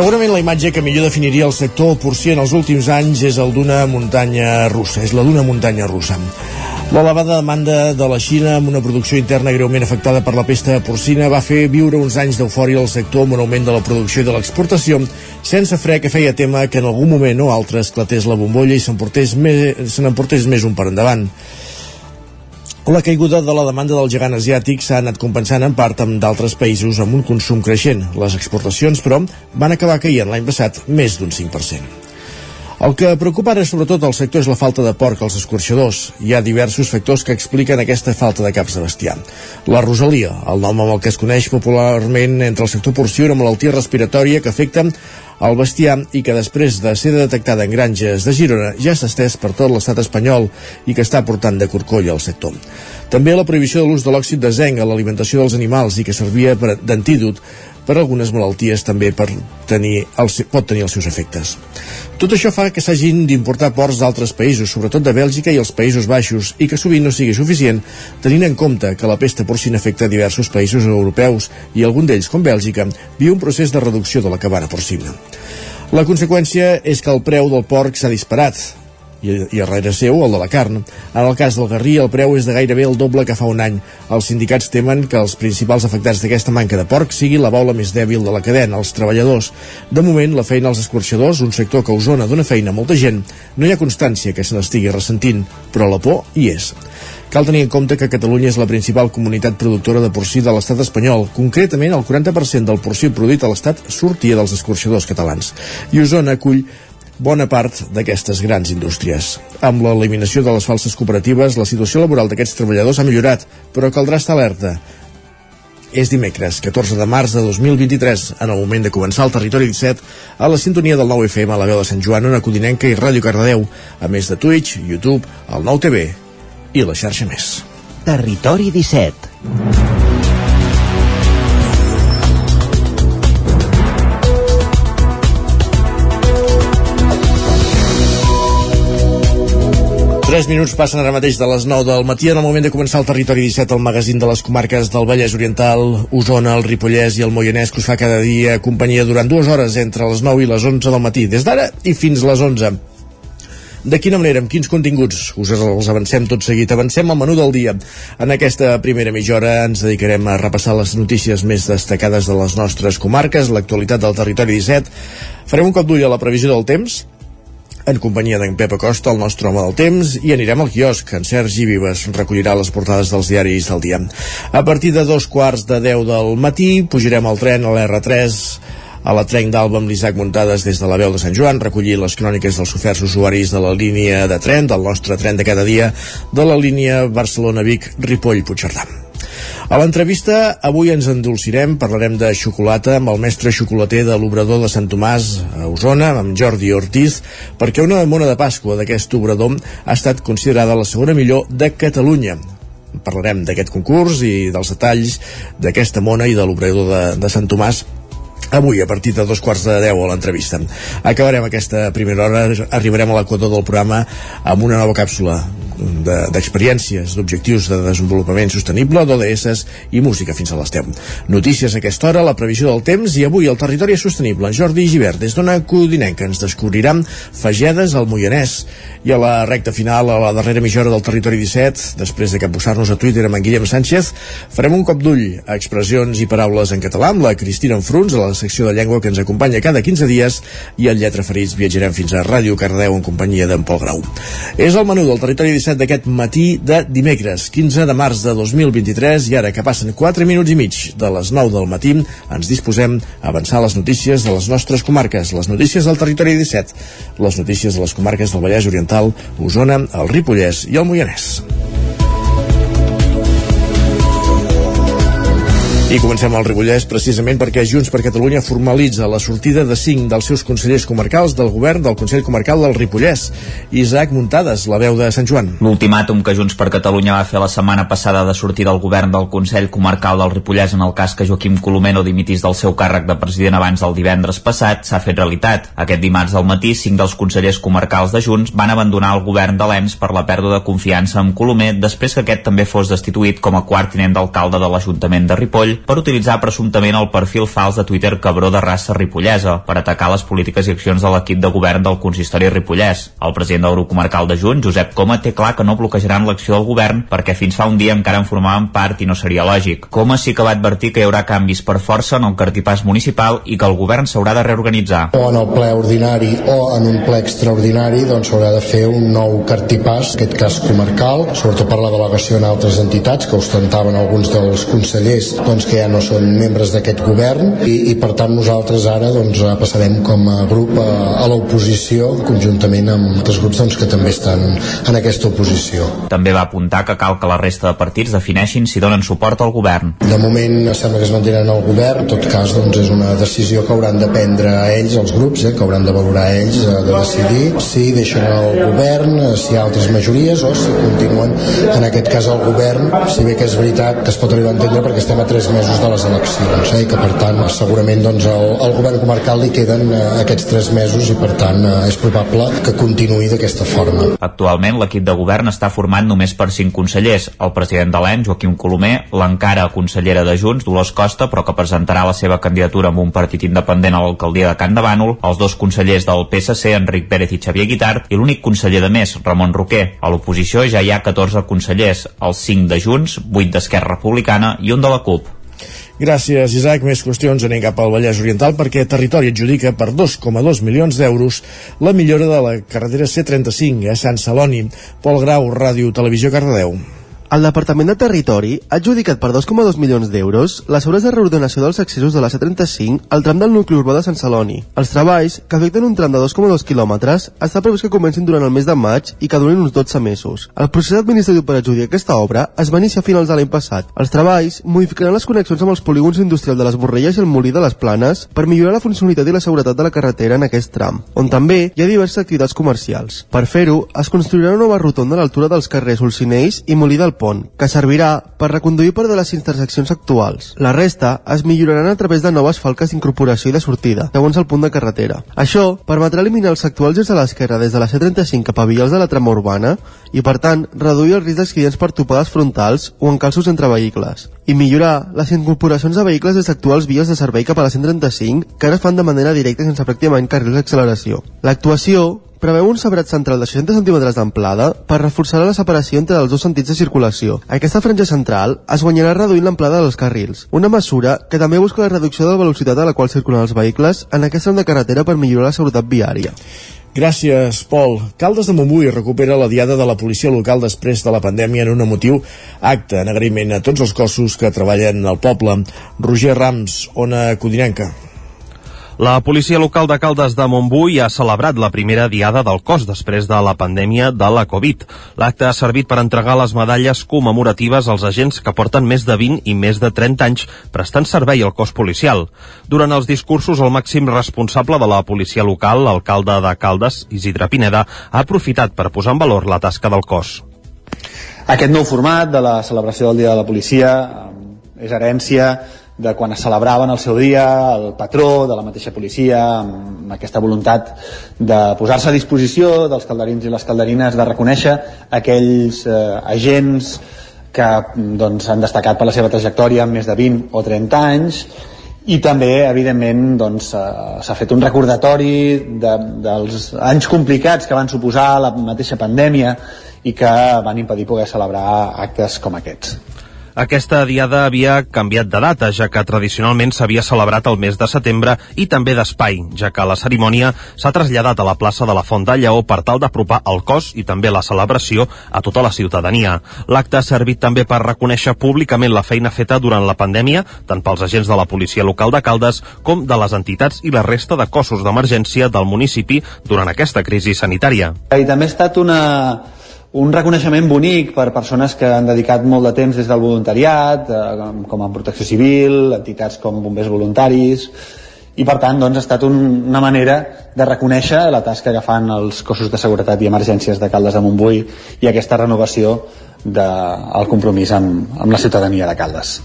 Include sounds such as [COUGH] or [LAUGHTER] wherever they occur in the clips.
Segurament la imatge que millor definiria el sector porcí en els últims anys és el d'una muntanya russa, és la d'una muntanya russa. L'elevada demanda de la Xina amb una producció interna greument afectada per la pesta porcina va fer viure uns anys d'eufòria al sector amb un augment de la producció i de l'exportació sense fre que feia tema que en algun moment o altre esclatés la bombolla i se n'emportés més un per endavant. La caiguda de la demanda del gegant asiàtic s'ha anat compensant en part amb d'altres països amb un consum creixent. Les exportacions, però, van acabar caient l'any passat més d'un 5%. El que preocupa ara sobretot al sector és la falta de porc als escorxadors. Hi ha diversos factors que expliquen aquesta falta de caps de bestiar. La rosalia, el nom amb el que es coneix popularment entre el sector porcí una malaltia respiratòria que afecta el bestiar i que després de ser detectada en granges de Girona ja s'ha estès per tot l'estat espanyol i que està portant de corcoll al sector. També la prohibició de l'ús de l'òxid de zinc a l'alimentació dels animals i que servia d'antídot per algunes malalties també per tenir el, pot tenir els seus efectes. Tot això fa que s'hagin d'importar ports d'altres països, sobretot de Bèlgica i els Països Baixos, i que sovint no sigui suficient, tenint en compte que la pesta porcina afecta diversos països europeus i algun d'ells, com Bèlgica, viu un procés de reducció de la cabana porcina. La conseqüència és que el preu del porc s'ha disparat, i, i darrere seu el de la carn. En el cas del garrí, el preu és de gairebé el doble que fa un any. Els sindicats temen que els principals afectats d'aquesta manca de porc sigui la baula més dèbil de la cadena, els treballadors. De moment, la feina als escorxadors, un sector que a dona feina a molta gent, no hi ha constància que se n'estigui ressentint, però la por hi és. Cal tenir en compte que Catalunya és la principal comunitat productora de porcí de l'estat espanyol. Concretament, el 40% del porcí produït a l'estat sortia dels escorxadors catalans. I Osona acull bona part d'aquestes grans indústries. Amb l'eliminació de les falses cooperatives, la situació laboral d'aquests treballadors ha millorat, però caldrà estar alerta. És dimecres, 14 de març de 2023, en el moment de començar el Territori 17, a la sintonia del 9 FM a la veu de Sant Joan, una Codinenca i Ràdio Cardedeu, a més de Twitch, YouTube, el 9 TV i la xarxa més. Territori 17 3 minuts passen ara mateix de les 9 del matí en el moment de començar el Territori 17, el magazín de les comarques del Vallès Oriental, Osona, el Ripollès i el Moianès, que us fa cada dia companyia durant dues hores entre les 9 i les 11 del matí, des d'ara i fins les 11. De quina manera, amb quins continguts? Us els avancem tot seguit. Avancem al menú del dia. En aquesta primera mitja hora ens dedicarem a repassar les notícies més destacades de les nostres comarques, l'actualitat del territori 17. Farem un cop d'ull a la previsió del temps, en companyia d'en Pep Acosta, el nostre home del temps, i anirem al quiosc. En Sergi Vives recollirà les portades dels diaris del dia. A partir de dos quarts de deu del matí pujarem al tren a l'R3 a la trenc d'Alba amb l'Isaac Muntades des de la veu de Sant Joan, recollir les cròniques dels oferts usuaris de la línia de tren, del nostre tren de cada dia, de la línia Barcelona-Vic-Ripoll-Puigcerdà. A l'entrevista avui ens endolcirem, parlarem de xocolata amb el mestre xocolater de l'obrador de Sant Tomàs a Osona, amb Jordi Ortiz, perquè una mona de Pasqua d'aquest obrador ha estat considerada la segona millor de Catalunya parlarem d'aquest concurs i dels detalls d'aquesta mona i de l'obrador de, de Sant Tomàs avui a partir de dos quarts de deu a l'entrevista. Acabarem aquesta primera hora, arribarem a l'equador del programa amb una nova càpsula d'experiències, de, d'objectius de desenvolupament sostenible, d'ODS i música fins a les 10. Notícies a aquesta hora, la previsió del temps i avui el territori sostenible. En Jordi Givert, des d'una codinenca, ens descobriran fagedes al Moianès i a la recta final, a la darrera mitja hora del territori 17, després de capbussar-nos a Twitter amb en Guillem Sánchez, farem un cop d'ull a expressions i paraules en català amb la Cristina Enfruns, a la secció de llengua que ens acompanya cada 15 dies i al Lletra Ferits viatjarem fins a Ràdio Cardeu en companyia d'en Pol Grau. És el menú del territori 17 d'aquest matí de dimecres, 15 de març de 2023 i ara que passen 4 minuts i mig de les 9 del matí ens disposem a avançar les notícies de les nostres comarques, les notícies del territori 17, les notícies de les comarques del Vallès Oriental, Osona, el Ripollès i el Moianès. I comencem al Ripollès precisament perquè Junts per Catalunya formalitza la sortida de cinc dels seus consellers comarcals del govern del Consell Comarcal del Ripollès. Isaac Muntades, la veu de Sant Joan. L'ultimàtum que Junts per Catalunya va fer la setmana passada de sortir del govern del Consell Comarcal del Ripollès en el cas que Joaquim Colomer no dimitís del seu càrrec de president abans del divendres passat s'ha fet realitat. Aquest dimarts del matí, cinc dels consellers comarcals de Junts van abandonar el govern de l'ENS per la pèrdua de confiança amb Colomer després que aquest també fos destituït com a quart tinent d'alcalde de l'Ajuntament de Ripoll per utilitzar presumptament el perfil fals de Twitter Cabró de raça ripollesa per atacar les polítiques i accions de l'equip de govern del consistori ripollès. El president del grup comarcal de Junts, Josep Coma, té clar que no bloquejaran l'acció del govern perquè fins fa un dia encara en formaven part i no seria lògic. Coma sí que va advertir que hi haurà canvis per força en el cartipàs municipal i que el govern s'haurà de reorganitzar. O en el ple ordinari o en un ple extraordinari doncs s'haurà de fer un nou cartipàs, en aquest cas comarcal, sobretot per la delegació en altres entitats que ostentaven alguns dels consellers doncs, que ja no són membres d'aquest govern i, i per tant nosaltres ara doncs, passarem com a grup a, a l'oposició conjuntament amb altres grups doncs, que també estan en aquesta oposició. També va apuntar que cal que la resta de partits defineixin si donen suport al govern. De moment sembla que es mantenen al govern, en tot cas doncs, és una decisió que hauran de prendre ells, els grups, eh, que hauran de valorar ells, eh, de decidir si deixen el govern, eh, si hi ha altres majories o si continuen en aquest cas el govern, si bé que és veritat que es pot arribar a entendre perquè estem a tres mesos de les eleccions eh, i que per tant segurament doncs, el, el govern comarcal li queden eh, aquests tres mesos i per tant eh, és probable que continuï d'aquesta forma. Actualment l'equip de govern està format només per cinc consellers, el president de l'ENS, Joaquim Colomer, l'encara consellera de Junts, Dolors Costa, però que presentarà la seva candidatura amb un partit independent a l'alcaldia de Can de Bànol, els dos consellers del PSC, Enric Pérez i Xavier Guitart, i l'únic conseller de més, Ramon Roquer. A l'oposició ja hi ha 14 consellers, els 5 de Junts, 8 d'Esquerra Republicana i un de la CUP. Gràcies, Isaac. Més qüestions anem cap al Vallès Oriental perquè Territori adjudica per 2,2 milions d'euros la millora de la carretera C35 a Sant Celoni. Pol Grau, Ràdio Televisió Cardedeu. El Departament de Territori ha adjudicat per 2,2 milions d'euros les obres de reordenació dels accessos de la C35 al tram del nucli urbà de Sant Celoni. Els treballs, que afecten un tram de 2,2 quilòmetres, està previst que comencin durant el mes de maig i que durin uns 12 mesos. El procés administratiu per adjudicar aquesta obra es va iniciar a finals de l'any passat. Els treballs modificaran les connexions amb els polígons industrials de les Borrelles i el Molí de les Planes per millorar la funcionalitat i la seguretat de la carretera en aquest tram, on també hi ha diverses activitats comercials. Per fer-ho, es construirà una nova rotonda a l'altura dels carrers Olcinells i Molí del pont, que servirà per reconduir per de les interseccions actuals. La resta es milloraran a través de noves falques d'incorporació i de sortida, segons el punt de carretera. Això permetrà eliminar els actuals girs a l'esquerra des de la C35 cap a Vials de la trama urbana i, per tant, reduir el risc d'accidents per topades frontals o encalços entre vehicles i millorar les incorporacions de vehicles des d'actuals vies de servei cap a la 135 que ara fan de manera directa sense pràcticament carrils d'acceleració. L'actuació preveu un sabrat central de 60 cm d'amplada per reforçar la separació entre els dos sentits de circulació. Aquesta franja central es guanyarà reduint l'amplada dels carrils, una mesura que també busca la reducció de la velocitat a la qual circulen els vehicles en aquest tram de carretera per millorar la seguretat viària. Gràcies, Pol. Caldes de Montbui recupera la diada de la policia local després de la pandèmia en un emotiu acte en agraïment a tots els cossos que treballen al poble. Roger Rams, Ona Codinenca. La policia local de Caldes de Montbui ha celebrat la primera diada del cos després de la pandèmia de la Covid. L'acte ha servit per entregar les medalles commemoratives als agents que porten més de 20 i més de 30 anys prestant servei al cos policial. Durant els discursos, el màxim responsable de la policia local, l'alcalde de Caldes, Isidre Pineda, ha aprofitat per posar en valor la tasca del cos. Aquest nou format de la celebració del Dia de la Policia eh, és herència de quan es celebraven el seu dia, el patró de la mateixa policia, amb aquesta voluntat de posar-se a disposició dels calderins i les calderines, de reconèixer aquells eh, agents que doncs, han destacat per la seva trajectòria amb més de 20 o 30 anys i també, evidentment, doncs, eh, s'ha fet un recordatori de, dels anys complicats que van suposar la mateixa pandèmia i que van impedir poder celebrar actes com aquests. Aquesta diada havia canviat de data, ja que tradicionalment s'havia celebrat el mes de setembre i també d'espai, ja que la cerimònia s'ha traslladat a la plaça de la Font de Lleó per tal d'apropar el cos i també la celebració a tota la ciutadania. L'acte ha servit també per reconèixer públicament la feina feta durant la pandèmia, tant pels agents de la policia local de Caldes com de les entitats i la resta de cossos d'emergència del municipi durant aquesta crisi sanitària. I també ha estat una, un reconeixement bonic per persones que han dedicat molt de temps des del voluntariat, eh, com a protecció civil, entitats com bombers voluntaris, i per tant doncs, ha estat un, una manera de reconèixer la tasca que fan els cossos de seguretat i emergències de Caldes de Montbui i aquesta renovació del compromís amb, amb la ciutadania de Caldes.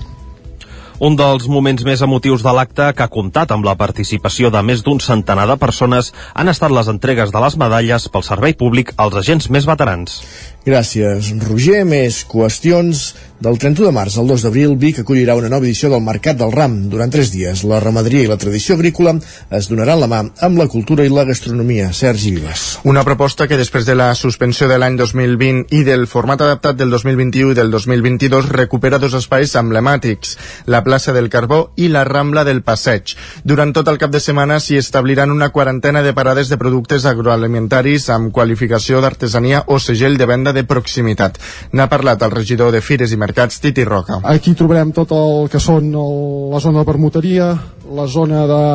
Un dels moments més emotius de l'acte, que ha comptat amb la participació de més d'un centenar de persones, han estat les entregues de les medalles pel servei públic als agents més veterans. Gràcies, Roger. Més qüestions. Del 31 de març al 2 d'abril, Vic acollirà una nova edició del Mercat del Ram. Durant tres dies, la ramaderia i la tradició agrícola es donaran la mà amb la cultura i la gastronomia. Sergi Vives. Una proposta que després de la suspensió de l'any 2020 i del format adaptat del 2021 i del 2022 recupera dos espais emblemàtics, la plaça del Carbó i la Rambla del Passeig. Durant tot el cap de setmana s'hi establiran una quarantena de parades de productes agroalimentaris amb qualificació d'artesania o segell de venda de proximitat. N'ha parlat el regidor de Fires i Mercats, Titi Roca. Aquí trobarem tot el que són el, la zona de permuteria, la zona de,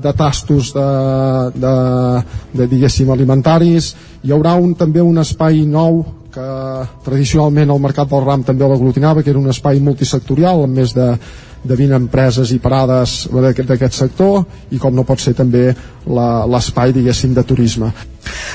de tastos de, de, de diguéssim alimentaris hi haurà un, també un espai nou que tradicionalment el Mercat del Ram també l'aglutinava, que era un espai multisectorial amb més de, de 20 empreses i parades d'aquest sector i com no pot ser també l'espai diguéssim de turisme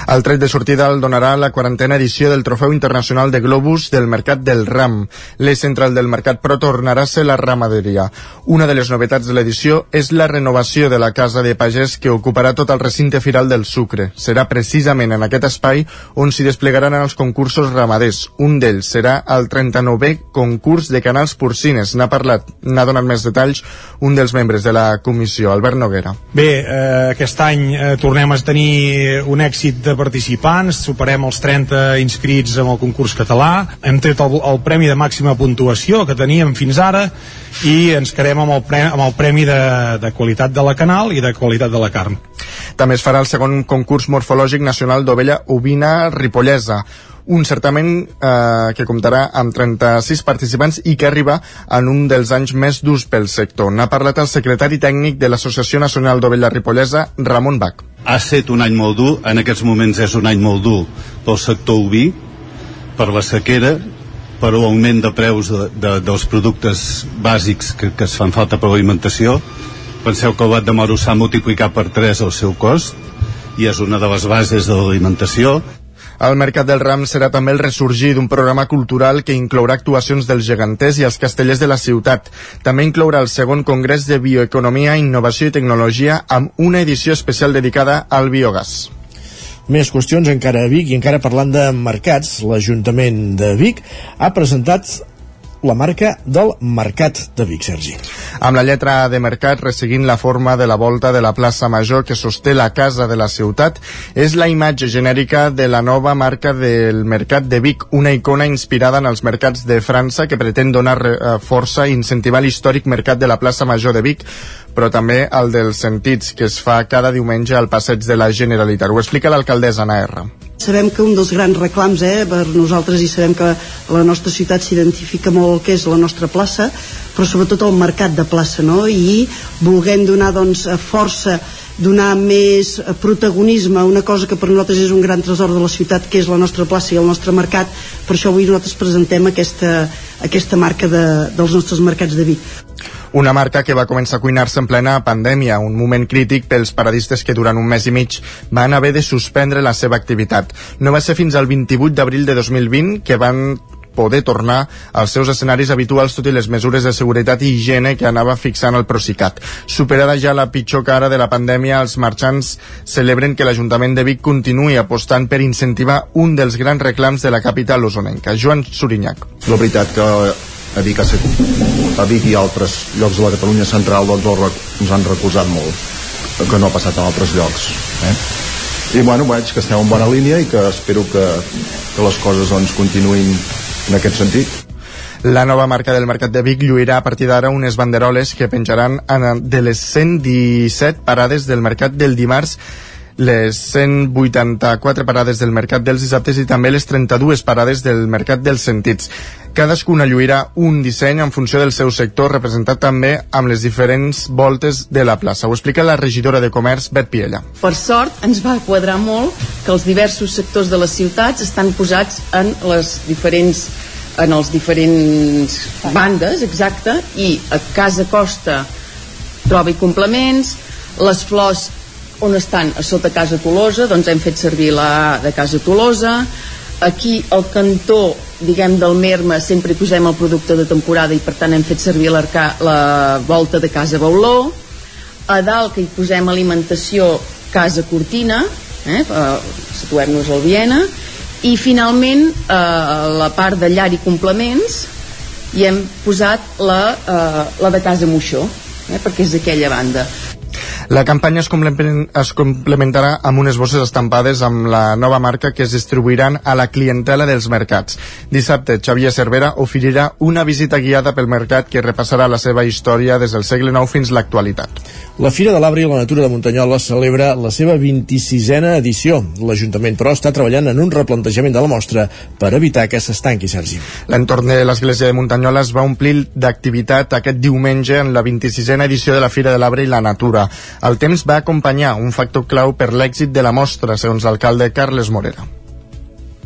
el tret de sortida el donarà la quarantena edició del Trofeu Internacional de Globus del Mercat del Ram. L'eix central del mercat, però, tornarà a ser la ramaderia. Una de les novetats de l'edició és la renovació de la Casa de Pagès que ocuparà tot el recinte firal del sucre. Serà precisament en aquest espai on s'hi desplegaran els concursos ramaders. Un d'ells serà el 39è concurs de canals porcines. N'ha parlat, n'ha donat més detalls un dels membres de la comissió, Albert Noguera. Bé, eh, aquest any eh, tornem a tenir un èxit èxit de participants, superem els 30 inscrits en el concurs català, hem tret el, el premi de màxima puntuació que teníem fins ara i ens quedem amb el premi, amb el premi de, de qualitat de la canal i de qualitat de la carn. També es farà el segon concurs morfològic nacional d'ovella ovina ripollesa, un certament eh, que comptarà amb 36 participants i que arriba en un dels anys més durs pel sector. N'ha parlat el secretari tècnic de l'Associació Nacional d'Ovella Ripollesa, Ramon Bach. Ha estat un any molt dur, en aquests moments és un any molt dur pel sector oví, per la sequera, per l'augment de preus de, de, dels productes bàsics que, que es fan falta per l'alimentació. Penseu que el bat de moro s'ha multiplicat per 3 el seu cost i és una de les bases de l'alimentació. El Mercat del Ram serà també el ressorgir d'un programa cultural que inclourà actuacions dels geganters i els castellers de la ciutat. També inclourà el segon Congrés de Bioeconomia, Innovació i Tecnologia amb una edició especial dedicada al biogàs. Més qüestions encara a Vic i encara parlant de mercats, l'Ajuntament de Vic ha presentat la marca del Mercat de Vic, Sergi. Amb la lletra de mercat resseguint la forma de la volta de la plaça Major que sosté la casa de la ciutat, és la imatge genèrica de la nova marca del Mercat de Vic, una icona inspirada en els mercats de França que pretén donar eh, força i incentivar l'històric mercat de la plaça Major de Vic, però també el dels sentits, que es fa cada diumenge al passeig de la Generalitat. Ho explica l'alcaldessa Anna R. Sabem que un dels grans reclams eh, per nosaltres i sabem que la nostra ciutat s'identifica molt el que és la nostra plaça, però sobretot el mercat de plaça, no? I volguem donar doncs, força donar més protagonisme a una cosa que per nosaltres és un gran tresor de la ciutat que és la nostra plaça i el nostre mercat per això avui nosaltres presentem aquesta, aquesta marca de, dels nostres mercats de Vic una marca que va començar a cuinar-se en plena pandèmia, un moment crític pels paradistes que durant un mes i mig van haver de suspendre la seva activitat. No va ser fins al 28 d'abril de 2020 que van poder tornar als seus escenaris habituals tot i les mesures de seguretat i higiene que anava fixant el Procicat. Superada ja la pitjor cara de la pandèmia, els marxants celebren que l'Ajuntament de Vic continuï apostant per incentivar un dels grans reclams de la capital osonenca. Joan Surinyac. La veritat que a Vic, a Vic i altres llocs de la Catalunya central doncs, ens han recolzat molt que no ha passat en altres llocs eh? i bueno, veig que estem en bona línia i que espero que, que les coses doncs, continuïn en aquest sentit la nova marca del Mercat de Vic lluirà a partir d'ara unes banderoles que penjaran de les 117 parades del Mercat del dimarts les 184 parades del Mercat dels dissabtes i també les 32 parades del Mercat dels Sentits. Cadascuna lluirà un disseny en funció del seu sector, representat també amb les diferents voltes de la plaça. Ho explica la regidora de Comerç, Bet Piella. Per sort, ens va quadrar molt que els diversos sectors de les ciutats estan posats en les diferents en els diferents bandes, exacte, i a Casa Costa troba i complements, les flors on estan? A sota Casa Tolosa, doncs hem fet servir la de Casa Tolosa, aquí al cantó diguem del Merma sempre hi posem el producte de temporada i per tant hem fet servir la volta de Casa Bauló. A dalt que hi posem alimentació Casa Cortina eh, situem-nos al Viena. I finalment eh, la part de llar i complements i hem posat la, eh, la de Casa Moixó eh, perquè és aquella banda la campanya es, es complementarà amb unes bosses estampades amb la nova marca que es distribuiran a la clientela dels mercats. Dissabte, Xavier Cervera oferirà una visita guiada pel mercat que repassarà la seva història des del segle IX fins l'actualitat. La Fira de l'Arbre i la Natura de Muntanyola celebra la seva 26a edició. L'Ajuntament, però, està treballant en un replantejament de la mostra per evitar que s'estanqui, Sergi. L'entorn de l'església de Muntanyola es va omplir d'activitat aquest diumenge en la 26a edició de la Fira de l'Arbre i la Natura. El temps va acompanyar un factor clau per l'èxit de la mostra, segons l'alcalde Carles Morera.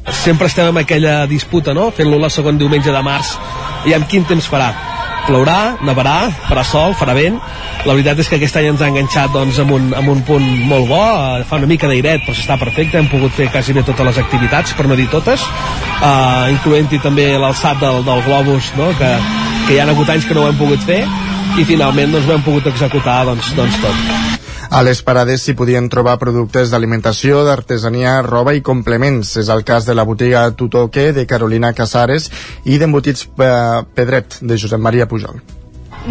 Sempre estem en aquella disputa, no?, fent-lo la segon diumenge de març. I amb quin temps farà? Plourà, nevarà, farà sol, farà vent. La veritat és que aquest any ens ha enganxat doncs, amb, un, amb un punt molt bo, uh, fa una mica d'airet, però està perfecte, hem pogut fer quasi bé totes les activitats, per no dir totes, uh, incloent-hi també l'alçat del, del globus, no? que, que hi ha hagut anys que no ho hem pogut fer, i finalment doncs, ho hem pogut executar doncs, doncs tot. A les parades s'hi podien trobar productes d'alimentació, d'artesania, roba i complements. És el cas de la botiga Tutoque de Carolina Casares i d'embotits eh, Pedret de Josep Maria Pujol.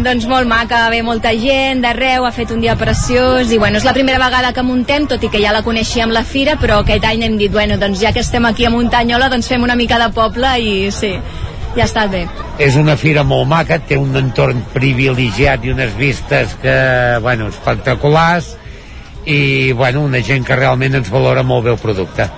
Doncs molt maca, ve molta gent d'arreu, ha fet un dia preciós i bueno, és la primera vegada que muntem, tot i que ja la coneixíem la fira, però aquest any hem dit, bueno, doncs ja que estem aquí a Muntanyola, doncs fem una mica de poble i sí, ja està bé. És una fira molt maca, té un entorn privilegiat i unes vistes que, bueno, espectaculars i, bueno, una gent que realment ens valora molt bé el producte.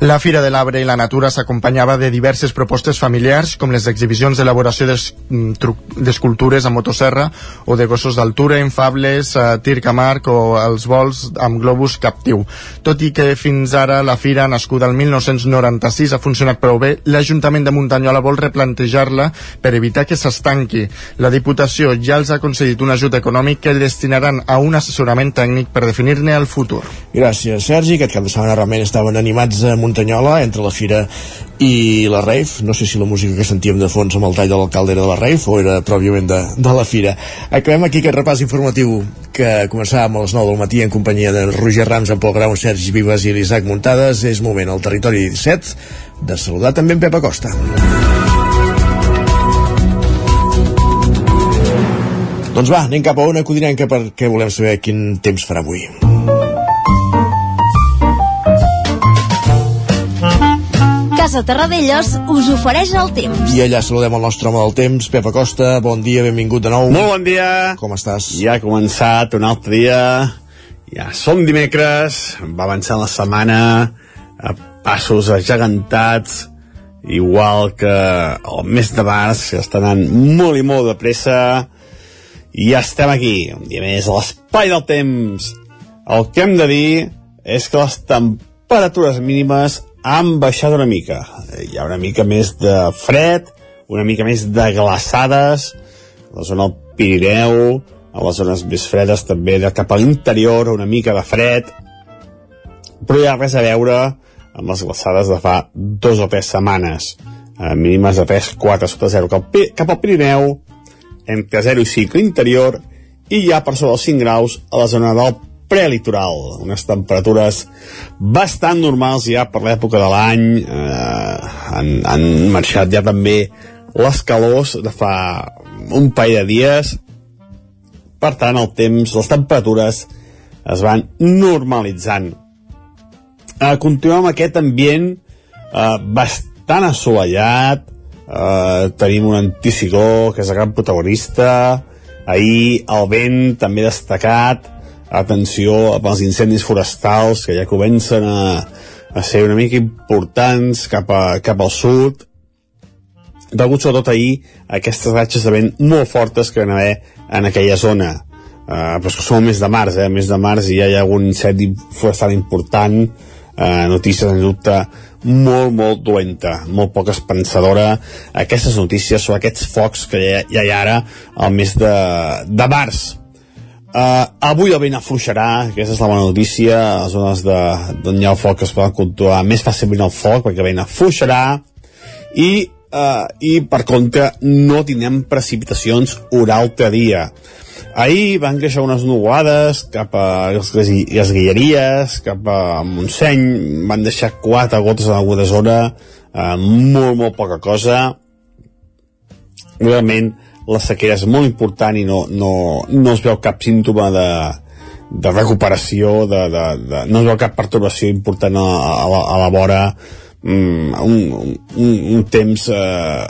La Fira de l'Arbre i la Natura s'acompanyava de diverses propostes familiars, com les exhibicions d'elaboració mm, d'escultures amb motosserra o de gossos d'altura, infables, eh, tir camarc o els vols amb globus captiu. Tot i que fins ara la fira, nascuda el 1996, ha funcionat prou bé, l'Ajuntament de Muntanyola vol replantejar-la per evitar que s'estanqui. La Diputació ja els ha concedit un ajut econòmic que destinaran a un assessorament tècnic per definir-ne el futur. Gràcies, Sergi. Aquest cap de setmana realment estaven animats a Muntanyola, entre la Fira i la Rave. No sé si la música que sentíem de fons amb el tall de l'alcalde era de la Rave o era pròpiament de, de la Fira. Acabem aquí aquest repàs informatiu que començàvem a les 9 del matí en companyia de Roger Rams, en Pol Grau, Sergi Vives i l'Isaac Muntades. És moment al territori 17 de saludar també en Pep Acosta. Doncs va, anem cap a una codinenca perquè volem saber quin temps farà avui. Casa Terradellos us ofereix el temps. I allà saludem el nostre home del temps, Pep Acosta. Bon dia, benvingut de nou. Molt bon dia. Com estàs? Ja ha començat un altre dia. Ja som dimecres, va avançant la setmana a passos agegantats, igual que el mes de març, que està anant molt i molt de pressa. I ja estem aquí, un dia més a l'espai del temps. El que hem de dir és que les temperatures mínimes han baixat una mica. Hi ha una mica més de fred, una mica més de glaçades, a la zona del Pirineu, a les zones més fredes també de cap a l'interior, una mica de fred, però hi ha res a veure amb les glaçades de fa dos o tres setmanes, eh, mínimes de 3, 4 sota 0 cap, cap al Pirineu, entre 0 i 5 a l'interior, i ja per sobre els 5 graus a la zona del prelitoral, unes temperatures bastant normals ja per l'època de l'any, eh, han, han marxat ja també les calors de fa un parell de dies, per tant el temps, les temperatures es van normalitzant. Eh, continuem amb aquest ambient eh, bastant assolellat, eh, tenim un anticicló que és el gran protagonista, ahir el vent també destacat, atenció amb els incendis forestals que ja comencen a, a ser una mica importants cap, a, cap al sud. Degut sobretot ahir aquestes ratxes de vent molt fortes que van haver en aquella zona. Uh, però és que som al mes de març eh? mes de març i ja hi ha algun incendi forestal important. Uh, notícies en dubte molt, molt dolenta, molt poc esperançadora. Aquestes notícies sobre aquests focs que ja hi ha ara al mes de, de març Uh, avui el vent afluixarà, aquesta és la bona notícia, a les zones d'on hi ha el foc es poden controlar més fàcilment el foc, perquè el vent afluixarà, i, uh, i per contra no tindrem precipitacions un altre dia. Ahir van creixer unes nuvolades cap a les, les Guilleries, cap a Montseny, van deixar quatre gotes en alguna zona, uh, molt, molt poca cosa. Realment, la sequera és molt important i no, no, no es veu cap símptoma de, de recuperació, de, de, de, no es veu cap perturbació important a, a, la, a la vora, mm, un, un, un temps eh,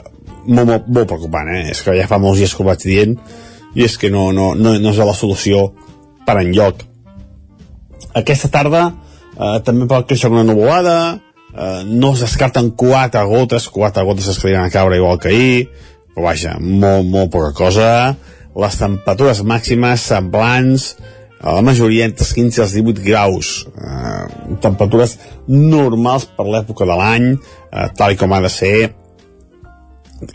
molt, molt, molt preocupant, eh? és que ja fa molts dies que ho vaig dient i és que no, no, no, no és la solució per enlloc. Aquesta tarda eh, també pot créixer una nuvolada, eh, no es descarten quatre gotes, quatre gotes es creien a caure igual que ahir, però vaja, molt, molt poca cosa. Les temperatures màximes semblants a la majoria entre els 15 i els 18 graus. Eh, temperatures normals per l'època de l'any eh, tal com ha de ser.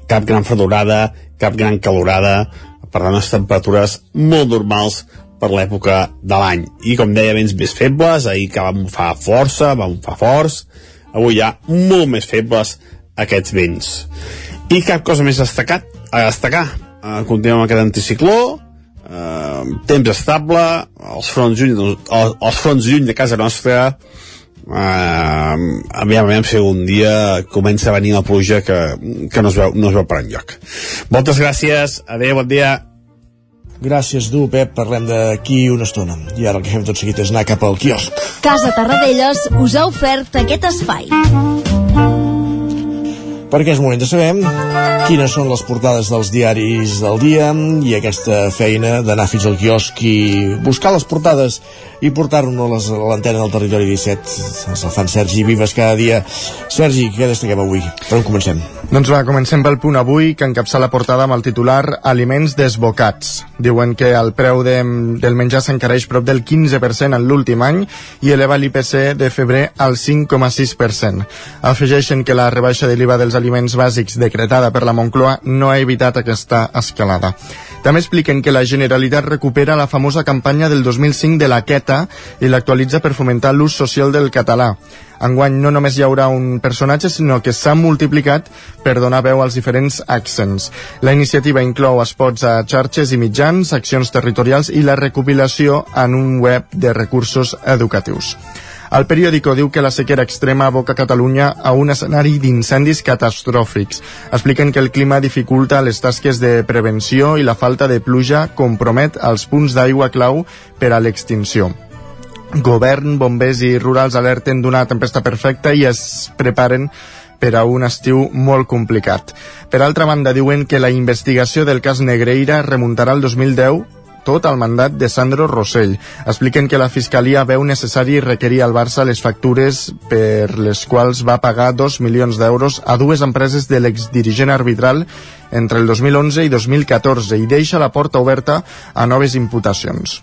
Cap gran fredurada cap gran calorada. Per tant, les temperatures molt normals per l'època de l'any. I com deia, vents més febles, ahir que va bufar força, va bufar forts, avui ha molt més febles aquests vents. I cap cosa més destacat, a destacar. Uh, continuem amb aquest anticicló, uh, temps estable, els fronts lluny, els, els fronts lluny de casa nostra, uh, aviam, aviam si un dia comença a venir la pluja que, que no, es veu, no es veu per enlloc. Moltes gràcies, adeu, bon dia. Gràcies, Du, Pep. Parlem d'aquí una estona. I ara el que fem tot seguit és anar cap al quiosc. Casa Tarradellas us ha ofert aquest espai perquè és moment de saber quines són les portades dels diaris del dia i aquesta feina d'anar fins al quiosc i buscar les portades i portar-nos a l'antena del territori 17 ens el fan Sergi Vives cada dia Sergi, què destaquem avui? Per on comencem? Doncs va, comencem pel punt avui que encapça la portada amb el titular Aliments desbocats. Diuen que el preu de, del menjar s'encareix prop del 15% en l'últim any i eleva l'IPC de febrer al 5,6%. Afegeixen que la rebaixa de l'IVA dels aliments bàsics decretada per la Moncloa no ha evitat aquesta escalada. També expliquen que la Generalitat recupera la famosa campanya del 2005 de la Queta i l'actualitza per fomentar l'ús social del català. Enguany no només hi haurà un personatge, sinó que s'ha multiplicat per donar veu als diferents accents. La iniciativa inclou espots a xarxes i mitjans, accions territorials i la recopilació en un web de recursos educatius. El periòdico diu que la sequera extrema aboca Catalunya a un escenari d'incendis catastròfics. Expliquen que el clima dificulta les tasques de prevenció i la falta de pluja compromet els punts d'aigua clau per a l'extinció. Govern, bombers i rurals alerten d'una tempesta perfecta i es preparen per a un estiu molt complicat. Per altra banda, diuen que la investigació del cas Negreira remuntarà al 2010 tot el mandat de Sandro Rossell. Expliquen que la Fiscalia veu necessari requerir al Barça les factures per les quals va pagar 2 milions d'euros a dues empreses de l'exdirigent arbitral entre el 2011 i 2014 i deixa la porta oberta a noves imputacions.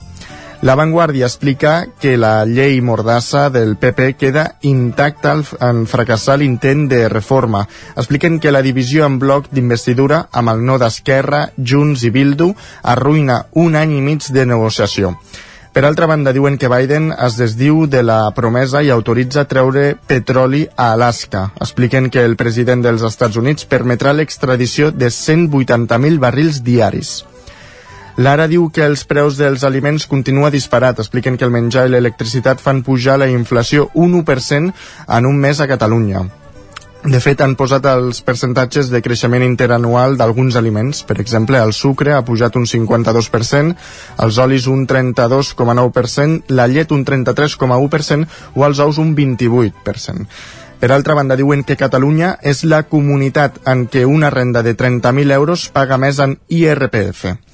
La Vanguardia explica que la llei Mordassa del PP queda intacta en fracassar l'intent de reforma. Expliquen que la divisió en bloc d'investidura amb el no d'Esquerra, Junts i Bildu arruïna un any i mig de negociació. Per altra banda, diuen que Biden es desdiu de la promesa i autoritza treure petroli a Alaska. Expliquen que el president dels Estats Units permetrà l'extradició de 180.000 barrils diaris. L'Ara diu que els preus dels aliments continua disparat. Expliquen que el menjar i l'electricitat fan pujar la inflació un 1% en un mes a Catalunya. De fet, han posat els percentatges de creixement interanual d'alguns aliments. Per exemple, el sucre ha pujat un 52%, els olis un 32,9%, la llet un 33,1% o els ous un 28%. Per altra banda, diuen que Catalunya és la comunitat en què una renda de 30.000 euros paga més en IRPF.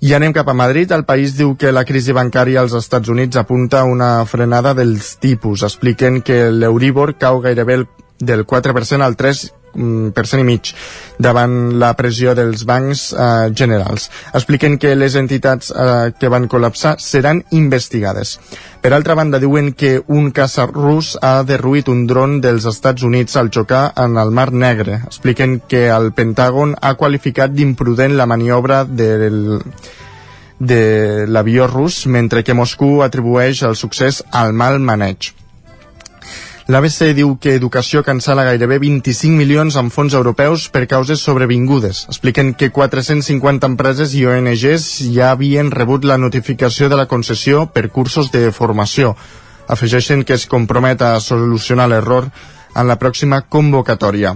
I anem cap a Madrid. El país diu que la crisi bancària als Estats Units apunta a una frenada dels tipus. Expliquen que l'Euríbor cau gairebé del 4% al 3 mm, per cent i mig davant la pressió dels bancs eh, generals. Expliquen que les entitats eh, que van col·lapsar seran investigades. Per altra banda, diuen que un caça rus ha derruït un dron dels Estats Units al xocar en el Mar Negre. Expliquen que el Pentàgon ha qualificat d'imprudent la maniobra del de l'avió rus, mentre que Moscou atribueix el succés al mal maneig. L'ABC diu que Educació cancela gairebé 25 milions en fons europeus per causes sobrevingudes. Expliquen que 450 empreses i ONGs ja havien rebut la notificació de la concessió per cursos de formació. Afegeixen que es compromet a solucionar l'error en la pròxima convocatòria.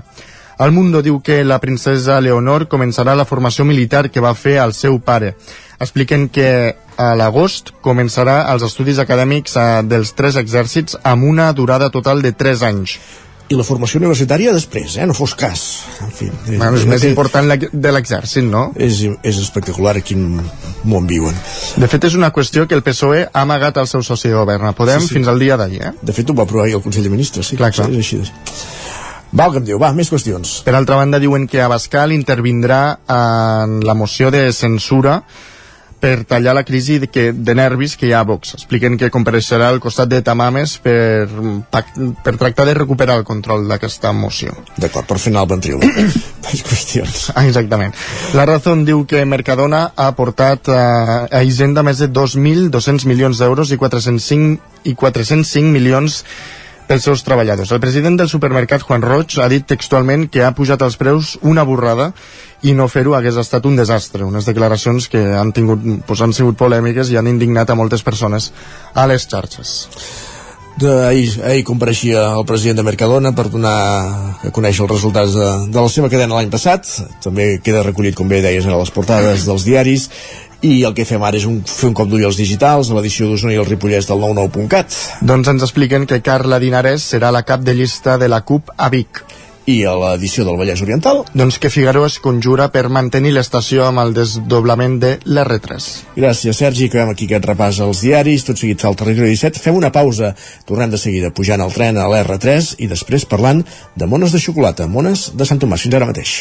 El Mundo diu que la princesa Leonor començarà la formació militar que va fer al seu pare expliquen que a l'agost començarà els estudis acadèmics eh, dels tres exèrcits amb una durada total de 3 anys. I la formació universitària després, eh? no fos cas. En fi, és, bueno, és, és més important de l'exèrcit, no? És, és espectacular quin món viuen. De fet, és una qüestió que el PSOE ha amagat al seu soci de govern, a Podem, sí, sí. fins al dia d'ahir. Eh? De fet, ho va aprovar el Consell de Ministres, sí. Clar, clar. És així. Va, el que em diu, va, més qüestions. Per altra banda, diuen que Abascal intervindrà en la moció de censura per tallar la crisi de, que, de nervis que hi ha a Vox. Expliquen que compareixerà al costat de Tamames per, per tractar de recuperar el control d'aquesta moció. D'acord, per final ventrilo. [COUGHS] Més qüestions. Ah, exactament. La Razón diu que Mercadona ha aportat a, a Hisenda més de 2.200 milions d'euros i 405, i 405 milions pels seus treballadors. El president del supermercat, Juan Roig, ha dit textualment que ha pujat els preus una borrada i no fer-ho hagués estat un desastre. Unes declaracions que han, tingut, pues, han sigut polèmiques i han indignat a moltes persones a les xarxes. Ahir, ahir compareixia el president de Mercadona per donar a conèixer els resultats de, de la seva cadena l'any passat. També queda recollit, com bé deies, a les portades dels diaris i el que fem ara és un, fer un cop d'ull als digitals a l'edició d'Osona i el Ripollès del 99.cat Doncs ens expliquen que Carla Dinares serà la cap de llista de la CUP a Vic. I a l'edició del Vallès Oriental? Doncs que Figaro es conjura per mantenir l'estació amb el desdoblament de l'R3 Gràcies Sergi, acabem aquí aquest repàs als diaris. Tot seguit fa el territori 17, fem una pausa. Tornem de seguida pujant al tren a l'R3 i després parlant de mones de xocolata mones de Sant Tomàs, fins ara mateix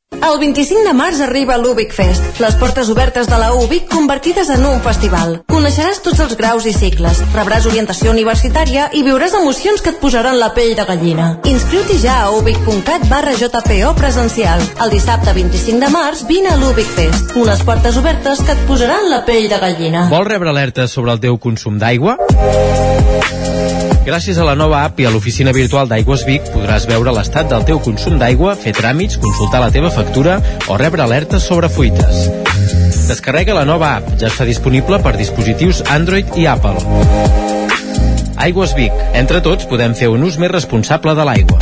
El 25 de març arriba l'Ubic Fest, les portes obertes de la UBIC convertides en un festival. Coneixeràs tots els graus i cicles, rebràs orientació universitària i viuràs emocions que et posaran la pell de gallina. Inscriu-t'hi ja a ubic.cat barra JPO presencial. El dissabte 25 de març vine a l'Ubic Fest, unes portes obertes que et posaran la pell de gallina. Vols rebre alertes sobre el teu consum d'aigua? Gràcies a la nova app i a l'oficina virtual d'Aigües Vic podràs veure l'estat del teu consum d'aigua, fer tràmits, consultar la teva factura o rebre alertes sobre fuites. Descarrega la nova app, ja està disponible per dispositius Android i Apple. Aigües Vic. Entre tots podem fer un ús més responsable de l'aigua.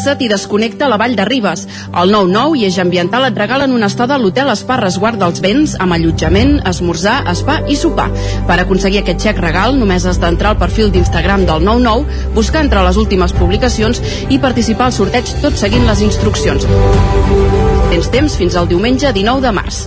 relaxa't i desconnecta a la Vall de Ribes. El 9-9 i Eix Ambiental et regalen una estada a l'hotel Espa Resguard dels Vents amb allotjament, esmorzar, spa i sopar. Per aconseguir aquest xec regal només has d'entrar al perfil d'Instagram del 99, buscar entre les últimes publicacions i participar al sorteig tot seguint les instruccions. Tens temps fins al diumenge 19 de març.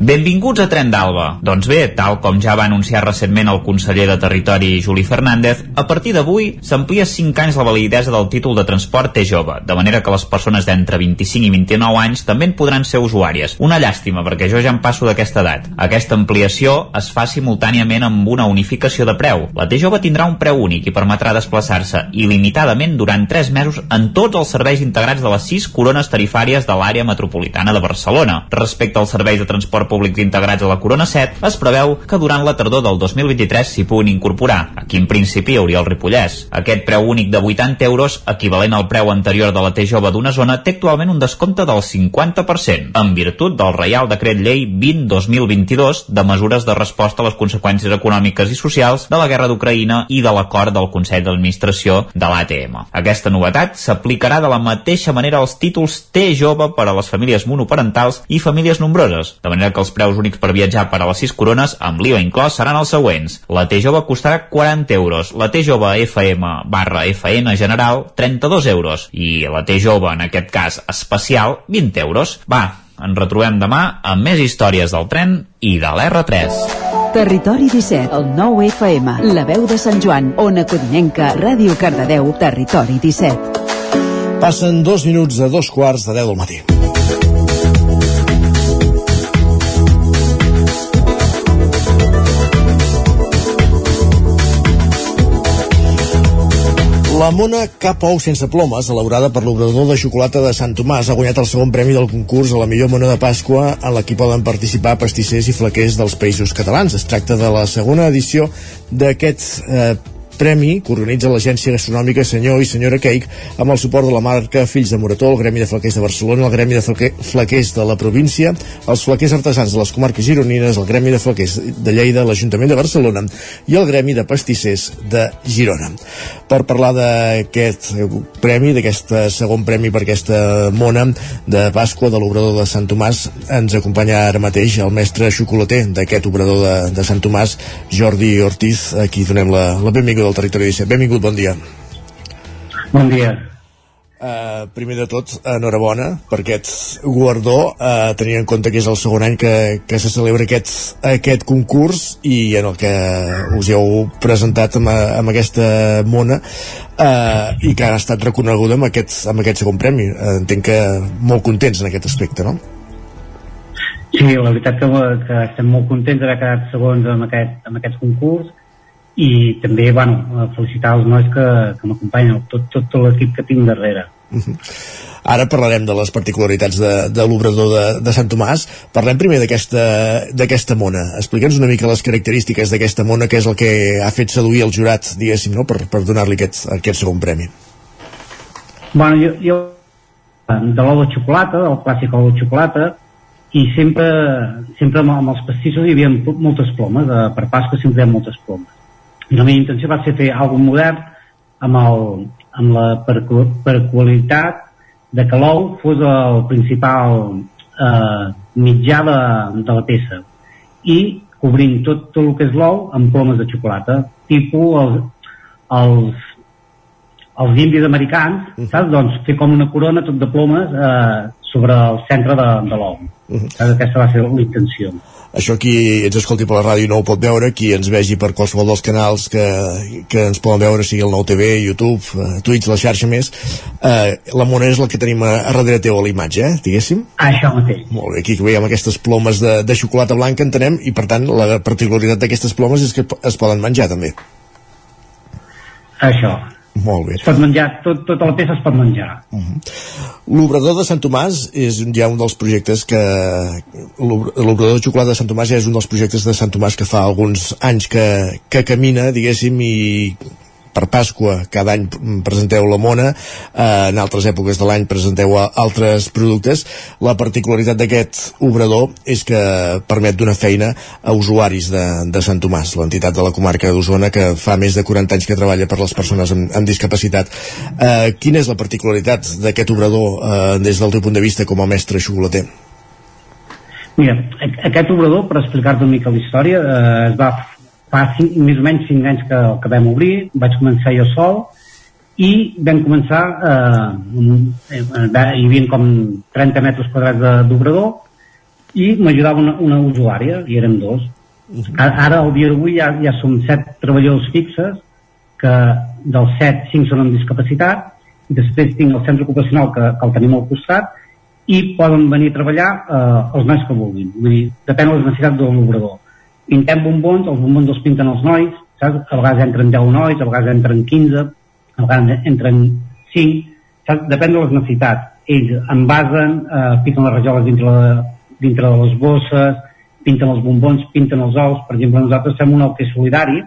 Benvinguts a Tren d'Alba. Doncs bé, tal com ja va anunciar recentment el conseller de Territori Juli Fernández, a partir d'avui s'amplia 5 anys la validesa del títol de transport T jove, de manera que les persones d'entre 25 i 29 anys també en podran ser usuàries. Una llàstima, perquè jo ja em passo d'aquesta edat. Aquesta ampliació es fa simultàniament amb una unificació de preu. La T jove tindrà un preu únic i permetrà desplaçar-se il·limitadament durant 3 mesos en tots els serveis integrats de les 6 corones tarifàries de l'àrea metropolitana de Barcelona. Respecte als serveis de transport públics integrats a la Corona 7, es preveu que durant la tardor del 2023 s'hi puguin incorporar. Aquí en principi hauria el Ripollès. Aquest preu únic de 80 euros, equivalent al preu anterior de la T jove d'una zona, té actualment un descompte del 50%, en virtut del Reial Decret Llei 20-2022 de mesures de resposta a les conseqüències econòmiques i socials de la guerra d'Ucraïna i de l'acord del Consell d'Administració de l'ATM. Aquesta novetat s'aplicarà de la mateixa manera als títols T jove per a les famílies monoparentals i famílies nombroses, de manera que els preus únics per viatjar per a les 6 corones amb l'IVA inclòs seran els següents. La T jove costarà 40 euros, la T jove FM barra FN general 32 euros i la T jove en aquest cas especial 20 euros. Va, ens retrobem demà amb més històries del tren i de l'R3. Territori 17, el 9 FM, la veu de Sant Joan, Ona Codinenca, Ràdio Cardedeu, Territori 17. Passen dos minuts a dos quarts de 10 del matí. La mona Cap Ou sense plomes, elaborada per l'obrador de xocolata de Sant Tomàs, ha guanyat el segon premi del concurs a la millor mona de Pasqua en la que poden participar pastissers i flaquers dels països catalans. Es tracta de la segona edició d'aquest eh, premi que organitza l'Agència Gastronòmica Senyor i Senyora Cake amb el suport de la marca Fills de Morató, el Gremi de Flaquers de Barcelona, el Gremi de Flaque Flaquers de la província, els Flaquers Artesans de les comarques gironines, el Gremi de Flaquers de Lleida, l'Ajuntament de Barcelona i el Gremi de Pastissers de Girona. Per parlar d'aquest premi, d'aquest segon premi per aquesta mona de Pasqua de l'obrador de Sant Tomàs, ens acompanya ara mateix el mestre xocolater d'aquest obrador de, de Sant Tomàs, Jordi Ortiz, a qui donem la, la benvinguda al Territori 17. Benvingut, bon dia. Bon dia. Uh, primer de tot, enhorabona per aquest guardó, uh, tenint en compte que és el segon any que, que se celebra aquest, aquest concurs i en el que us heu presentat amb, amb aquesta mona uh, i que ha estat reconeguda amb aquest, amb aquest segon premi. Uh, entenc que molt contents en aquest aspecte, no? Sí, la veritat que, que estem molt contents d'haver quedat segons amb aquest, amb aquest concurs i també bueno, felicitar els nois que, que m'acompanyen, tot, tot, tot l'equip que tinc darrere. Uh -huh. Ara parlarem de les particularitats de, de l'obrador de, de Sant Tomàs. Parlem primer d'aquesta mona. Explica'ns una mica les característiques d'aquesta mona, que és el que ha fet seduir el jurat, diguéssim, no? per, per donar-li aquest, aquest segon premi. Bueno, jo, jo de l'ou de xocolata, del clàssic ou de xocolata, i sempre, sempre amb, els pastissos hi havia moltes plomes, eh, per Pasqua sempre hi ha moltes plomes i la meva intenció va ser fer alguna modern amb, el, amb la peculiaritat de que l'ou fos el principal eh, mitjà de, de la peça i cobrint tot, tot el que és l'ou amb plomes de xocolata tipus els, els, els indis americans, Mhm. saps? Doncs fer com una corona tot de plomes eh, sobre el centre de, de l'ou. Mhm. Saps? Aquesta va ser la intenció. Això qui ens escolti per la ràdio no ho pot veure, qui ens vegi per qualsevol dels canals que, que ens poden veure, sigui el Nou TV, YouTube, eh, Twitch, la xarxa més, eh, la mona és la que tenim a, a darrere teu a la imatge, eh, diguéssim? Això mateix. Molt bé, aquí veiem aquestes plomes de, de xocolata blanca, entenem, i per tant la particularitat d'aquestes plomes és que es poden menjar també. Això. Molt bé. Es pot menjar, tot, tota la peça es pot menjar. L'obrador de Sant Tomàs és ja un dels projectes que... l'ob- L'obrador de xocolata de Sant Tomàs ja és un dels projectes de Sant Tomàs que fa alguns anys que, que camina, diguéssim, i per Pasqua cada any presenteu la mona, eh, en altres èpoques de l'any presenteu altres productes. La particularitat d'aquest obrador és que permet donar feina a usuaris de, de Sant Tomàs, l'entitat de la comarca d'Osona que fa més de 40 anys que treballa per les persones amb, amb discapacitat. Eh, quina és la particularitat d'aquest obrador eh, des del teu punt de vista com a mestre xocolater? Mira, aquest obrador, per explicar-te una mica la història, eh, es va fa cinc, més o menys 5 anys que, que vam obrir, vaig començar jo sol i vam començar eh, eh, hi havia com 30 metres quadrats d'obrador i m'ajudava una, una usuària, i érem dos. Ara, al dia d'avui, ja, ja som set treballadors fixes, que dels set, cinc són amb discapacitat, i després tinc el centre ocupacional que, que el tenim al costat, i poden venir a treballar eh, els nois que vulguin. Vull dir, depèn de les necessitats de l'obrador. Pintem bombons, els bombons els pinten els nois, saps? A vegades entren 10 nois, a vegades entren 15, a vegades entren 5, saps? Depèn de les necessitats. Ells envasen, eh, piquen les rajoles dintre, de, dintre de les bosses, pinten els bombons, pinten els ous. Per exemple, nosaltres fem un ou que és solidari,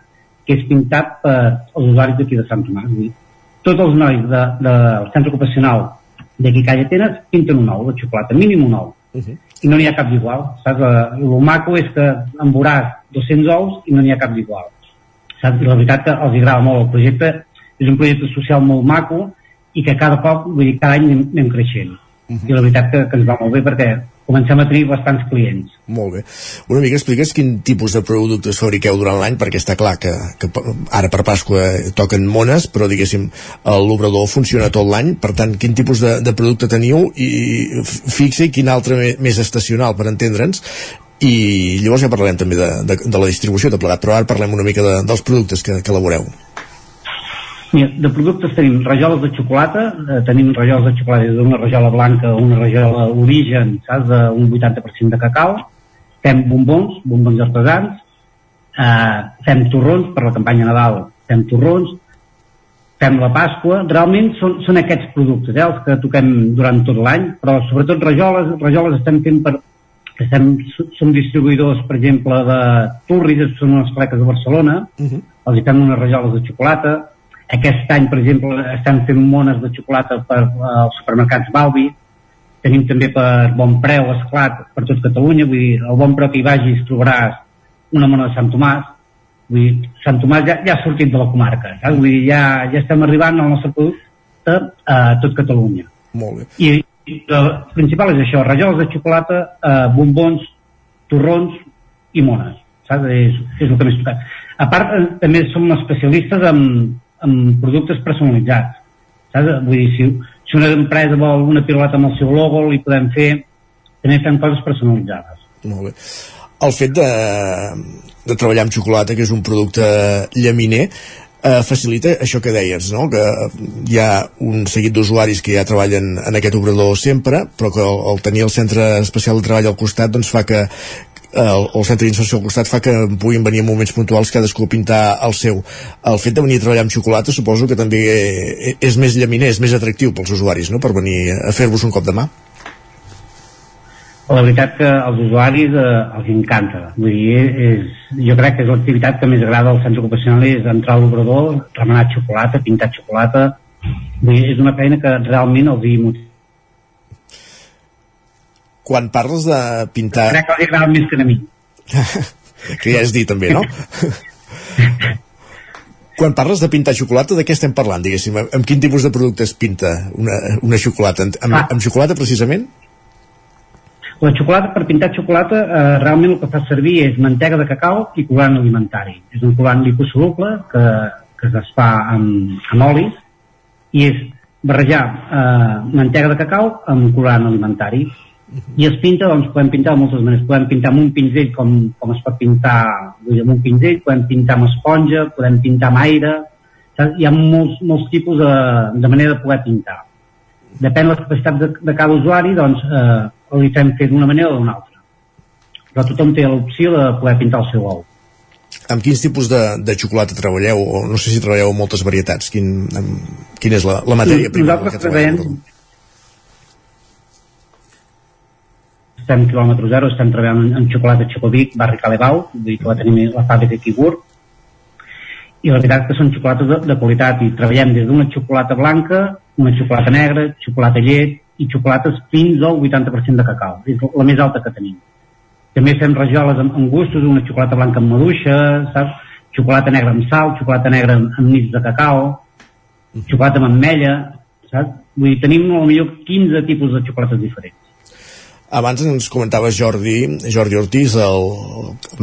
que és pintat per els usuaris d'aquí de Sant Tomàs. Dir, tots els nois de, de, del centre ocupacional d'aquí Calla Atenes pinten un ou de xocolata, mínim un ou. I no n'hi ha cap d'igual, saps? Eh, El maco és que en veuràs 200 ous i no n'hi ha cap d'igual. Saps? I la veritat que els agrada molt el projecte, és un projecte social molt maco i que cada cop, vull dir, cada any anem, anem creixent. I la veritat que, que ens va molt bé perquè comencem a tenir bastants clients. Molt bé. Una mica expliques quin tipus de productes fabriqueu durant l'any, perquè està clar que, que ara per Pasqua toquen mones, però diguéssim l'obrador funciona tot l'any, per tant, quin tipus de, de producte teniu i fixa i quin altre més estacional, per entendre'ns, i llavors ja parlarem també de, de, de la distribució de plegat, però ara parlem una mica de, dels productes que, que elaboreu. Mira, de productes tenim rajoles de xocolata, eh, tenim rajoles de xocolata d'una rajola blanca a una rajola origen, saps, d'un 80% de cacau, fem bombons, bombons artesans, eh, fem torrons per la campanya Nadal, fem torrons, fem la Pasqua, realment són, són aquests productes, eh, els que toquem durant tot l'any, però sobretot rajoles, rajoles estem fent per, estem, som distribuïdors, per exemple, de Turris, són unes pleques de Barcelona, els hi fem unes rajoles de xocolata, aquest any, per exemple, estem fent mones de xocolata per eh, als supermercats Balbi, tenim també per bon preu, esclat, per tot Catalunya, vull dir, al bon preu que hi vagis trobaràs una mona de Sant Tomàs, vull dir, Sant Tomàs ja, ja ha sortit de la comarca, saps? Vull dir, ja, ja estem arribant al nostre producte a tot Catalunya. Molt bé. I, i el principal és això, rajoles de xocolata, eh, bombons, torrons i mones, saps? És, és el que més tocat. A part, eh, també som especialistes en, en productes personalitzats, saps? Vull dir, si, si una empresa vol una pilota amb el seu logo, li podem fer, també fem coses personalitzades. Molt bé. El fet de, de treballar amb xocolata, que és un producte llaminer, eh, facilita això que deies, no? que hi ha un seguit d'usuaris que ja treballen en aquest obrador sempre, però que el, el tenir el centre especial de treball al costat doncs fa que el, el centre d'inserció al costat fa que puguin venir en moments puntuals cadascú a pintar el seu. El fet de venir a treballar amb xocolata suposo que també és més llaminer, és més atractiu pels usuaris, no?, per venir a fer-vos un cop de mà. La veritat que als usuaris eh, els encanta. Vull dir, és, jo crec que és l'activitat que més agrada al centre ocupacional és entrar a l'obrador, remenar xocolata, pintar xocolata. Vull dir, és una feina que realment els hi. Quan parles de pintar... Crec que els agrada més que a mi. [LAUGHS] que ja has dit també, no? [LAUGHS] Quan parles de pintar xocolata, de què estem parlant, diguéssim? Amb quin tipus de productes pinta una, una xocolata? Amb, Ah. amb xocolata, precisament? La xocolata, per pintar xocolata, eh, realment el que fa servir és mantega de cacau i colorant alimentari. És un colorant liposoluble que, que es fa amb, amb olis i és barrejar eh, mantega de cacau amb colorant alimentari i es pinta, doncs podem pintar de moltes maneres. Podem pintar amb un pinzell com, com es pot pintar vull dir, amb un pinzell, podem pintar amb esponja podem pintar amb aire saps? hi ha molts, molts tipus de, de manera de poder pintar. Depèn de la capacitat de, de cada usuari doncs eh, li fem fer d'una manera o d'una altra. Però tothom té l'opció de poder pintar el seu ou. Amb quins tipus de, de xocolata treballeu? O no sé si treballeu moltes varietats. Quin, amb, quina és la, la matèria prima amb la que treballeu? treballem estem quilòmetre zero, estem treballant en, en xocolata Xocovic, barri Calebau, vull dir que la tenim a la fàbrica aquí a Gurb, i la veritat que són xocolates de, de qualitat i treballem des d'una xocolata blanca, una xocolata negra, xocolata llet i xocolates fins al 80% de cacau, és la més alta que tenim. També fem rajoles amb, amb gustos, una xocolata blanca amb maduixa, saps? xocolata negra amb sal, xocolata negra amb, amb nits de cacau, xocolata amb ametlla, saps? Vull dir, tenim millor 15 tipus de xocolates diferents. Abans ens comentava Jordi, Jordi Ortiz, el,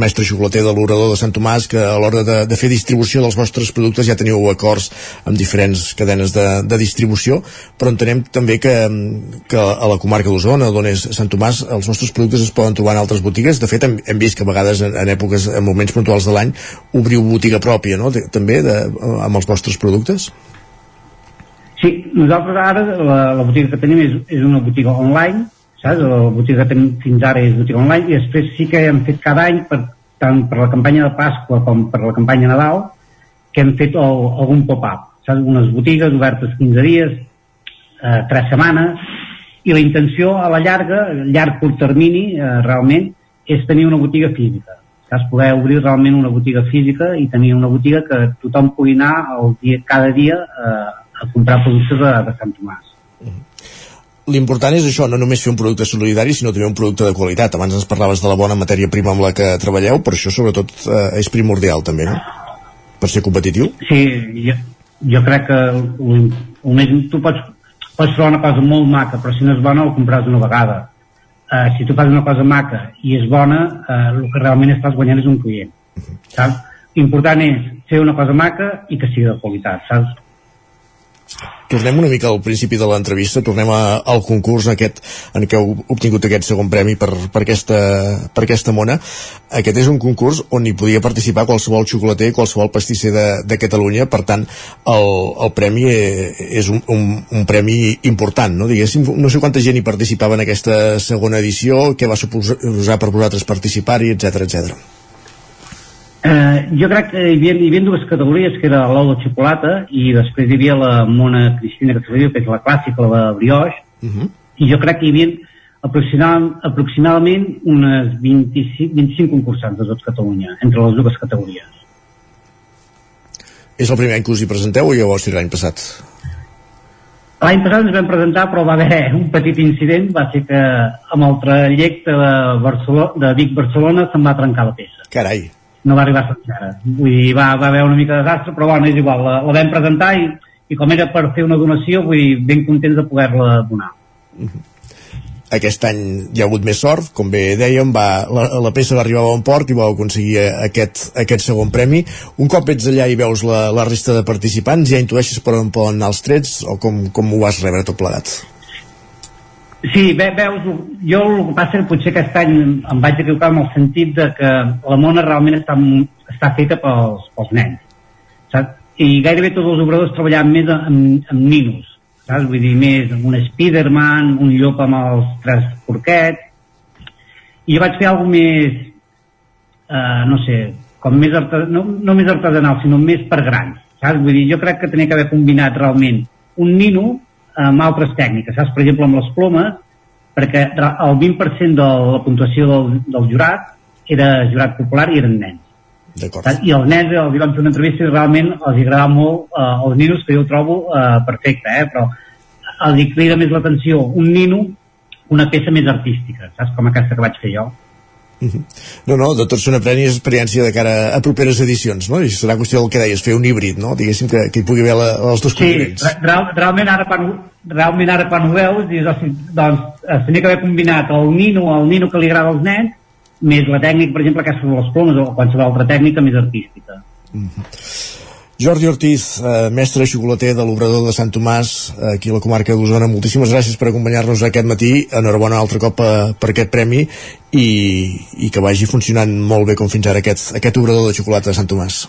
mestre xocolater de l'orador de Sant Tomàs, que a l'hora de, de fer distribució dels vostres productes ja teniu acords amb diferents cadenes de, de distribució, però entenem també que, que a la comarca d'Osona, d'on és Sant Tomàs, els vostres productes es poden trobar en altres botigues. De fet, hem, hem vist que a vegades en, en èpoques, en moments puntuals de l'any, obriu botiga pròpia, no?, de, també, de, amb els vostres productes. Sí, nosaltres ara la, la botiga que tenim és, és una botiga online, saps? La botiga que tenim fins ara és botiga online i després sí que hem fet cada any per, tant per la campanya de Pasqua com per la campanya Nadal que hem fet el, algun pop-up saps? unes botigues obertes 15 dies eh, 3 setmanes i la intenció a la llarga, llarg curt termini eh, realment, és tenir una botiga física saps? poder obrir realment una botiga física i tenir una botiga que tothom pugui anar el dia, cada dia eh, a comprar productes de, de Sant Tomàs l'important és això, no només fer un producte solidari, sinó també un producte de qualitat. Abans ens parlaves de la bona matèria prima amb la que treballeu, però això sobretot eh, és primordial també, no? Per ser competitiu. Sí, jo, jo crec que un, tu pots, pots fer una cosa molt maca, però si no és bona, ho compraràs una vegada. Uh, si tu fas una cosa maca i és bona, uh, el que realment estàs guanyant és un client. Saps? L'important és fer una cosa maca i que sigui de qualitat, saps? Tornem una mica al principi de l'entrevista, tornem a, al concurs aquest en què heu obtingut aquest segon premi per, per, aquesta, per aquesta mona. Aquest és un concurs on hi podia participar qualsevol xocolater, qualsevol pastisser de, de Catalunya, per tant, el, el premi és un, un, un premi important, no? Diguéssim, no sé quanta gent hi participava en aquesta segona edició, què va suposar per vosaltres participar-hi, etc etc. Eh, jo crec que hi havia, hi havia dues categories, que era l'ou de xocolata i després hi havia la Mona Cristina, que que és la clàssica, la de brioix, uh -huh. i jo crec que hi havia aproximadament, aproximadament unes 25, 25 concursants de tot Catalunya, entre les dues categories. És el primer any que us hi presenteu o ser l'any passat? L'any passat ens vam presentar, però va haver un petit incident, va ser que amb el trajecte de, Barcelona, de Vic-Barcelona se'n va trencar la peça. Carai no va arribar sencera. Vull dir, va, va haver una mica de desastre, però bueno, és igual, la, la vam presentar i, i com era per fer una donació, vull dir, ben contents de poder-la donar. Aquest any hi ha hagut més sort, com bé dèiem, va, la, la peça va arribar a bon port i vau aconseguir aquest, aquest segon premi. Un cop ets allà i veus la, la resta de participants, ja intueixes per on poden anar els trets o com, com ho vas rebre tot plegat? Sí, ve, veus, jo el que passa que potser aquest any em vaig equivocar en el sentit de que la mona realment està, està feta pels, pels nens, saps? I gairebé tots els obradors treballaven més amb, amb ninos, saps? Vull dir, més un Spiderman, un llop amb els tres porquets, i jo vaig fer alguna més, eh, no sé, com més artesanal, no, no més artesanal, sinó més per grans, saps? Vull dir, jo crec que tenia que haver combinat realment un nino amb altres tècniques, saps? Per exemple, amb les plomes, perquè el 20% de la puntuació del, del jurat era jurat popular i eren nens. I els nens els vam fer una entrevista i realment els agradava molt eh, els ninos, que jo ho trobo eh, perfecte, eh? però els crida més l'atenció un nino, una peça més artística, saps? Com aquesta que vaig fer jo. No, no, de tots són premi experiència de cara a properes edicions, no? I serà qüestió del que deies, fer un híbrid, no? Diguéssim que, que hi pugui haver la, els dos components. Sí, real, realment ara quan, realment ara quan ho veus, dius, doncs es tenia que haver combinat el nino, el nino que li agrada als nens, més la tècnica, per exemple, aquesta de les plomes o qualsevol altra tècnica més artística. Mm -hmm. Jordi Ortiz, eh, mestre xocolater de l'Obrador de Sant Tomàs, eh, aquí a la comarca d'Osona, moltíssimes gràcies per acompanyar-nos aquest matí. Enhorabona altre cop eh, per aquest premi i, i que vagi funcionant molt bé com fins ara aquest, aquest obrador de xocolata de Sant Tomàs.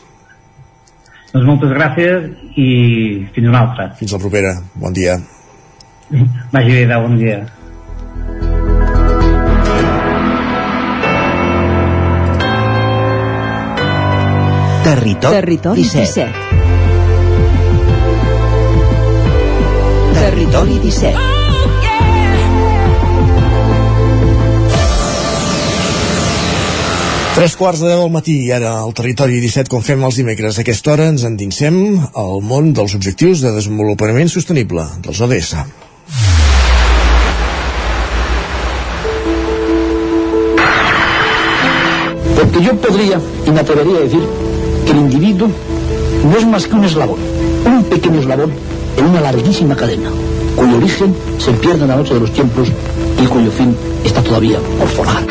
Doncs moltes gràcies i fins una altra. Fins la propera. Bon dia. Vagi bé, bon dia. Territori, Territori 17. 17. Territori 17. Tres quarts de deu del matí i ara al territori 17, com fem els dimecres. A aquesta hora ens endinsem al món dels objectius de desenvolupament sostenible, dels ODS. Porque yo podría y me atrevería a decir el individuo no es más que un eslabón, un pequeño eslabón en una larguísima cadena, cuyo origen se pierde en la noche de los tiempos y cuyo fin está todavía por forjar.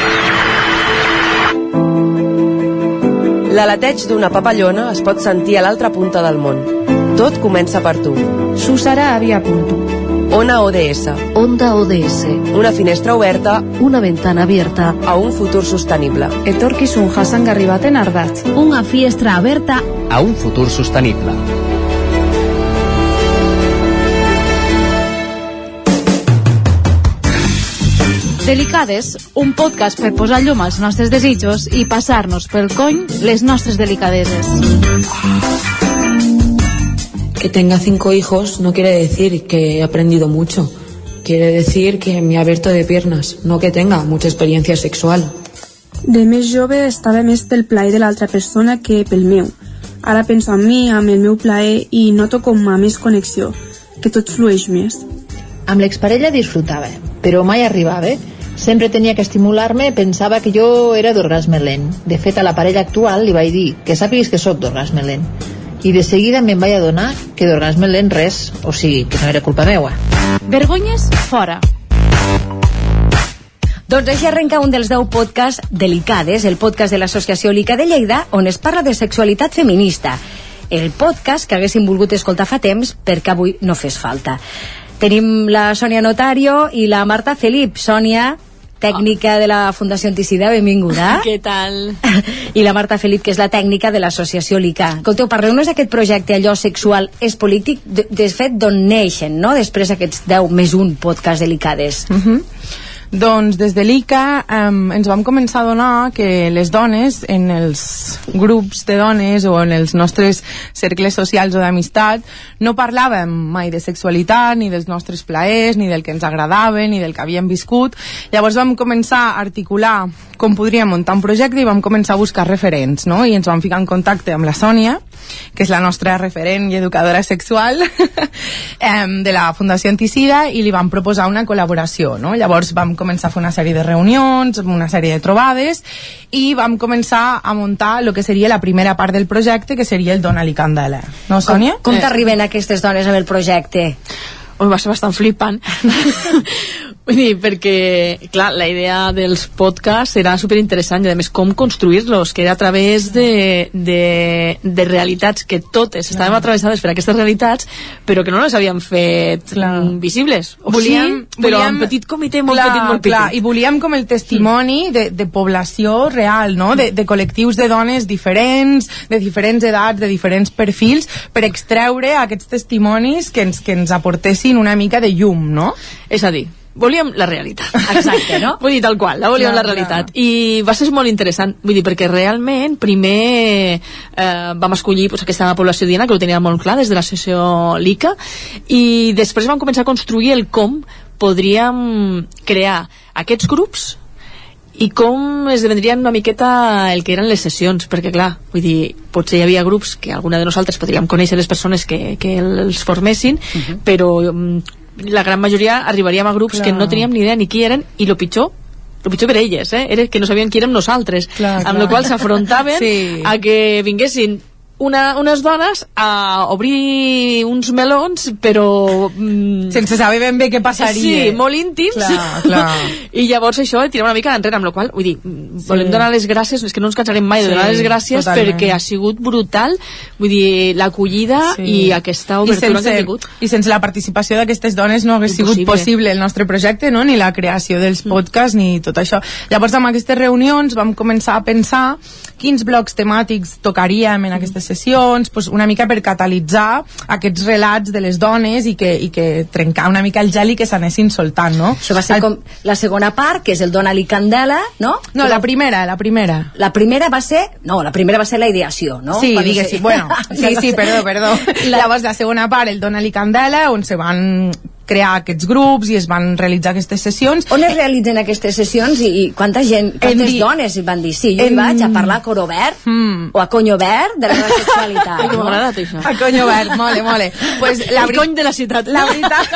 L'aleteig d'una papallona es pot sentir a l'altra punta del món. Tot comença per tu. Susara Avia Punto. Ona ODS. Onda ODS. Una finestra oberta Una ventana abierta. a un futur sostenible. Etorkizun jasangarri baten ardatz. Una fiestra aberta A un futur sostenible. Delicades, un podcast per posar llum als nostres desitjos i passar-nos pel cony les nostres delicadeses. Que tenga cinco hijos no quiere decir que he aprendido mucho. Quiere decir que me he abierto de piernas, no que tenga mucha experiencia sexual. De més jove estava més pel plaer de l'altra persona que pel meu. Ara penso en mi, amb el meu plaer, i noto com a més connexió, que tot flueix més. Amb l'exparella disfrutava, però mai arribava. Sempre tenia que estimular-me, pensava que jo era d'orgasme lent. De fet, a la parella actual li vaig dir que sàpigues que sóc d'orgasme lent. I de seguida me'n vaig adonar que d'orgasme lent res, o sigui, que no era culpa meua. Vergonyes fora. Doncs així arrenca un dels 10 podcasts Delicades, el podcast de l'Associació Lica de Lleida, on es parla de sexualitat feminista. El podcast que haguéssim volgut escoltar fa temps perquè avui no fes falta. Tenim la Sònia Notario i la Marta Felip. Sònia, tècnica de la Fundació Anticida, benvinguda. [LAUGHS] Què tal? [LAUGHS] I la Marta Felip, que és la tècnica de l'associació LICA. Escolteu, parleu-nos d'aquest projecte Allò sexual és polític, de, de fet, d'on neixen, no?, després aquests 10 més un podcast delicades. Uh -huh. Doncs des de l'ICA um, ens vam començar a donar que les dones en els grups de dones o en els nostres cercles socials o d'amistat no parlàvem mai de sexualitat, ni dels nostres plaers, ni del que ens agradava, ni del que havíem viscut. Llavors vam començar a articular com podríem muntar un projecte i vam començar a buscar referents, no? I ens vam ficar en contacte amb la Sònia, que és la nostra referent i educadora sexual [LAUGHS] de la Fundació Anticida i li vam proposar una col·laboració, no? Llavors vam començar a fer una sèrie de reunions, una sèrie de trobades i vam començar a muntar el que seria la primera part del projecte, que seria el Dona-li Candela. No, Sònia? Com, com t'arriben aquestes dones amb el projecte? Ui, va ser bastant flipant. [LAUGHS] Vull dir, perquè, clar, la idea dels podcasts era superinteressant i, a més, com construir-los, que era a través de, de, de realitats que totes estàvem atravessades per aquestes realitats, però que no les havíem fet clar. visibles. O volíem, sí, però volíem, en petit comitè, molt clar, petit, molt clar, petit. I volíem com el testimoni de, de població real, no? de, de col·lectius de dones diferents, de diferents edats, de diferents perfils, per extreure aquests testimonis que ens, que ens aportessin una mica de llum, no? És a dir, volíem la realitat. Exacte, no? Vull dir, tal qual, la volíem Clar, la realitat. I va ser molt interessant, vull dir, perquè realment primer eh, vam escollir pues, aquesta població diana, que ho tenia molt clar des de l'associació LICA, i després vam començar a construir el com podríem crear aquests grups i com esdevendrien una miqueta el que eren les sessions, perquè clar, vull dir, potser hi havia grups que alguna de nosaltres podríem conèixer les persones que, que els formessin, uh -huh. però mm, la gran majoria arribaríem a grups Clar. que no teníem ni idea ni qui eren, i lo pitjor el pitjor per elles, eh? era que no sabien qui érem nosaltres Clar, amb clar. la qual s'afrontaven Sí. a que vinguessin una, unes dones a obrir uns melons, però... Mm, Sense saber ben bé què passaria. Sí, molt íntims. Clar, clar. [LAUGHS] I llavors això tira una mica enrere, amb la qual vull dir, volem Sí. donar les gràcies, és que no ens cansarem mai de Sí, donar les gràcies totalment. perquè ha sigut brutal, vull dir, l'acollida Sí. i aquesta I obertura sense, que hem tingut. I sense la participació d'aquestes dones no hagués sigut Impossible. possible el nostre projecte, no? ni la creació dels podcasts, ni tot això. Llavors, amb aquestes reunions vam començar a pensar quins blocs temàtics tocaríem en aquestes sessions, pues una mica per catalitzar aquests relats de les dones i que, i que trencar una mica el gel i que s'anessin soltant, no? Això va ser com la segona part, que és el Dona-li Candela, no? No, la primera, la primera. La primera va ser... No, la primera va ser la ideació, no? Sí, Quan diguéssim, se- bueno, [LAUGHS] sí, sí, perdó, perdó. La- Llavors, la segona part, el Dona-li Candela, on se van crear aquests grups i es van realitzar aquestes sessions. On es realitzen aquestes sessions i, i quanta gent, quantes di- dones hi van dir sí, jo hi en- vaig a parlar a coro verd Mm. o a conyo verd de la meva sexualitat. No? m'ha això. A conyo verd, mole, mole. Pues la el veri- cony de la ciutat. La veritat...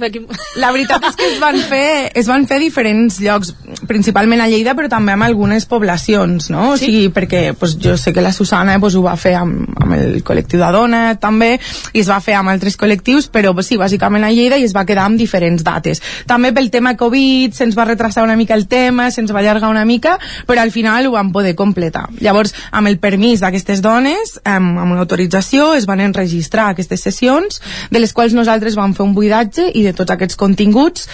Fer aquí... La veritat és que es van fer, es van fer diferents llocs, principalment a Lleida, però també amb algunes poblacions, no? O sigui, perquè pues, jo sé que la Susana pues, ho va fer amb, amb el col·lectiu de dona també, i es va fer amb altres col·lectius, però pues, sí, bàsicament a Lleida i es va quedar amb diferents dates. També pel tema Covid se'ns va retrasar una mica el tema, se'ns va allargar una mica, però al final ho vam poder completar. Llavors, amb el permís d'aquestes dones, amb, amb una autorització, es van enregistrar aquestes sessions, de les quals nosaltres vam fer un buidatge i de tots aquests continguts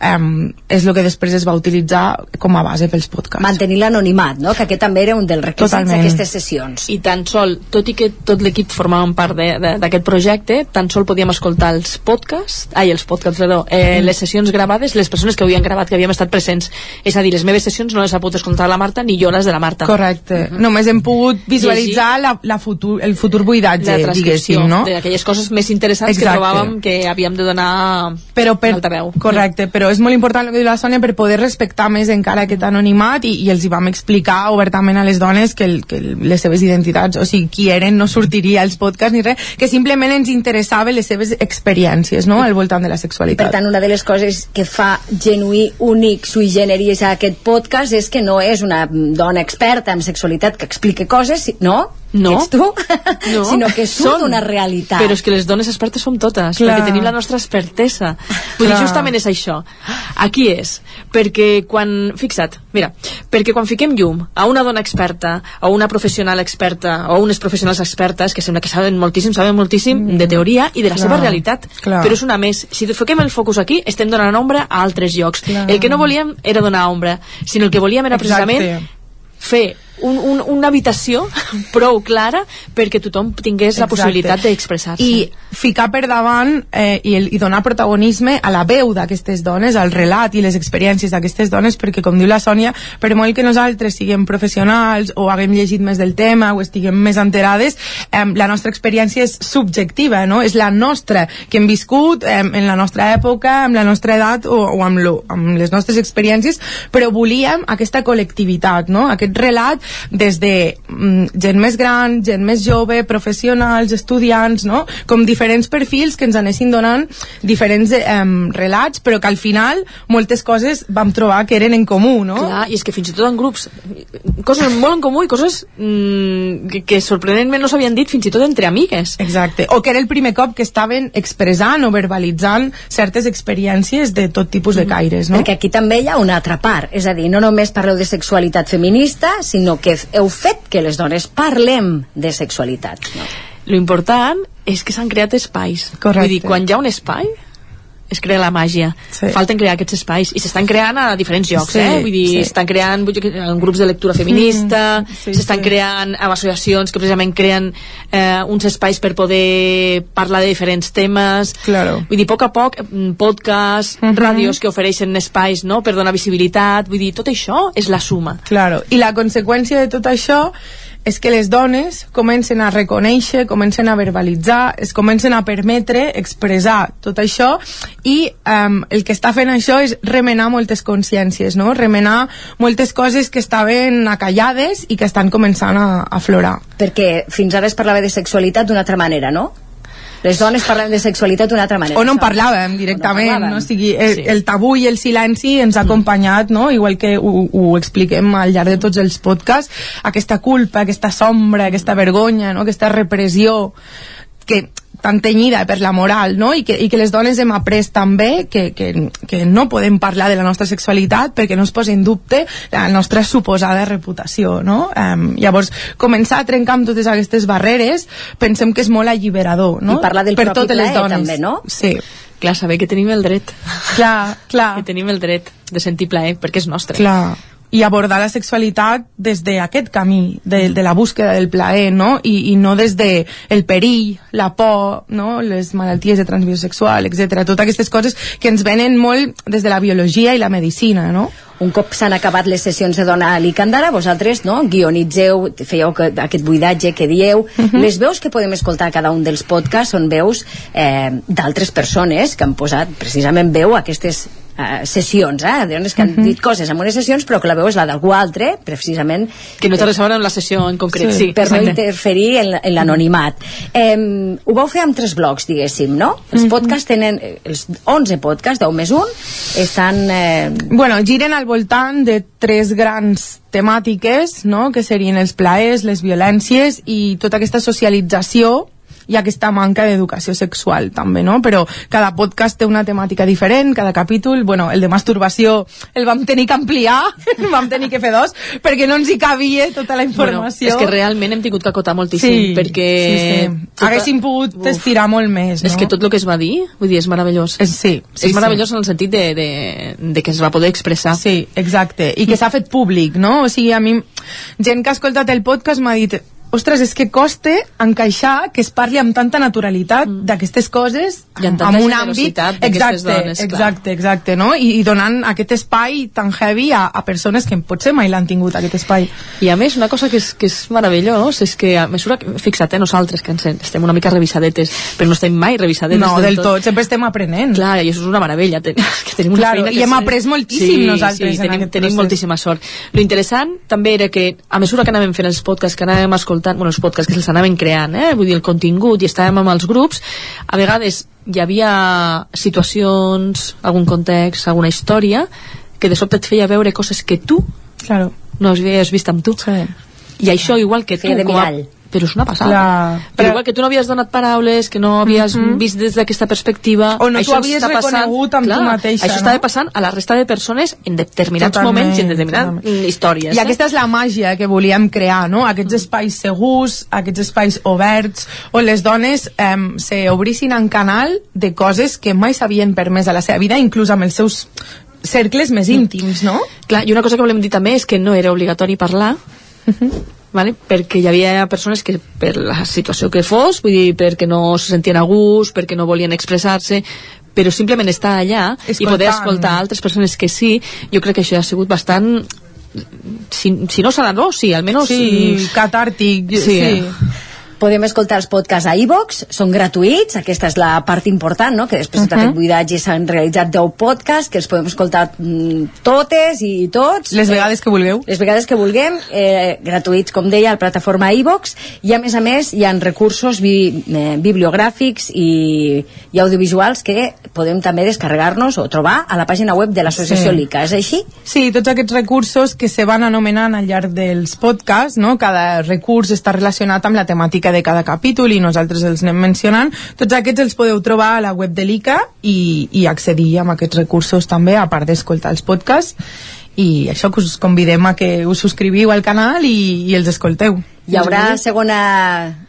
um, és el que després es va utilitzar com a base pels podcasts. Mantenir l'anonimat, no? Que aquest també era un dels requisits d'aquestes sessions. I tan sol, tot i que tot l'equip formàvem part de- de- d'aquest projecte, tan sol podíem escoltar els podcasts, ai, els podcasts, perdó, eh, les sessions gravades, les persones que havien gravat, que havíem estat presents. És a dir, les meves sessions no les ha pogut escoltar la Marta ni jo les de la Marta. Correcte. Mhm. Només hem pogut visualitzar la, la futur, el futur buidatge, la diguéssim, no? d'aquelles coses més interessants Exacte. que trobàvem que havíem de donar però per, altaveu. correcte, però és molt important el que diu la Sònia per poder respectar més encara aquest anonimat i, i els hi vam explicar obertament a les dones que, el, que les seves identitats, o sigui, qui eren no sortiria als podcasts ni res, que simplement ens interessava les seves experiències, no?, al voltant de la Per sexualitat. tant, una de les coses que fa genuí, únic, sui generis a aquest podcast és que no és una dona experta en sexualitat que explique coses, no? No. Ets tu? No. [LAUGHS] Sinó que surt Són. una realitat. Però és que les dones expertes som totes, Clar. perquè tenim la nostra expertesa. Vull dir, justament és això. Aquí és, perquè quan... Fixa't, mira, perquè quan fiquem llum a una dona experta, o una professional experta, o unes professionals expertes, que sembla que saben moltíssim, saben moltíssim de teoria i de la Clar. seva realitat. Clar. Però és una més. Si fiquem el focus aquí, estem donant ombra a altres llocs. Clar. El que no volíem era donar ombra, sinó el que volíem era Exacte. precisament fer un, un, una habitació [LAUGHS] prou clara perquè tothom tingués la Exacte. possibilitat d'expressar-se. i ficar per davant eh, i, el, i donar protagonisme a la veu d'aquestes dones, al relat i les experiències d'aquestes dones, perquè com diu la Sònia, per molt que nosaltres siguem professionals o haguem llegit més del tema o estiguem més enterades, eh, la nostra experiència és subjectiva, no? és la nostra, que hem viscut eh, en la nostra època, amb la nostra edat o, o amb, lo, amb les nostres experiències, però volíem aquesta col·lectivitat, no? aquest relat des de mm, gent més gran, gent més jove, professionals, estudiants, no? com diferents perfils que ens anessin donant diferents eh, relats, però que al final moltes coses vam trobar que eren en comú, no? Clar, i és que fins i tot en grups coses molt en comú i coses mm, que, que sorprenentment no s'havien dit fins i tot entre amigues Exacte, o que era el primer cop que estaven expressant o verbalitzant certes experiències de tot tipus de caires, no? Perquè aquí també hi ha una altra part, és a dir, no només parleu de sexualitat feminista, sinó que heu fet que les dones parlem de sexualitat. No? lo important és que s'han creat espais Correcte. vull dir, quan hi ha un espai es crea la màgia. Sí. Falten crear aquests espais i s'estan creant a diferents llocs, Sí, eh? Vull dir, sí. estan creant vull dir, en grups de lectura feminista, Mm, sí, s'estan sí. creant amb associacions que precisament creen eh, uns espais per poder parlar de diferents temes. Claro. Vull dir, a poc a poc, mm, podcasts, Mhm. ràdios que ofereixen espais, no?, per donar visibilitat. Vull dir, tot això és la suma. Claro. I la conseqüència de tot això és que les dones comencen a reconèixer, comencen a verbalitzar, es comencen a permetre expressar tot això i um, el que està fent això és remenar moltes consciències, no? remenar moltes coses que estaven acallades i que estan començant a, a aflorar. Perquè fins ara es parlava de sexualitat d'una altra manera, no? Les dones parlem de sexualitat d'una altra manera. o no en parlàvem directament, O no parlàvem. no? O sigui, el, Sí. el tabú i el silenci ens ha acompanyat, no? igual que ho, ho expliquem al llarg de tots els podcasts, aquesta culpa, aquesta sombra, aquesta vergonya, no? aquesta repressió que tan tenyida per la moral, no? I que, i que les dones hem après també que, que, que no podem parlar de la nostra sexualitat perquè no es posa en dubte la nostra suposada reputació, no? Um, llavors, començar a trencar amb totes aquestes barreres pensem que és molt alliberador, no? I parlar del per propi totes les plaer, dones. també, no? Sí. Clar, saber que tenim el dret. Clar, clar. Que tenim el dret de sentir plaer, perquè és nostre. Clar, i abordar la sexualitat des d'aquest camí, de, de la búsqueda del plaer, no? I, i no des de el perill, la por, no? les malalties de transmissió sexual, etc. Totes aquestes coses que ens venen molt des de la biologia i la medicina, no? Un cop s'han acabat les sessions de Dona a Licandara, vosaltres no, guionitzeu, fèieu que, aquest buidatge que dieu. Les veus que podem escoltar a cada un dels podcasts són veus eh, d'altres persones que han posat precisament veu a aquestes eh, sessions, eh? de dones que han dit coses en unes sessions però que la veu és la d'algú altre, precisament Que no té res a veure amb la sessió en concret. Sí, per no interferir en, en l'anonimat. Eh, ho vau fer amb tres blocs, diguéssim, no? Els podcasts tenen, eh, els 11 podcasts, 10 més 1, estan... Eh, Bueno, giren al voltant de tres grans temàtiques, no?, que serien els plaers, les violències i tota aquesta socialització i aquesta manca d'educació sexual també, no? Però cada podcast té una temàtica diferent, cada capítol, bueno, el de masturbació el vam tenir que ampliar, [LAUGHS] vam tenir que fer dos, perquè no ens hi cabia tota la informació. Bueno, és que realment hem tingut que acotar moltíssim, Sí, perquè... sí, sí. Haguéssim pogut estirar molt més, És no? que tot el que es va dir, vull dir, és meravellós. És, sí, sí, és meravellós sí. en el sentit de, de, de que es va poder expressar. Sí, exacte. I que s'ha fet públic, no? O sigui, a mi, gent que ha escoltat el podcast m'ha dit ostres, és que costa encaixar que es parli amb tanta naturalitat mm. d'aquestes coses I amb un àmbit exacte, dones, clar. exacte, exacte, no? I, i donant aquest espai tan heavy a, a persones que potser mai l'han tingut aquest espai. I a més, una cosa que és, que és meravellós és que a mesura que, fixa't, eh, nosaltres que ens, estem una mica revisadetes, però no estem mai revisadetes No, del tot, sempre estem aprenent. Clar, i això és una meravella, ten, [LAUGHS] que tenim una Claro, feina que i hem après moltíssim nosaltres sí, en tenim, tenim moltíssima sort. Lo interessant també era que a mesura que anàvem fent els podcasts, que anàvem escoltant, bueno, els podcasts que els anàvem creant, eh, vull dir, el contingut, i estàvem amb els grups, a vegades hi havia situacions, algun context, alguna història, que de sobte et feia veure coses que tu claro. no havies vist amb tu. Sí. I això, igual que tu... Feia com a-. Però és una passada. Clar. Però, Però- igual que tu no havies donat paraules, que no havies Mhm. vist des d'aquesta perspectiva... O no això t'ho havies reconegut amb tu Clar, mateixa, Això no? estava passant a la resta de persones en determinats Totalment, moments i en determinades totalment. històries. I eh? aquesta és la màgia que volíem crear, no? Aquests espais segurs, aquests espais oberts, on les dones eh, se obrissin en canal de coses que mai s'havien permès a la seva vida, inclús amb els seus cercles més íntims, no? Clar, i una cosa que volem dir també és que no era obligatori parlar, vale? perquè hi havia persones que per la situació que fos, vull dir, perquè no se sentien a gust, perquè no volien expressar-se, però simplement estar allà i Escoltant. poder escoltar altres persones que sí, jo crec que això ha sigut bastant si, si no sanador, sí, almenys Sí, catàrtic, sí, sí. eh? Podem escoltar els podcasts a iVox, són gratuïts, aquesta és la part important, no? que després de tot Mhm. aquest buidatge s'han realitzat 10 podcasts, que els podem escoltar mm, totes i tots. Les vegades que vulgueu. Les vegades que vulguem, eh, gratuïts, com deia, a la plataforma iVox, i a més a més hi ha recursos bi eh, bibliogràfics i, i audiovisuals que podem també descarregar-nos o trobar a la pàgina web de l'associació Sí. LICA, és així? Sí, tots aquests recursos que se van anomenant al llarg dels podcasts, no? cada recurs està relacionat amb la temàtica de cada capítol i nosaltres els anem mencionant. Tots aquests els podeu trobar a la web de l'ICA i, i accedir a aquests recursos també, a part d'escoltar els podcasts. I això que us convidem a que us subscriviu al canal i, i els escolteu. Hi haurà segona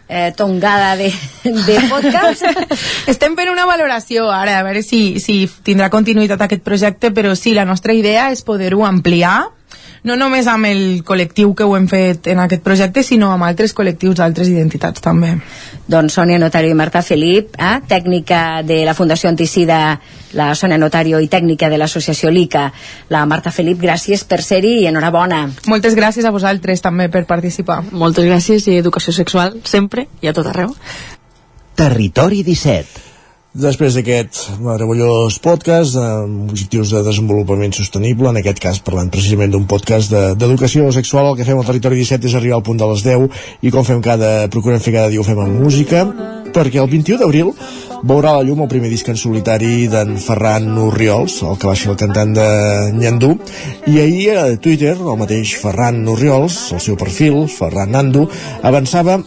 eh, tongada de, de podcast? [LAUGHS] Estem fent una valoració ara, a veure si, si tindrà continuïtat aquest projecte, però sí, la nostra idea és poder-ho ampliar no només amb el col·lectiu que ho hem fet en aquest projecte, sinó amb altres col·lectius d'altres identitats també. Doncs Sònia Notario i Marta Felip, eh, tècnica de la Fundació Anticida, la Sònia Notario i tècnica de l'associació LICA, la Marta Felip, gràcies per ser-hi i enhorabona. Moltes gràcies a vosaltres també per participar. Moltes gràcies i educació sexual sempre i a tot arreu. Territori 17. Després d'aquest meravellós podcast amb objectius de desenvolupament sostenible, en aquest cas parlant precisament d'un podcast d'educació de, sexual, el que fem al Territori 17 és arribar al punt de les 10 i com fem cada, procurem fer cada dia ho fem amb música, perquè el 21 d'abril veurà la llum el primer disc en solitari d'en Ferran Urriols, el que va ser el cantant de Nyandú, i ahir a Twitter el mateix Ferran Urriols, el seu perfil, Ferran Nando, avançava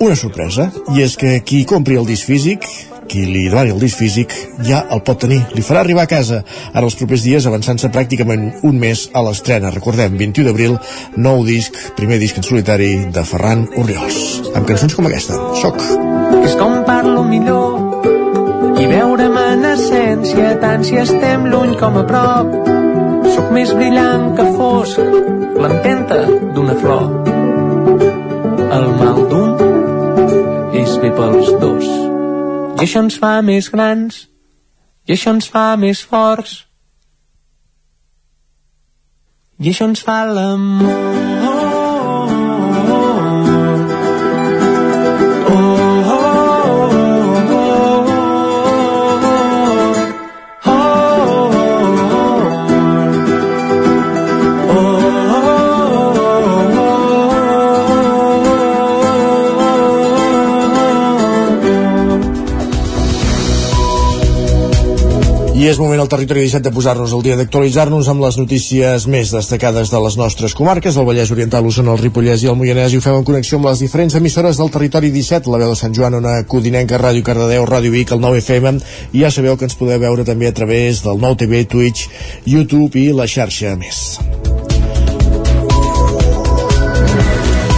una sorpresa, i és que qui compri el disc físic qui li demani el disc físic ja el pot tenir, li farà arribar a casa ara els propers dies avançant-se pràcticament un mes a l'estrena, recordem 21 d'abril, nou disc, primer disc en solitari de Ferran Oriols amb cançons com aquesta, Soc. És com parlo millor i veure'm en essència tant si estem lluny com a prop. Sóc més brillant que fosc l'empenta d'una flor. El mal d'un bé pels dos. I això ens fa més grans. I això ens fa més forts. I això ens fa l'amor és moment al territori 17 de posar-nos al dia d'actualitzar-nos amb les notícies més destacades de les nostres comarques, el Vallès Oriental, l'Osona, el Ripollès i el Moianès, i ho fem en connexió amb les diferents emissores del territori 17, la veu de Sant Joan, una Codinenca, Ràdio Cardedeu, Ràdio Vic, el 9 FM, i ja sabeu que ens podeu veure també a través del nou TV, Twitch, YouTube i la xarxa més.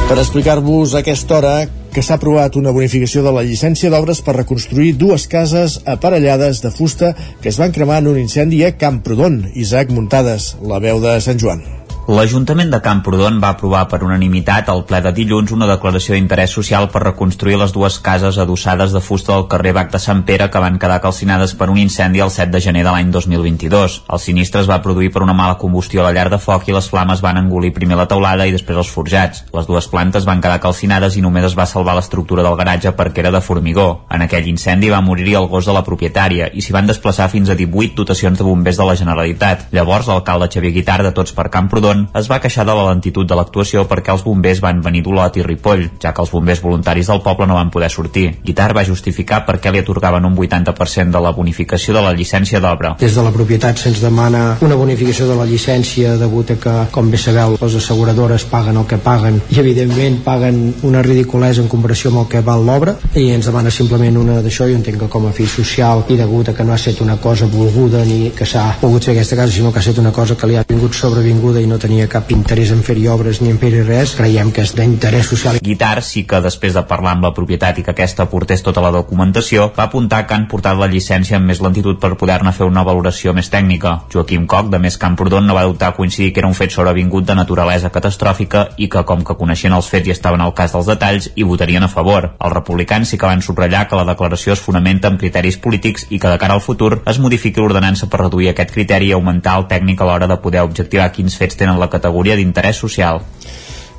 Per explicar-vos aquesta hora que s'ha aprovat una bonificació de la llicència d'obres per reconstruir dues cases aparellades de fusta que es van cremar en un incendi a Camprodon. Isaac Muntades, la veu de Sant Joan. L'Ajuntament de Camprodon va aprovar per unanimitat al ple de dilluns una declaració d'interès social per reconstruir les dues cases adossades de fusta del carrer Bac de Sant Pere que van quedar calcinades per un incendi el 7 de gener de l'any 2022. El sinistre es va produir per una mala combustió a la llar de foc i les flames van engolir primer la teulada i després els forjats. Les dues plantes van quedar calcinades i només es va salvar l'estructura del garatge perquè era de formigó. En aquell incendi va morir el gos de la propietària i s'hi van desplaçar fins a 18 dotacions de bombers de la Generalitat. Llavors, l'alcalde Xavier Guitar de Tots per Camprodon es va queixar de la lentitud de l'actuació perquè els bombers van venir d'Olot i Ripoll, ja que els bombers voluntaris del poble no van poder sortir. Guitar va justificar per què li atorgaven un 80% de la bonificació de la llicència d'obra. Des de la propietat se'ns demana una bonificació de la llicència degut a que, com bé sabeu, les asseguradores paguen el que paguen i evidentment paguen una ridiculesa en comparació amb el que val l'obra i ens demana simplement una d'això i entenc que com a fi social i degut a que no ha estat una cosa volguda ni que s'ha pogut fer aquesta casa sinó que ha estat una cosa que li ha vingut sobrevinguda i no tenia cap interès en fer-hi obres ni en fer-hi res creiem que és d'interès social Guitar sí que després de parlar amb la propietat i que aquesta aportés tota la documentació va apuntar que han portat la llicència amb més lentitud per poder-ne fer una valoració més tècnica. Joaquim Coc, de Més Camprodon, no va dubtar coincidir que era un fet sobrevingut de naturalesa catastròfica i que com que coneixien els fets i estaven al cas dels detalls hi votarien a favor. Els republicans sí que van subratllar que la declaració es fonamenta en criteris polítics i que de cara al futur es modifiqui l'ordenança per reduir aquest criteri i augmentar el tècnic a l'hora de poder objectivar quins fets tenen la categoria d'interès social.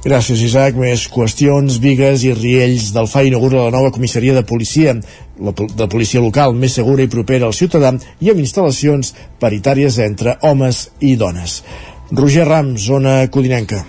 Gràcies, Isaac. Més qüestions. Vigues i Riells del FA inaugura la nova comissaria de policia, la de policia local més segura i propera al ciutadà i amb instal·lacions paritàries entre homes i dones. Roger Rams, zona Codinenca.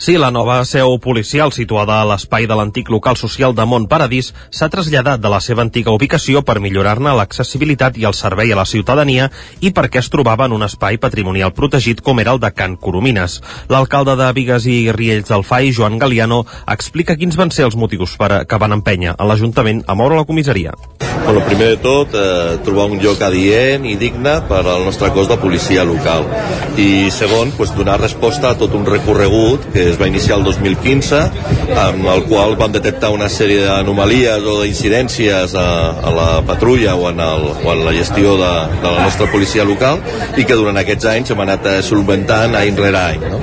Sí, la nova seu policial situada a l'espai de l'antic local social de Mont Paradís s'ha traslladat de la seva antiga ubicació per millorar-ne l'accessibilitat i el servei a la ciutadania i perquè es trobava en un espai patrimonial protegit com era el de Can Coromines. L'alcalde de Vigues i Riells del FAI, Joan Galiano, explica quins van ser els motius per a, que van empènyer a l'Ajuntament a moure la comissaria. Bueno, primer de tot, eh, trobar un lloc adient i digne per al nostre cos de policia local. I segon, pues, donar resposta a tot un recorregut que es va iniciar el 2015, amb el qual vam detectar una sèrie d'anomalies o d'incidències a, a la patrulla o en, el, o en la gestió de, de la nostra policia local i que durant aquests anys hem anat eh, solventant any rere any. No?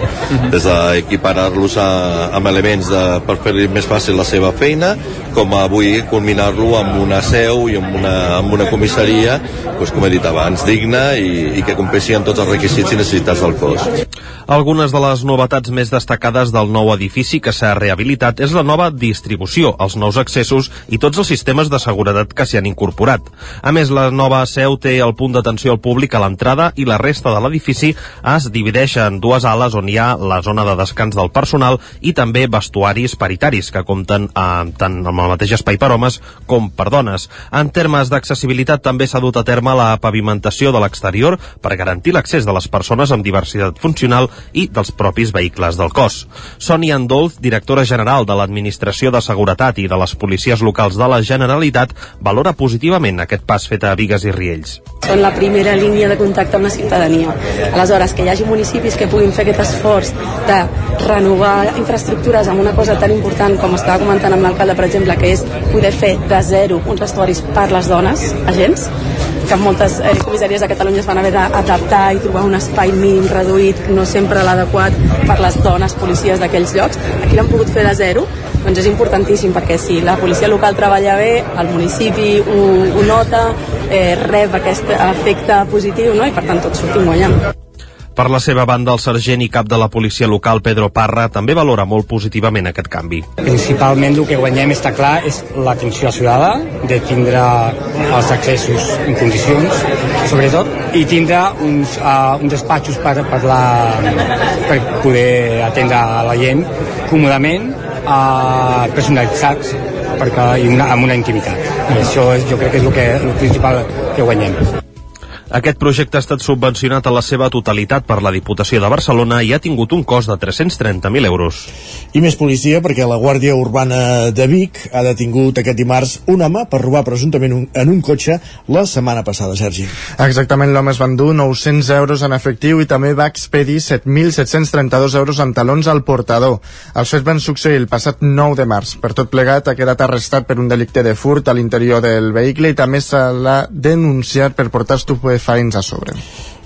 Des d'equiparar-los amb elements de, per fer més fàcil la seva feina, com avui culminar-lo amb una seu i amb una, amb una comissaria, doncs, com he dit abans, digna i, i que compleixi amb tots els requisits i necessitats del cos. Algunes de les novetats més destacades del nou edifici que s'ha rehabilitat és la nova distribució, els nous accessos i tots els sistemes de seguretat que s'hi han incorporat. A més, la nova seu té el punt d'atenció al públic a l'entrada i la resta de l'edifici es divideix en dues ales on hi ha la zona de descans del personal i també vestuaris paritaris que compten eh, tant amb el mateix espai per homes com per dones. En termes d'accessibilitat també s'ha dut a terme la pavimentació de l'exterior per garantir l'accés de les persones amb diversitat funcional i dels propis vehicles del cos. Sònia Andolz, directora general de l'Administració de Seguretat i de les policies locals de la Generalitat, valora positivament aquest pas fet a Vigues i Riells. Són la primera línia de contacte amb la ciutadania. Aleshores, que hi hagi municipis que puguin fer aquest esforç de renovar infraestructures amb una cosa tan important com estava comentant amb l'alcalde, per exemple, que és poder fer de zero uns vestuaris per les dones, agents, que moltes eh, comissaries de Catalunya es van haver d'adaptar i trobar un espai mínim reduït, no sempre l'adequat per les dones policies d'aquells llocs. Aquí l'han pogut fer de zero, doncs és importantíssim perquè si la policia local treballa bé, el municipi ho, ho nota, eh, rep aquest efecte positiu no? i per tant tots sortim guanyant. Per la seva banda, el sergent i cap de la policia local, Pedro Parra, també valora molt positivament aquest canvi. Principalment el que guanyem, està clar, és l'atenció ciutadana, de tindre els accessos en condicions, sobretot, i tindre uns, uh, uns despatxos per, per, la, per poder atendre la gent còmodament, uh, personalitzats, perquè, i una, amb una intimitat. I això és, jo crec que és el, que, el principal que guanyem. Aquest projecte ha estat subvencionat a la seva totalitat per la Diputació de Barcelona i ha tingut un cost de 330.000 euros. I més policia perquè la Guàrdia Urbana de Vic ha detingut aquest dimarts un home per robar presumptament un, en un cotxe la setmana passada, Sergi. Exactament, l'home es van dur 900 euros en efectiu i també va expedir 7.732 euros en talons al portador. Els fets van succeir el passat 9 de març. Per tot plegat, ha quedat arrestat per un delicte de furt a l'interior del vehicle i també se l'ha denunciat per portar faents a sobre.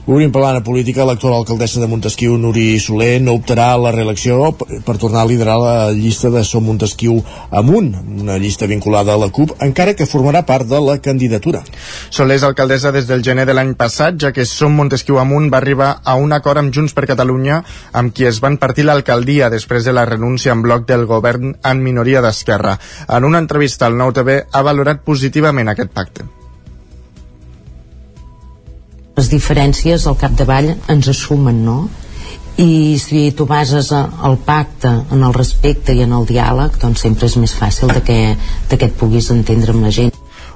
Obrim plana política, l'actual alcaldessa de Montesquieu, Nuri Soler, no optarà a la reelecció per tornar a liderar la llista de Som Montesquieu amunt, una llista vinculada a la CUP, encara que formarà part de la candidatura. Soler és alcaldessa des del gener de l'any passat, ja que Som Montesquieu amunt va arribar a un acord amb Junts per Catalunya, amb qui es van partir l'alcaldia després de la renúncia en bloc del govern en minoria d'Esquerra. En una entrevista al Nou TV ha valorat positivament aquest pacte les diferències al capdavall ens assumen, no? i si tu bases el pacte en el respecte i en el diàleg doncs sempre és més fàcil de que, de que et puguis entendre amb la gent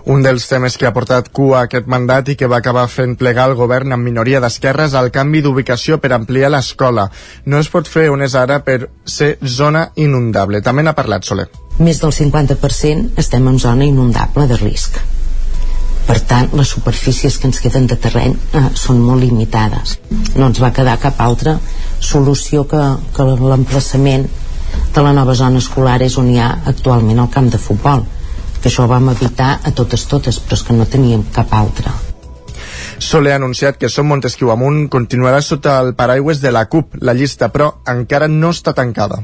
un dels temes que ha portat cua a aquest mandat i que va acabar fent plegar el govern amb minoria d'esquerres el canvi d'ubicació per ampliar l'escola. No es pot fer on és ara per ser zona inundable. També n'ha parlat Soler. Més del 50% estem en zona inundable de risc per tant les superfícies que ens queden de terreny eh, són molt limitades no ens va quedar cap altra solució que, que l'emplaçament de la nova zona escolar és on hi ha actualment el camp de futbol que això ho vam evitar a totes totes però és que no teníem cap altra Soler ha anunciat que Som Montesquieu Amunt continuarà sota el paraigües de la CUP. La llista, però, encara no està tancada.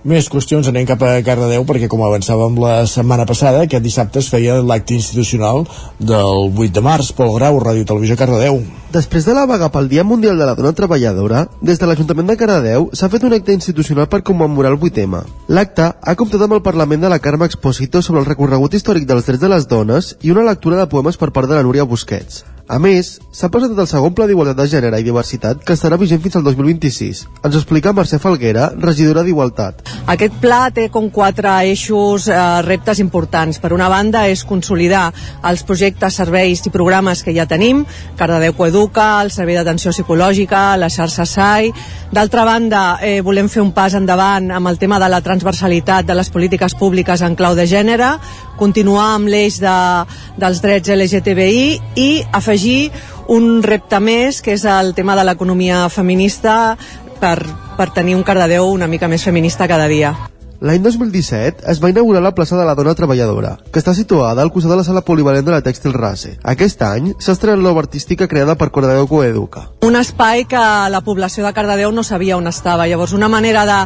Més qüestions, anem cap a Cardedeu perquè com avançàvem la setmana passada aquest dissabte es feia l'acte institucional del 8 de març. Pol Grau, Ràdio Televisió Cardedeu. Després de la vaga pel Dia Mundial de la Dona Treballadora, des de l'Ajuntament de Cardedeu s'ha fet un acte institucional per commemorar el 8M. L'acte ha comptat amb el Parlament de la Carme Exposito sobre el recorregut històric dels drets de les dones i una lectura de poemes per part de la Núria Busquets. A més, s'ha presentat el segon Pla d'Igualtat de Gènere i Diversitat que estarà vigent fins al 2026. Ens explica Mercè Falguera, regidora d'Igualtat. Aquest pla té com quatre eixos eh, reptes importants. Per una banda és consolidar els projectes, serveis i programes que ja tenim, Cardedeu Coeduca, el Servei d'Atenció Psicològica, la xarxa SAI. D'altra banda, eh, volem fer un pas endavant amb el tema de la transversalitat de les polítiques públiques en clau de gènere, continuar amb l'eix de, dels drets LGTBI i afegir un repte més, que és el tema de l'economia feminista per, per tenir un Cardedeu una mica més feminista cada dia. L'any 2017 es va inaugurar la plaça de la Dona Treballadora, que està situada al costat de la sala polivalent de la Tèxtil Rase. Aquest any s'ha estrenat l'obra artística creada per Cardedeu Coeduca. Un espai que la població de Cardedeu no sabia on estava. Llavors, una manera de,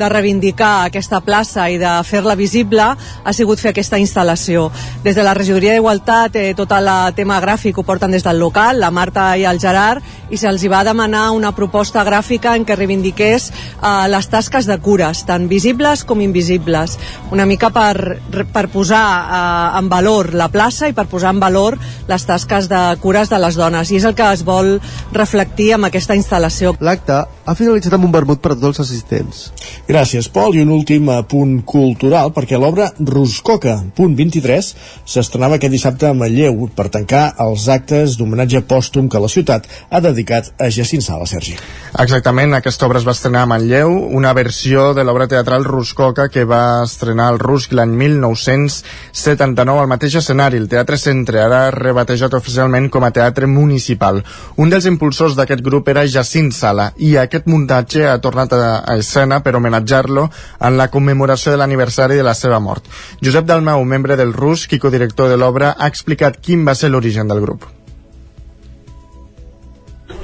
de reivindicar aquesta plaça i de fer-la visible ha sigut fer aquesta instal·lació. Des de la regidoria d'Igualtat, eh, tot el tema gràfic ho porten des del local, la Marta i el Gerard, i se'ls va demanar una proposta gràfica en què reivindiqués eh, les tasques de cures, tant visibles com invisibles. Una mica per, per posar eh, en valor la plaça i per posar en valor les tasques de cures de les dones. I és el que es vol reflectir amb aquesta instal·lació. L'acte ha finalitzat amb un vermut per a tots els assistents. Gràcies, Pol. I un últim eh, punt cultural, perquè l'obra Ruscoca, punt 23, s'estrenava aquest dissabte a Manlleu per tancar els actes d'homenatge pòstum que la ciutat ha dedicat a Jacint Sala, Sergi. Exactament, aquesta obra es va estrenar a Manlleu, una versió de l'obra teatral Ruscoca que va estrenar el Rusc l'any 1979 al mateix escenari, el Teatre Centre, ara rebatejat oficialment com a Teatre Municipal. Un dels impulsors d'aquest grup era Jacint Sala i aquest muntatge ha tornat a, a escena per homenatjar-lo en la commemoració de l'aniversari de la seva mort. Josep Dalmau, membre del Rusc i codirector de l'obra, ha explicat quin va ser l'origen del grup.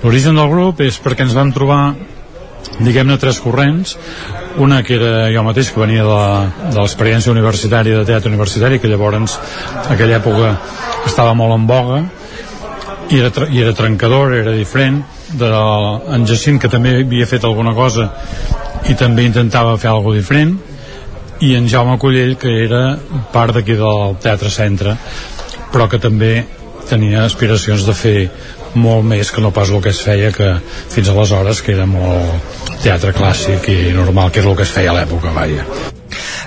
L'origen del grup és perquè ens vam trobar diguem-ne tres corrents. Una que era jo mateix que venia de, de l'experiència universitària de teatre universitari que llavors aquella època estava molt en boga. I era, i era trencador, era diferent. De en Jacint que també havia fet alguna cosa i també intentava fer alguna diferent. I en Jaume Collell que era part d'aquí del Teatre Centre però que també tenia aspiracions de fer molt més que no pas el que es feia que fins aleshores que era molt teatre clàssic i normal que és el que es feia a l'època, vaja.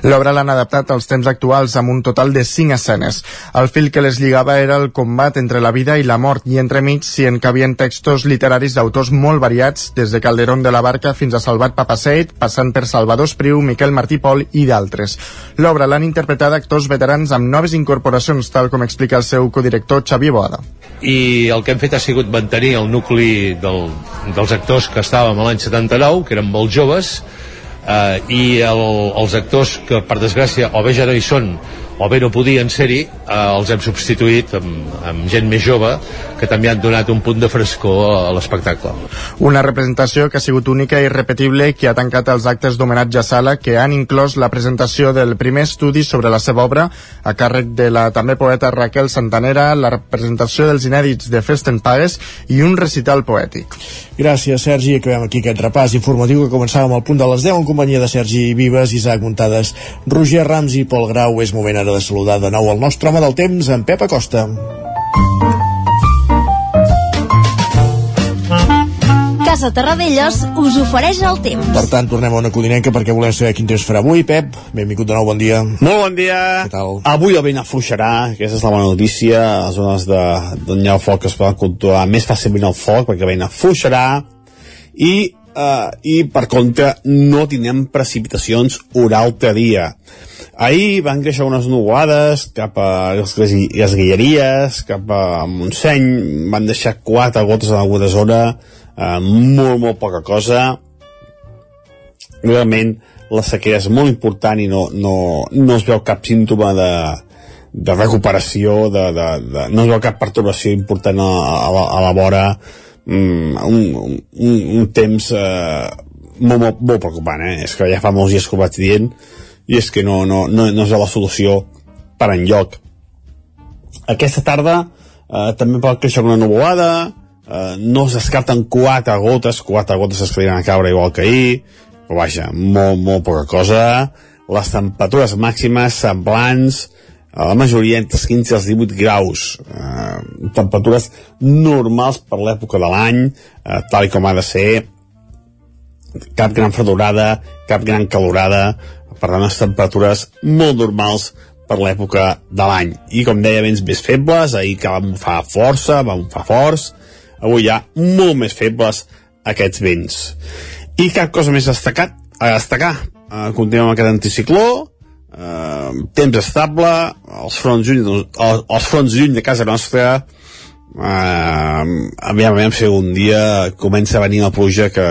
L'obra l'han adaptat als temps actuals amb un total de 5 escenes. El fil que les lligava era el combat entre la vida i la mort i entremig s'hi encabien textos literaris d'autors molt variats, des de Calderón de la Barca fins a Salvat Papaseit, passant per Salvador Espriu, Miquel Martí Pol i d'altres. L'obra l'han interpretat actors veterans amb noves incorporacions, tal com explica el seu codirector Xavier Boada. I el que hem fet ha sigut mantenir el nucli del, dels actors que estàvem a l'any 79, que eren molt joves, eh, i el, els actors que per desgràcia o bé ja no hi són o bé no podien ser-hi, eh, els hem substituït amb, amb gent més jove que també han donat un punt de frescor a l'espectacle. Una representació que ha sigut única i repetible i que ha tancat els actes d'homenatge a Sala que han inclòs la presentació del primer estudi sobre la seva obra a càrrec de la també poeta Raquel Santanera, la representació dels inèdits de Festen Pagues i un recital poètic. Gràcies, Sergi. Acabem aquí aquest repàs informatiu que començàvem al punt de les 10 en companyia de Sergi Vives, Isaac Montades, Roger Rams i Pol Grau. És moment ara de saludar de nou el nostre home del temps, en Pep Acosta. Casa Terradellos us ofereix el temps. Per tant, tornem a una codinenca perquè volem saber quin temps farà avui. Pep, benvingut de nou, bon dia. Molt bon dia. Què tal? Avui el vent afluixarà, aquesta és la bona notícia. A les zones de, d'on hi ha el foc es poden controlar més fàcilment el foc perquè el vent afluixarà i, uh, i per contra no tindrem precipitacions un altre dia. Ahir van créixer unes nuvolades cap a les, les Guilleries, cap a Montseny, van deixar quatre gotes en alguna zona, eh, molt, molt poca cosa. Realment, la sequera és molt important i no, no, no es veu cap símptoma de, de recuperació, de, de, de, no es veu cap perturbació important a, a, la, a la vora, mm, un, un, un temps eh, molt, molt, molt preocupant, eh? és que ja fa molts dies que ho vaig dient, i és que no, no, no, no és la solució per enlloc. Aquesta tarda eh, també pot créixer una nuvolada, eh, no es descarten quatre gotes, quatre gotes es podrien a caure igual que ahir, però vaja, molt, molt poca cosa. Les temperatures màximes semblants, a la majoria entre els 15 i els 18 graus, eh, temperatures normals per l'època de l'any, eh, tal com ha de ser, cap gran fredorada, cap gran calorada, per tant, les temperatures molt normals per l'època de l'any. I com deia, vents més febles, ahir que vam fa força, vam fa forts, avui ha molt més febles aquests vents. I cap cosa més destacat, a destacar. Uh, continuem amb aquest anticicló, uh, temps estable, els fronts, lluny, els, els fronts lluny de casa nostra, aviam, aviam si un dia comença a venir la pluja que,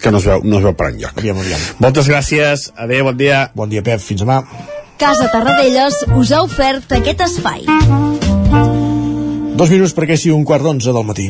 que no, es veu, no es veu per enlloc. Aviam, aviam. Moltes gràcies, adeu, bon dia. Bon dia, Pep, fins demà. Casa Tarradellas us ha ofert aquest espai. Dos minuts perquè sigui un quart d'onze del matí.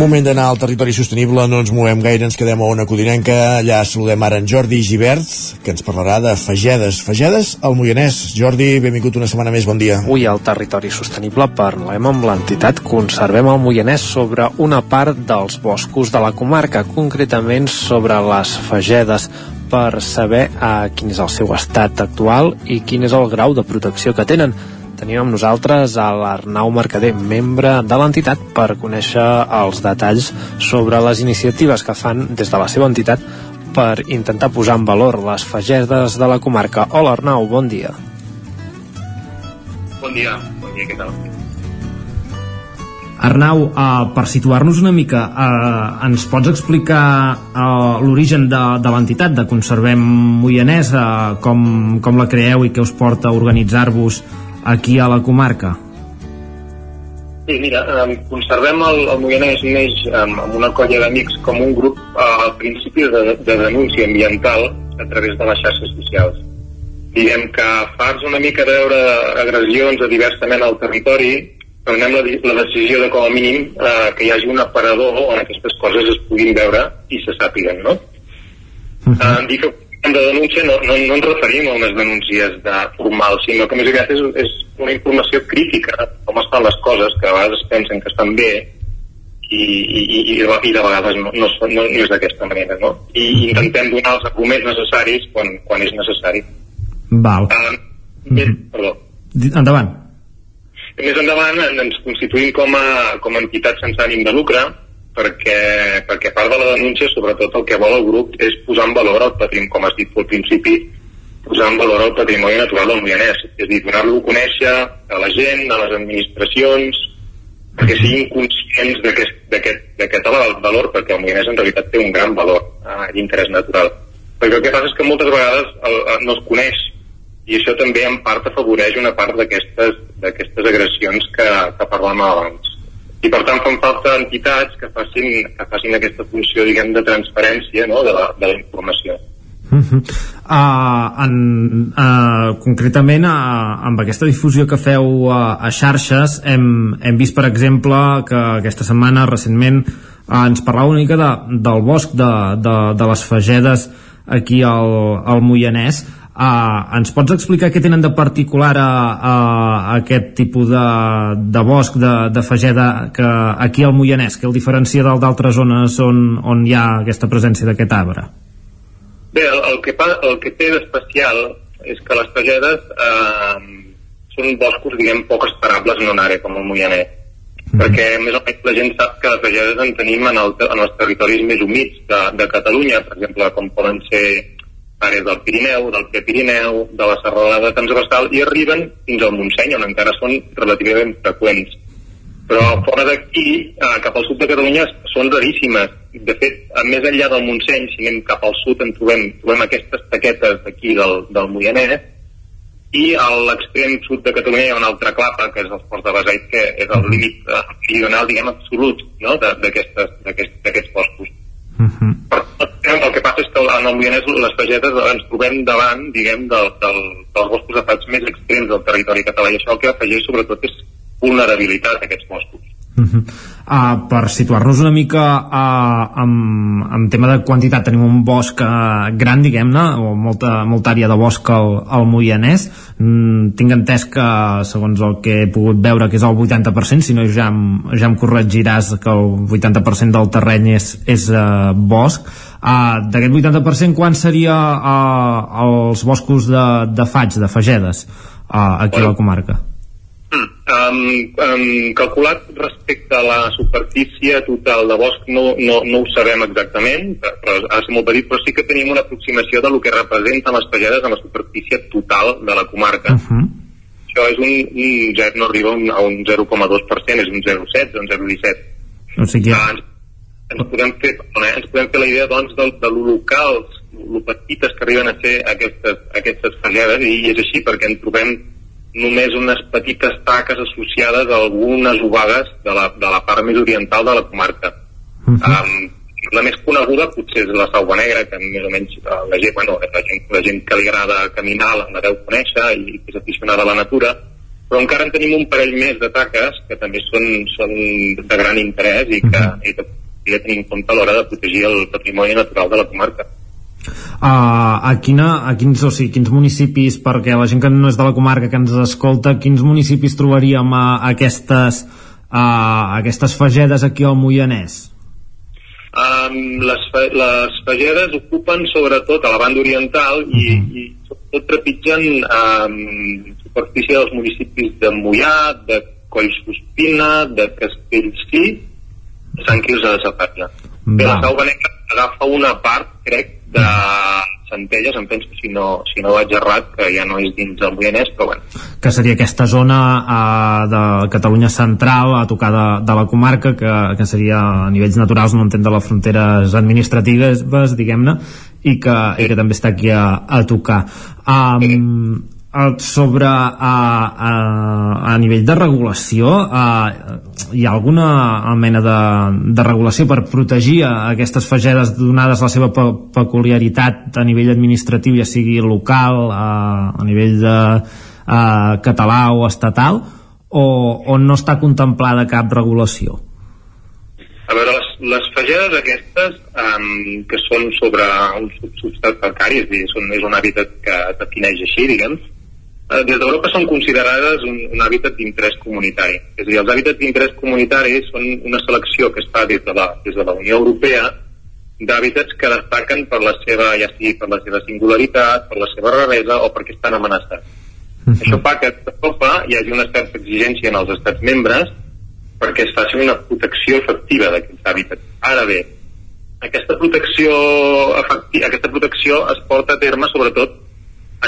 Moment d'anar al territori sostenible, no ens movem gaire, ens quedem a una codinenca. Allà saludem ara en Jordi Givert, que ens parlarà de Fagedes. Fagedes, al Moianès. Jordi, benvingut una setmana més, bon dia. Avui al territori sostenible parlem amb l'entitat Conservem el Moianès sobre una part dels boscos de la comarca, concretament sobre les Fagedes per saber eh, quin és el seu estat actual i quin és el grau de protecció que tenen tenim amb nosaltres a l'Arnau Mercader, membre de l'entitat, per conèixer els detalls sobre les iniciatives que fan des de la seva entitat per intentar posar en valor les fagedes de la comarca. Hola Arnau, bon dia. Bon dia, bon dia, què tal? Arnau, uh, per situar-nos una mica, uh, ens pots explicar uh, l'origen de, de l'entitat de Conservem Moianès, uh, com, com la creeu i què us porta a organitzar-vos aquí a la comarca? Sí, mira, um, conservem el, el Moianès neix um, amb una colla d'amics com un grup uh, al principi de, de denúncia ambiental a través de les xarxes socials. Diguem que farts una mica de veure agressions de diversament al territori, prenem la, la decisió de com a mínim uh, que hi hagi un aparador on aquestes coses es puguin veure i se sàpiguen, no? Uh -huh. uh, dic que de denúncia no, no, no ens referim a unes denúncies de formal, sinó que més aviat és, és una informació crítica com estan les coses, que a vegades es pensen que estan bé i, i, i, i de vegades no, no, no, no és d'aquesta manera, no? I intentem donar els arguments necessaris quan, quan és necessari. Val. Uh, més, perdó. Endavant. Més endavant ens constituïm com a, com a entitat sense ànim de lucre, perquè, perquè part de la denúncia, sobretot el que vol el grup, és posar en valor el patrimoni, com has dit al principi, posar en valor el patrimoni natural del Moianès, és a dir, donar-lo a conèixer a la gent, a les administracions, perquè siguin conscients d'aquest valor, perquè el Moianès en realitat té un gran valor eh, d'interès natural. Perquè el que passa és que moltes vegades el, el, no es coneix, i això també en part afavoreix una part d'aquestes agressions que, que parlàvem abans i per tant fan falta entitats que facin, que facin aquesta funció diguem de transparència no? de, la, de la informació Uh -huh. uh, en, uh, concretament uh, amb aquesta difusió que feu uh, a xarxes hem, hem vist per exemple que aquesta setmana recentment uh, ens parlava una mica de, del bosc de, de, de les fagedes aquí al, al Moianès Uh, ens pots explicar què tenen de particular a, a, a aquest tipus de, de bosc, de, de fageda que aquí al Moianès, que el diferencia d'altres zones on, on hi ha aquesta presència d'aquest arbre? Bé, el, el, que, el que té d'especial és que les fagedes eh, són boscos, diguem, poc esperables en una àrea com el Moianès. Mm. perquè més o menys la gent sap que les fagedes en tenim en, el, en els territoris més humits de, de Catalunya, per exemple, com poden ser àrees del Pirineu, del Prepirineu, de la serralada transversal i arriben fins al Montseny, on encara són relativament freqüents. Però fora d'aquí, eh, cap al sud de Catalunya, són raríssimes. De fet, més enllà del Montseny, si anem cap al sud, en trobem, trobem aquestes taquetes d'aquí del, del Moianès, i a l'extrem sud de Catalunya hi ha una altra clapa, que és el Ports de Besait, que és el límit eh, meridional, diguem, absolut no? d'aquests boscos. Uh -huh. El que passa és que en el Moianès les pagetes ens trobem davant, diguem, del, del, dels boscos afectats més extrems del territori català i això el que afegeix sobretot és vulnerabilitat a aquests boscos. Uh -huh. uh, per situar-nos una mica uh, amb, amb tema de quantitat tenim un bosc uh, gran diguem-ne o molta, molta àrea de bosc al, al Moianès mm, tinc entès que segons el que he pogut veure que és el 80% si no ja em, ja em corregiràs que el 80% del terreny és, és uh, bosc uh, d'aquest 80% quan seria uh, els boscos de, de faig, de fagedes uh, aquí bueno. a la comarca? Um, um, calculat respecte a la superfície total de bosc no, no, no ho sabem exactament, però ha de ser molt petit, però sí que tenim una aproximació de lo que representen les pagedes en la superfície total de la comarca. Uh -huh. Això és un, un 0, no arriba a un 0,2%, és un 0,7, un 0,17. O sigui... Uh, ens, ens, podem fer, eh, ens podem fer la idea doncs, de, de lo locals, lo petites que arriben a ser aquestes, aquestes pagedes, i és així perquè en trobem només unes petites taques associades a algunes obagues de la, de la part més oriental de la comarca. Uh -huh. um, la més coneguda potser és la Sauva Negra, que més o menys uh, la gent, bueno, la gent, la gent que li agrada caminar la, la deu conèixer i que és aficionada a la natura, però encara en tenim un parell més de taques que també són, són de gran interès i que, uh -huh. i que hauria de tenir en compte a l'hora de protegir el patrimoni natural de la comarca. A, quina, a quins, o sigui, quins municipis, perquè la gent que no és de la comarca que ens escolta, quins municipis trobaríem a, a aquestes, a, a aquestes fagedes aquí al Moianès? Um, les, les fagedes ocupen sobretot a la banda oriental i, uh -huh. i sobretot trepitgen um, superfície dels municipis de Mollà, de Collsospina, de Castellcí, de Sant Quirze de Safaja. Bé, la Sau Beneca agafa una part, crec, de Centelles, em penso, si no, si no vaig errat, que ja no és dins del Moianès, però bueno. Que seria aquesta zona uh, de Catalunya central, a tocar de, de la comarca, que, que seria a nivells naturals, no entenc de les fronteres administratives, diguem-ne, i, que, sí. i que també està aquí a, a tocar. Um, sí sobre a, a, a nivell de regulació a, hi ha alguna mena de, de regulació per protegir aquestes fagedes donades la seva pe peculiaritat a nivell administratiu ja sigui local a, a nivell de a, català o estatal o, o no està contemplada cap regulació? A veure, les, les fagedes aquestes um, que són sobre un substrat calcari, és dir, són, és un hàbitat que defineix així, diguem, des d'Europa són considerades un, un hàbitat d'interès comunitari. És a dir, els hàbitats d'interès comunitari són una selecció que es fa des de la, des de la Unió Europea d'hàbitats que destaquen per la seva, ja sigui per la seva singularitat, per la seva raresa o perquè estan amenaçats. Uh -huh. Això fa que a Europa hi hagi una certa exigència en els estats membres perquè es faci una protecció efectiva d'aquests hàbitats. Ara bé, aquesta protecció, efectiva, aquesta protecció es porta a terme sobretot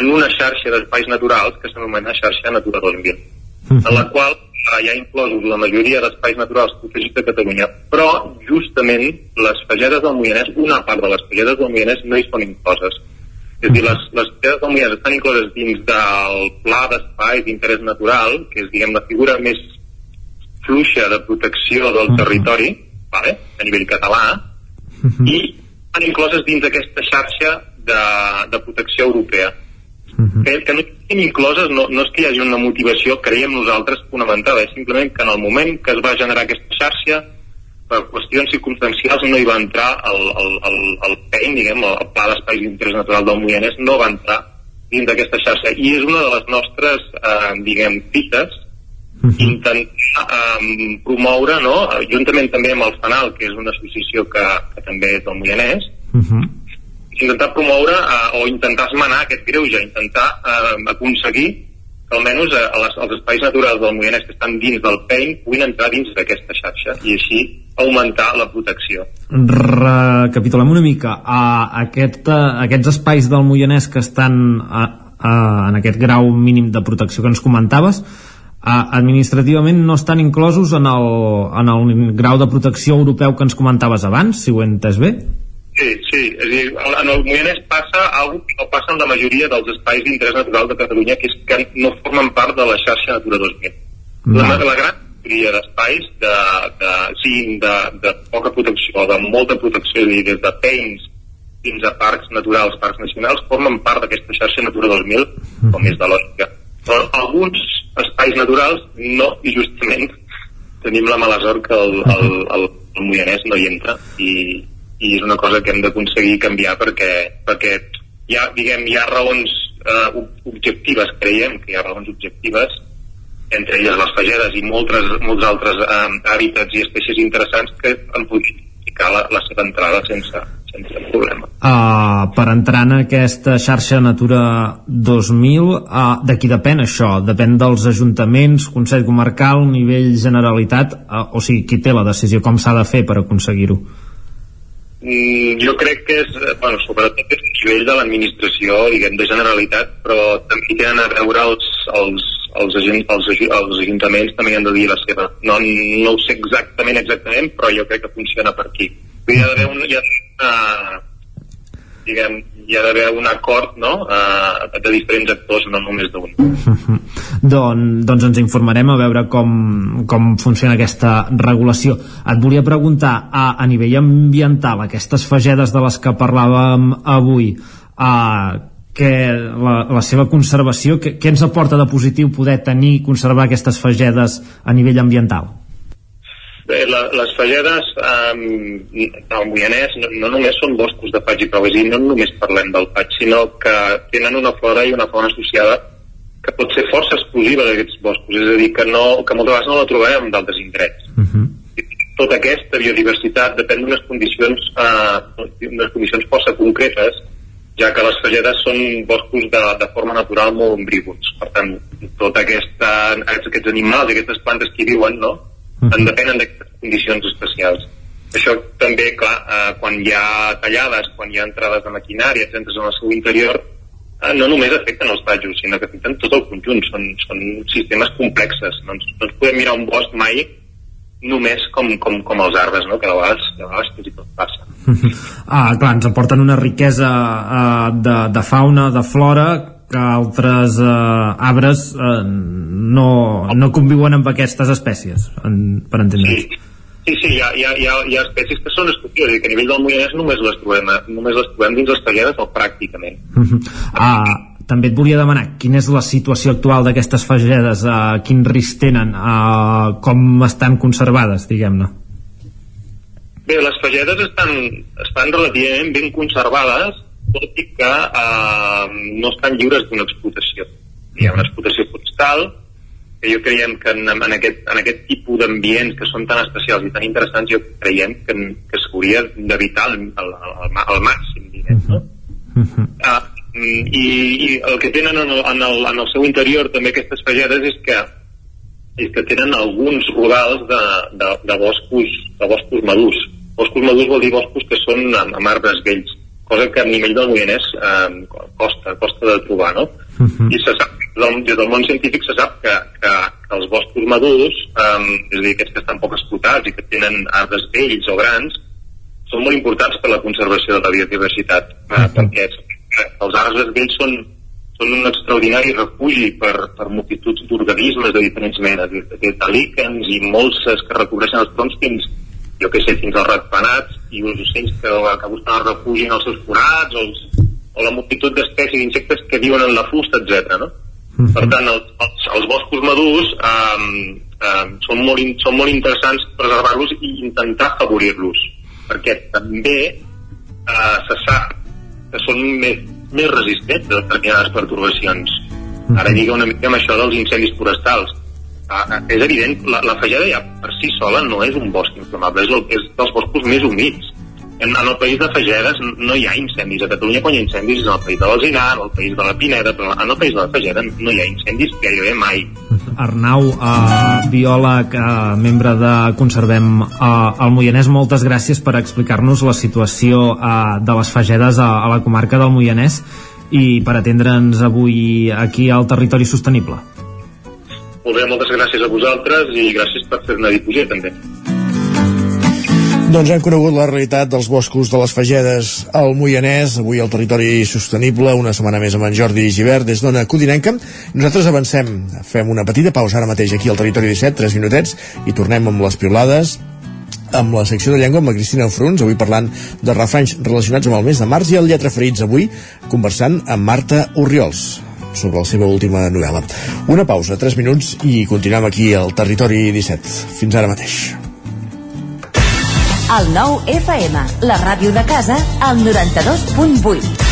en una xarxa d'espais naturals que s'anomena xarxa Natura 2000, en la qual eh, hi ha inclosos la majoria d'espais naturals protegits de Catalunya, però justament les fagedes del Moianès, una part de les fagedes del Moianès no hi són incloses. És a dir, les, les fagedes del Moianès estan incloses dins del pla d'espai d'interès natural, que és, diguem, la figura més fluixa de protecció del territori, vale? a nivell català, i estan incloses dins d'aquesta xarxa de, de protecció europea Uh -huh. que, que no estiguin incloses no, no és que hi hagi una motivació, creiem nosaltres, fonamentada, és simplement que en el moment que es va generar aquesta xarxa, per qüestions circumstancials no hi va entrar el, el, el, el PEN, diguem, el Pla d'Espais d'Interès Natural del Moianès, no va entrar dins d'aquesta xarxa. I és una de les nostres, eh, diguem, fites, uh -huh. intentar eh, promoure, no?, juntament també amb el FANAL, que és una associació que, que també és del Moianès, uh -huh intentar promoure eh, o intentar esmenar aquest greuge, intentar eh, aconseguir que almenys eh, les, els espais naturals del Moianès que estan dins del PEIN puguin entrar dins d'aquesta xarxa i així augmentar la protecció. Recapitulem una mica. A aquest, a aquests espais del Moianès que estan a, a, en aquest grau mínim de protecció que ens comentaves, administrativament no estan inclosos en el, en el grau de protecció europeu que ens comentaves abans, si ho he entès bé? Sí, sí, és dir, en el Moianès passa alguna que no passa en la majoria dels espais d'interès natural de Catalunya, que és que no formen part de la xarxa Natura 2000. No. La, la gran majoria d'espais, de, de, sí, de, de poca protecció, de molta protecció, dir, des de peins fins a parcs naturals, parcs nacionals, formen part d'aquesta xarxa Natura 2000, com és de lògica. Però alguns espais naturals no, i justament tenim la mala sort que el, el, el, el Moianès no hi entra i, i és una cosa que hem d'aconseguir canviar perquè, perquè hi ha, diguem, hi ha raons eh, objectives, creiem que hi ha raons objectives entre elles les fagedes i moltes, molts altres eh, hàbitats i espècies interessants que han pogut ficar la, la seva entrada sense, sense problema. Uh, per entrar en aquesta xarxa Natura 2000, uh, de qui depèn això? Depèn dels ajuntaments, Consell Comarcal, nivell Generalitat, uh, o sigui, qui té la decisió, com s'ha de fer per aconseguir-ho? Jo crec que és, eh, bueno, sobretot és un nivell de l'administració, diguem, de generalitat, però també tenen a veure els, els, els, agent, els, els ajuntaments també han de dir la seva. No, no ho sé exactament, exactament, però jo crec que funciona per aquí. Hi ha d'haver un, hi ha una, diguem, hi ha d'haver un acord no? uh, de diferents actors, no només d'un. [LAUGHS] Don, doncs ens informarem a veure com, com funciona aquesta regulació. Et volia preguntar, a, a nivell ambiental, aquestes fagedes de les que parlàvem avui, a, que la, la seva conservació, què ens aporta de positiu poder tenir i conservar aquestes fagedes a nivell ambiental? Bé, la, les fagedes um, del Moianès no, no només són boscos de faig i a dir, no només parlem del faig, sinó que tenen una flora i una fauna associada que pot ser força exclusiva d'aquests boscos, és a dir, que, no, que moltes vegades no la trobarem en d'altres indrets. Uh -huh. Tota aquesta biodiversitat depèn d'unes condicions, unes condicions força concretes, ja que les fagedes són boscos de, de forma natural molt ombrívols. Per tant, tota aquesta, aquests animals, aquestes plantes que hi viuen, no?, en depenen d'aquestes condicions especials. Això també, clar, eh, quan hi ha tallades, quan hi ha entrades de maquinària, centres en el seu interior, eh, no només afecten els tallos, sinó que afecten tot el conjunt. Són, són sistemes complexes. No ens, no ens podem mirar un bosc mai només com, com, com els arbres, no? que de vegades, de vegades tot i tot passa. [LAUGHS] Ah, clar, ens aporten una riquesa uh, de, de fauna, de flora, que altres eh, arbres eh, no, no conviuen amb aquestes espècies, en, per entendre's. Sí. Sí, sí, hi ha, hi ha, hi ha, hi ha espècies que són exclusives, que a nivell del Moianès només les trobem, eh, només les trobem dins les talleres o pràcticament. Uh -huh. ah, també et volia demanar quina és la situació actual d'aquestes fagedes, uh, quin risc tenen, uh, com estan conservades, diguem-ne. Bé, les fagedes estan, estan relativament ben conservades, tot i que eh, no estan lliures d'una explotació. Hi ha una explotació forestal, que jo creiem que en, en, aquest, en aquest tipus d'ambients que són tan especials i tan interessants, jo creiem que, que s'hauria d'evitar al, al, al, al màxim, diguem, no? Uh -huh. uh, i, I el que tenen en el, en, el, en el seu interior també aquestes fagedes és que és que tenen alguns rodals de, de, de boscos de boscos madurs. Boscos madurs vol dir boscos que són amb, amb arbres vells cosa que a nivell del Moianès eh, costa, costa de trobar, no? Uh -huh. I se sap, del, des del món científic se sap que, que, que els boscos madurs, eh, és a dir, aquests que estan poc explotats i que tenen arbres vells o grans, són molt importants per la conservació de la biodiversitat, eh, uh -huh. perquè els arbres vells són, són un extraordinari refugi per, per multituds d'organismes de diferents menes, des de líquens i molses que recobreixen els troncs fins, jo que sé, fins als ratpenats i els ocells que, que busquen el refugi en els seus forats, o, els, o la multitud d'espècies d'insectes que viuen en la fusta, etc. no? Uh -huh. Per tant, els, els, els boscos madurs um, um, són, molt, in, són molt interessants preservar-los i intentar afavorir-los, perquè també uh, se sap que són més, més resistents a determinades perturbacions. Ara lliga una mica amb això dels incendis forestals ah, és evident, la, la fallada ja per si sola no és un bosc inflamable, és, el, és dels boscos més humits. En, en el país de Fagedes no hi ha incendis. A Catalunya quan hi ha incendis és en el país de l'Alzinar, en el país de la Pineda, però en el país de la Fageda no hi ha incendis gairebé mai. Arnau, eh, biòleg, eh, membre de Conservem eh, el Moianès, moltes gràcies per explicar-nos la situació eh, de les fagedes a, a la comarca del Moianès i per atendre'ns avui aquí al Territori Sostenible. Molt bé, moltes gràcies a vosaltres i gràcies per fer una difusió també. Doncs hem conegut la realitat dels boscos de les Fagedes al Moianès, avui al territori sostenible, una setmana més amb en Jordi Givert des d'Ona Codinenca. Nosaltres avancem, fem una petita pausa ara mateix aquí al territori 17, 3 minutets, i tornem amb les piolades amb la secció de llengua amb la Cristina Fruns, avui parlant de refranys relacionats amb el mes de març i el Lletra Ferits avui, conversant amb Marta Urriols sobre la seva última novel·la. Una pausa, 3 minuts, i continuem aquí al Territori 17. Fins ara mateix. El nou FM, la ràdio de casa, al 92.8.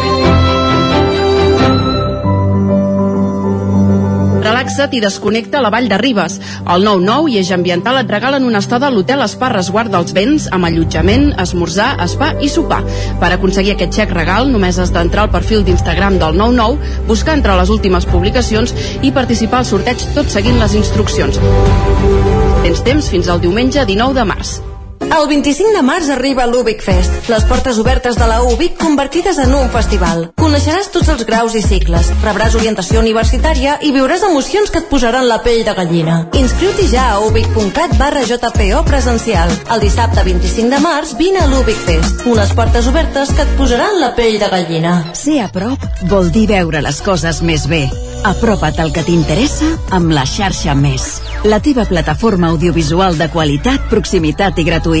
Relaxa't i desconnecta a la Vall de Ribes. El 9-9 i Eix Ambiental et regalen una estada a l'Hotel Espa Resguard dels Vents amb allotjament, esmorzar, spa i sopar. Per aconseguir aquest xec regal només has d'entrar al perfil d'Instagram del 99, buscar entre les últimes publicacions i participar al sorteig tot seguint les instruccions. Tens temps fins al diumenge 19 de març. El 25 de març arriba l'Ubic Fest, les portes obertes de la UBIC convertides en un festival. Coneixeràs tots els graus i cicles, rebràs orientació universitària i viuràs emocions que et posaran la pell de gallina. Inscriu-t'hi ja a ubic.cat barra JPO presencial. El dissabte 25 de març vine a l'Ubic Fest, unes portes obertes que et posaran la pell de gallina. Ser a prop vol dir veure les coses més bé. Apropa't al que t'interessa amb la xarxa Més. La teva plataforma audiovisual de qualitat, proximitat i gratuïta.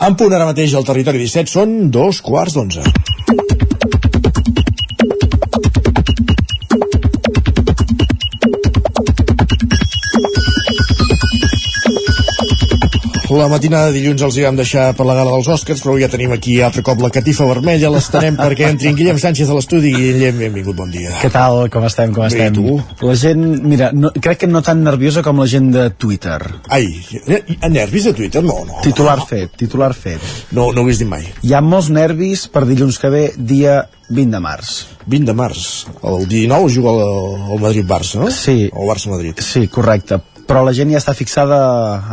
En punt ara mateix al territori 17 són dos quarts d'onze. La matinada de dilluns els hi vam deixar per la gala dels Oscars, però ja tenim aquí altre cop la catifa vermella, l'estarem [LAUGHS] perquè entri en Guillem Sánchez a l'estudi. Guillem, benvingut, bon dia. Què tal? Com estem? Com Bé, estem? tu? La gent, mira, no, crec que no tan nerviosa com la gent de Twitter. Ai, a nervis de Twitter? No, no. Titular fet, titular fet. No, no ho he vist mai. Hi ha molts nervis per dilluns que ve, dia 20 de març. 20 de març. El 19 juga el, el Madrid-Barça, no? Sí. O Barça-Madrid. Sí, correcte. Però la gent ja està fixada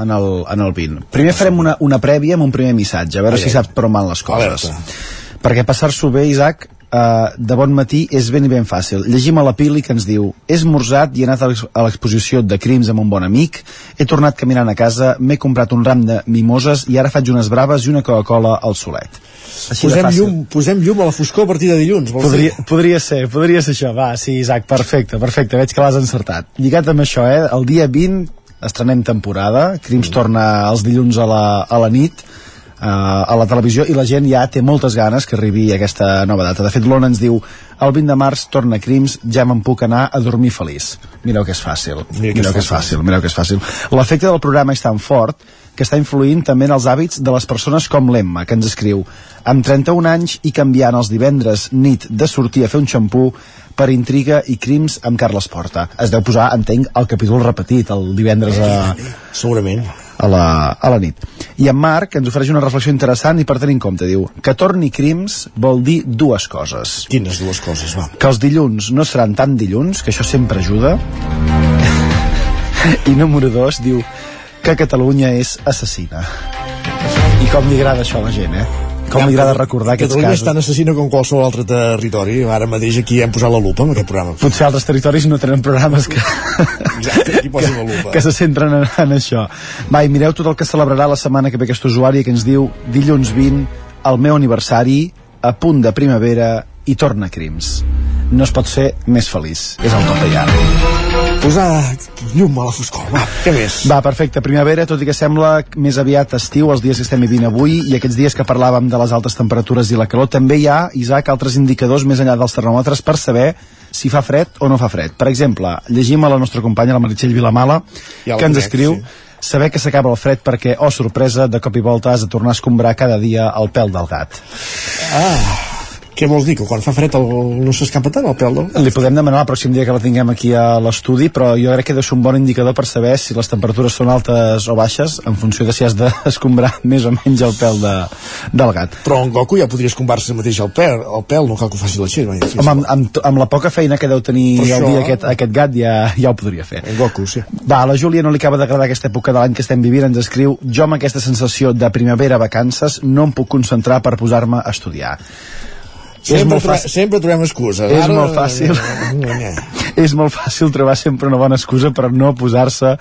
en el, en el 20. Primer farem una, una prèvia amb un primer missatge, a veure Ai, si saps per on van les coses. Alerta. Perquè passar-s'ho bé, Isaac, Uh, de bon matí és ben i ben fàcil. Llegim a la Pili que ens diu he esmorzat i he anat a l'ex- a l'exposició de crims amb un bon amic, he tornat caminant a casa, m'he comprat un ram de mimoses i ara faig unes braves i una Coca-Cola al solet. Així Posem llum, posem llum a la foscor a partir de dilluns. vols Podria, dir? podria ser, podria ser això. Va, sí, Isaac, perfecte, perfecte. Veig que l'has encertat. Lligat amb això, eh, el dia 20 estrenem temporada, Crims torna els dilluns a la, a la nit, a la televisió i la gent ja té moltes ganes que arribi aquesta nova data. De fet, l'ONA ens diu el 20 de març torna Crims, ja me'n puc anar a dormir feliç. Mireu que és fàcil. Mira que mireu que és fàcil. fàcil, mireu que és fàcil. L'efecte del programa és tan fort que està influint també en els hàbits de les persones com l'Emma, que ens escriu amb 31 anys i canviant els divendres nit de sortir a fer un xampú per intriga i crims amb Carles Porta. Es deu posar, entenc, el capítol repetit el divendres a, Segurament. A la, a la nit. I en Marc ens ofereix una reflexió interessant i per tenir en compte, diu que torni crims vol dir dues coses. Quines dues coses, va? Que els dilluns no seran tan dilluns, que això sempre ajuda. [LAUGHS] I número dos, diu que Catalunya és assassina. I com li agrada això a la gent, eh? Com li agrada recordar aquests Catalunya és casos. tan assassina com qualsevol altre territori. Ara mateix aquí hem posat la lupa amb aquest programa. Potser altres territoris no tenen programes que, Exacte, aquí posen la lupa. [LAUGHS] que se centren en, en això. Va, i mireu tot el que celebrarà la setmana que ve aquest usuari que ens diu dilluns 20, el meu aniversari, a punt de primavera i torna crims. No es pot ser més feliç. És el tope ja. Posar llum a la foscor. Va, què més? Va, perfecte. Primavera, tot i que sembla més aviat estiu, els dies que estem vivint avui, i aquests dies que parlàvem de les altes temperatures i la calor, també hi ha, Isaac, altres indicadors més enllà dels termòmetres per saber si fa fred o no fa fred. Per exemple, llegim a la nostra companya, la Meritxell Vilamala, Ja que ens conec, escriu sí. saber que s'acaba el fred perquè, oh sorpresa, de cop i volta has de tornar a escombrar cada dia el pèl del gat. Ah, què vols dir? Que quan fa fred el, no s'escapa tant el pèl del gat? Li podem demanar el pròxim dia que la tinguem aquí a l'estudi, però jo crec que deu ser un bon indicador per saber si les temperatures són altes o baixes, en funció de si has d'escombrar [LAUGHS] més o menys el pèl de, del gat. Però en Goku ja podria escombar-se mateix el pèl, el pèl, no cal que ho faci la. Sí, Home, amb, amb, amb la poca feina que deu tenir Per el això, dia aquest, aquest gat ja, ja ho podria fer. En Goku, sí. Va, a la Júlia no li acaba d'agradar aquesta època de l'any que estem vivint, ens escriu jo amb aquesta sensació de primavera vacances no em puc concentrar per posar-me a estudiar. Sempre, fàcil. sempre trobem excuses. És Ara, molt fàcil. és molt fàcil trobar sempre una bona excusa per no posar-se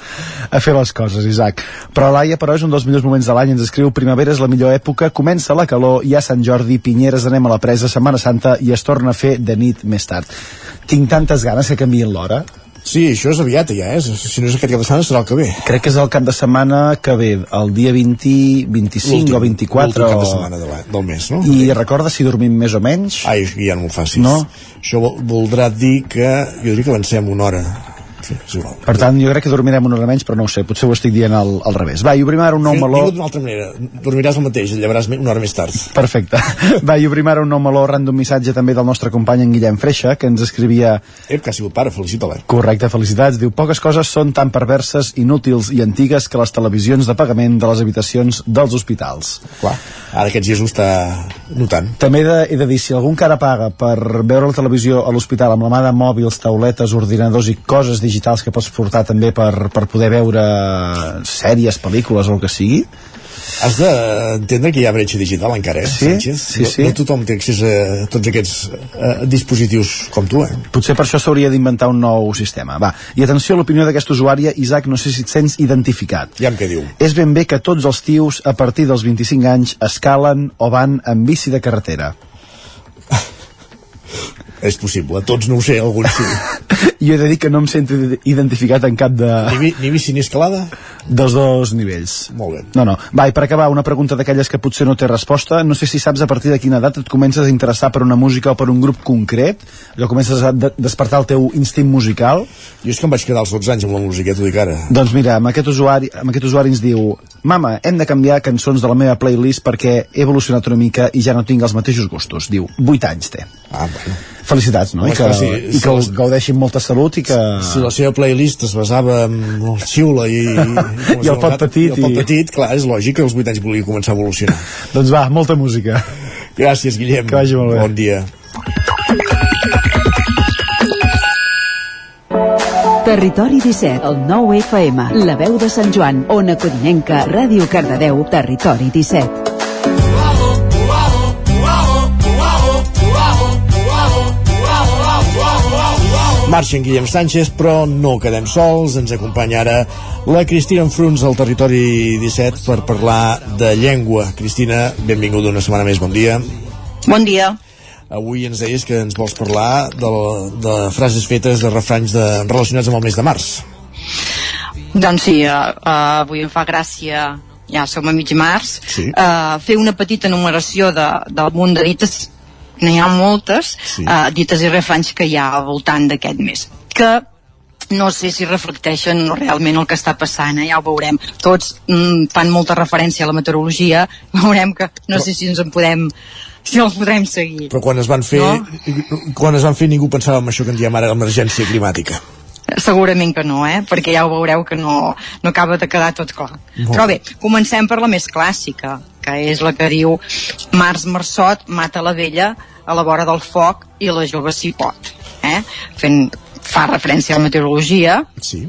a fer les coses, Isaac. Però Laia, però, és un dels millors moments de l'any, ens escriu primavera és la millor època, comença la calor, hi ha Sant Jordi, Pinyeres, anem a la presa, Setmana Santa i es torna a fer de nit més tard. Tinc tantes ganes que canviïn l'hora. Sí, això és aviat ja, eh? Si no és aquest cap de setmana serà el que ve. Crec que és el cap de setmana que ve, el dia 20, 25 o 24 L'últim cap de setmana de la, del mes, no? I recorda si dormim més o menys? Ai, ja no m'ho facis. No? Això vol, voldrà dir que... Jo diria que avancem una hora. Sí. Per tant, jo crec que dormirem una hora menys, però no ho sé, potser ho estic dient al, al revés. Va, i obrim ara un nou Sí, meló... Digue d'una altra manera. Dormiràs el mateix, el llevaràs una hora més tard. Perfecte. [LAUGHS] Va, i obrim ara un nou meló arran d'un missatge també del nostre company en Guillem Freixa, que ens escrivia... Ep, que ha sigut pare, felicita-la. Correcte, felicitats. Diu, poques coses són tan perverses, inútils i antigues que les televisions de pagament de les habitacions dels hospitals. Clar, ara aquests dies ho està notant. També he de, he de dir, si algú encara paga per veure la televisió a l'hospital amb la mà de mòbils, tauletes, ordinadors i coses digitals que pots portar també per, per poder veure sèries, pel·lícules o el que sigui, Has d'entendre que hi ha bretxa digital encara, eh, Sí, Sánchez? sí, sí. No, no tothom té accés a tots aquests eh, dispositius com tu, eh? Potser per això s'hauria d'inventar un nou sistema. Va, i atenció a l'opinió d'aquesta usuària, Isaac, no sé si et sents identificat. Ja em què diu. És ben bé que tots els tios, a partir dels 25 anys, escalen o van amb bici de carretera. [LAUGHS] És possible, tots no ho sé, alguns sí. [LAUGHS] Jo he de dir que no em sento identificat en cap de... Ni, ni bici ni escalada? Dels dos nivells. Molt bé. No, no. Va, i per acabar, una pregunta d'aquelles que potser no té resposta. No sé si saps a partir de quina edat et comences a interessar per una música o per un grup concret. Allò comences a de despertar el teu instint musical. Jo és que em vaig quedar als 12 anys amb la música, t'ho dic ara. Doncs mira, amb aquest, usuari, amb aquest usuari ens diu Mama, hem de canviar cançons de la meva playlist perquè he evolucionat una mica i ja no tinc els mateixos gustos. Diu, 8 anys té. Ah, bueno. Felicitats, no? I que, sí, i que les- gaudeixin molta salut i que... Si la seva playlist es basava en el xiula i... I, [LAUGHS] I el pot petit I el pot petit, clar, és lògic que als 8 anys vulgui començar a evolucionar. [LAUGHS] Doncs va, molta música. Gràcies, Guillem. Que vagi molt bé. Bon dia. Territori 17, el 9 FM, la veu de Sant Joan, Ona Codinenca, Ràdio Cardedeu, Territori 17. Marxa en Guillem Sánchez, però no quedem sols. Ens acompanya ara la Cristina Enfruns del Territori 17 per parlar de llengua. Cristina, benvinguda una setmana més, bon dia. Bon dia. Avui ens deies que ens vols parlar de, de frases fetes, de refranys de, relacionats amb el mes de març. Doncs sí, uh, uh, avui em fa gràcia, ja som a mig març, Sí. uh, fer una petita enumeració de, del munt de dites, n'hi ha moltes, Sí. uh, dites i refranys que hi ha al voltant d'aquest mes. Que no sé si reflecteixen realment el que està passant, eh? ja ho veurem. Tots mm, fan molta referència a la meteorologia, [LAUGHS] veurem que no sé si ens en podem si el podrem seguir. Però quan es van fer, No? quan es van fer ningú pensava en això que en diem ara emergència climàtica. Segurament que no, eh? perquè ja ho veureu que no, no acaba de quedar tot clar. Molt Però bé, comencem per la més clàssica, que és la que diu Març marçot mata la vella a la vora del foc i la jove s'hi pot. Eh? Fent, fa referència a la meteorologia, sí.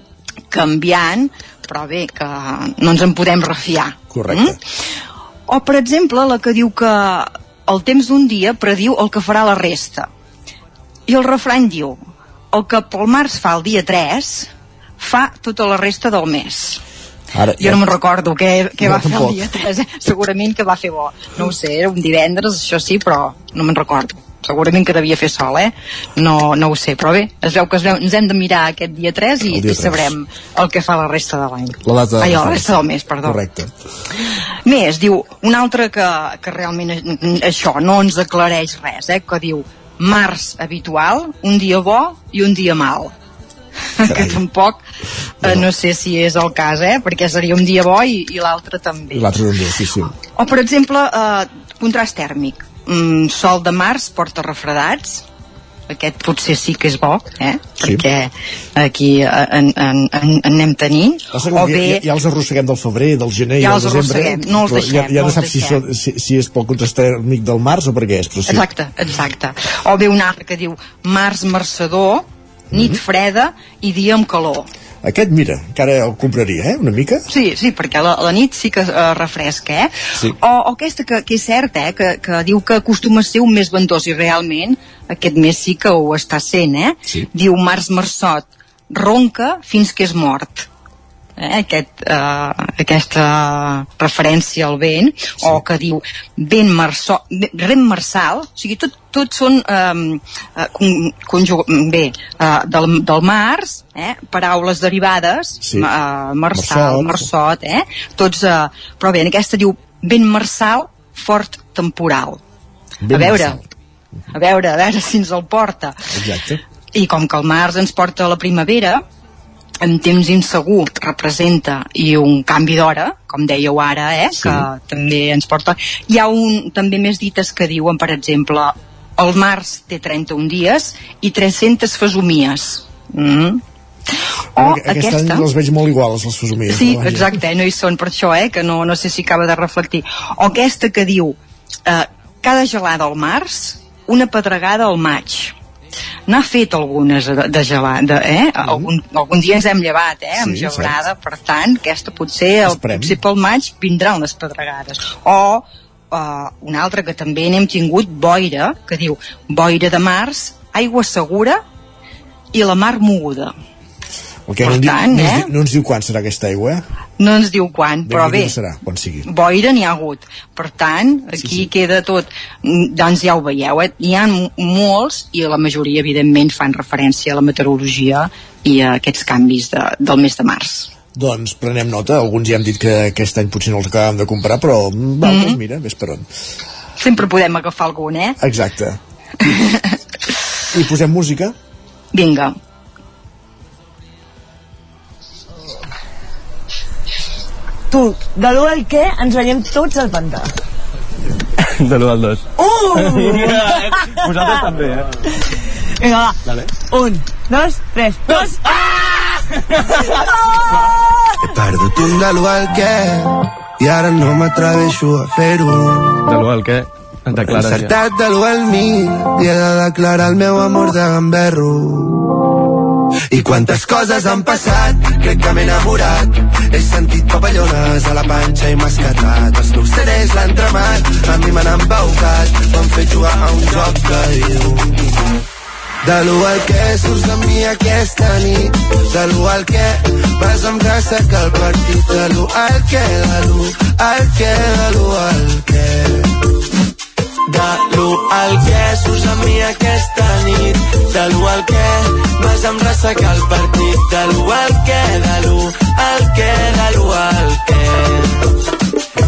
canviant, però bé, que no ens en podem refiar. Correcte. Mm? O, per exemple, la que diu que el temps d'un dia prediu el que farà la resta. I el refrany diu el que pel març fa el dia 3 fa tota la resta del mes. Ara, Jo no me'n recordo què, què No, va fer tampoc. el dia 3, eh? segurament que va fer bo. No ho sé, era un divendres, això sí, però no me'n recordo. Segurament que devia fer sol, eh? No, no ho sé, però bé, es veu que es veu, ens hem de mirar aquest dia 3 i, El dia i sabrem el que fa la resta de l'any. La data Ai, la resta del mes, perdó. Correcte. Més, diu, un altre que, que realment això no ens aclareix res, eh? que diu març habitual, un dia bo i un dia mal. [LAUGHS] que tampoc eh, no sé si és el cas, eh? perquè seria un dia bo i, i l'altre també. L'altre dia, sí, sí. O, per exemple, eh, contrast tèrmic. Mm, sol de març porta refredats, aquest potser sí que és bo, eh? Sí. perquè aquí eh, en, en, en, en anem tenint. O bé, ja, ja els arrosseguem del febrer, del gener Ja i del els desembre. no els deixem, ja, ja no no, saps si, són, si, si és pel contrast tèrmic del març o per què és, però sí. Exacte, exacte. O bé un altre que diu març marçador, nit Mhm. freda i dia amb calor. Aquest, mira, encara el compraria, eh, una mica. Sí, sí, perquè la, la nit sí que uh, refresca, eh? Sí. O, o aquesta que, que és cert, eh? Que, que diu que acostuma a ser un mes ventós i realment aquest mes sí que ho està sent, eh? Sí. Diu març marçot, ronca fins que és mort. Eh? Aquest, uh, aquesta referència al vent, sí. o que diu vent marçó, rem marçal, o sigui, tot, tot són um, uh, con, conjug, bé, uh, del, del març, eh? paraules derivades, Sí. uh, marçal, Marçot. marçot, eh? tots, uh, però bé, en aquesta diu vent marçal, fort temporal. Vent a veure, marçal. a veure, a veure si ens el porta. Exacte. I com que el març ens porta la primavera, en temps insegur representa i un canvi d'hora, com dèieu ara, eh, Sí. que també ens porta... Hi ha un, també més dites que diuen, per exemple, el març té 31 dies i 300 fesomies. Mm. O Aquest, aquest aquesta... any els veig molt iguals, les fesomies. Sí, no? Exacte, eh, no hi són per això, eh, que no, no sé si acaba de reflectir. O aquesta que diu, eh, cada gelada al març, una pedregada al maig. N'ha fet algunes de, de gelada, eh? Algun, algun dia ens hem llevat, eh? Amb Mm. Sí, gelada, per tant, aquesta potser, el, potser pel maig vindran les pedregades. O uh, una altra que també n'hem tingut, boira, que diu boira de març, aigua segura i la mar moguda. El que Per no, en diu, tant, no, ens, eh? no ens diu quan serà aquesta aigua, eh? No ens diu quan, però bé, serà, quan sigui. boira n'hi ha hagut. Per tant, aquí sí, sí. queda tot. Mm, Doncs ja ho veieu, eh? N'hi ha molts i la majoria, evidentment, fan referència a la meteorologia i a aquests canvis de, del mes de març. Doncs prenem nota, alguns ja hem dit que aquest any potser no els acabàvem de comprar, però mm, va, Mhm. doncs mira, ves per on. Sempre podem agafar algun, eh? Exacte. [LAUGHS] I posem música? Vinga. Tu, de l'1 al què ens veiem tots al pantà. De l'1 al 2. Uh! [LAUGHS] Vosaltres també, eh? Vinga, va. Vale. Un, dos, tres, dos. He perdut un de l'u al què i ara no m'atreveixo a fer-ho. De l'1 al què? Et He declares encertat de l'u al mil i he de declarar el meu amor de gamberro. I quantes coses han passat, crec que m'he enamorat. He sentit papallones a la panxa i m'ha escatat. Els meus CDs l'han tremat, a mi m'han embaucat. M'han fet jugar a un joc que diu... De l'u al que surts amb mi aquesta nit De l'u al que vas amb grassa que el partit De l'u al que, de l'u al que, de l'u al que de l'u al que surts amb mi aquesta nit. De l'u al que vas amb ressacar el partit. De l'u al que, de l'u al que, de l'u al que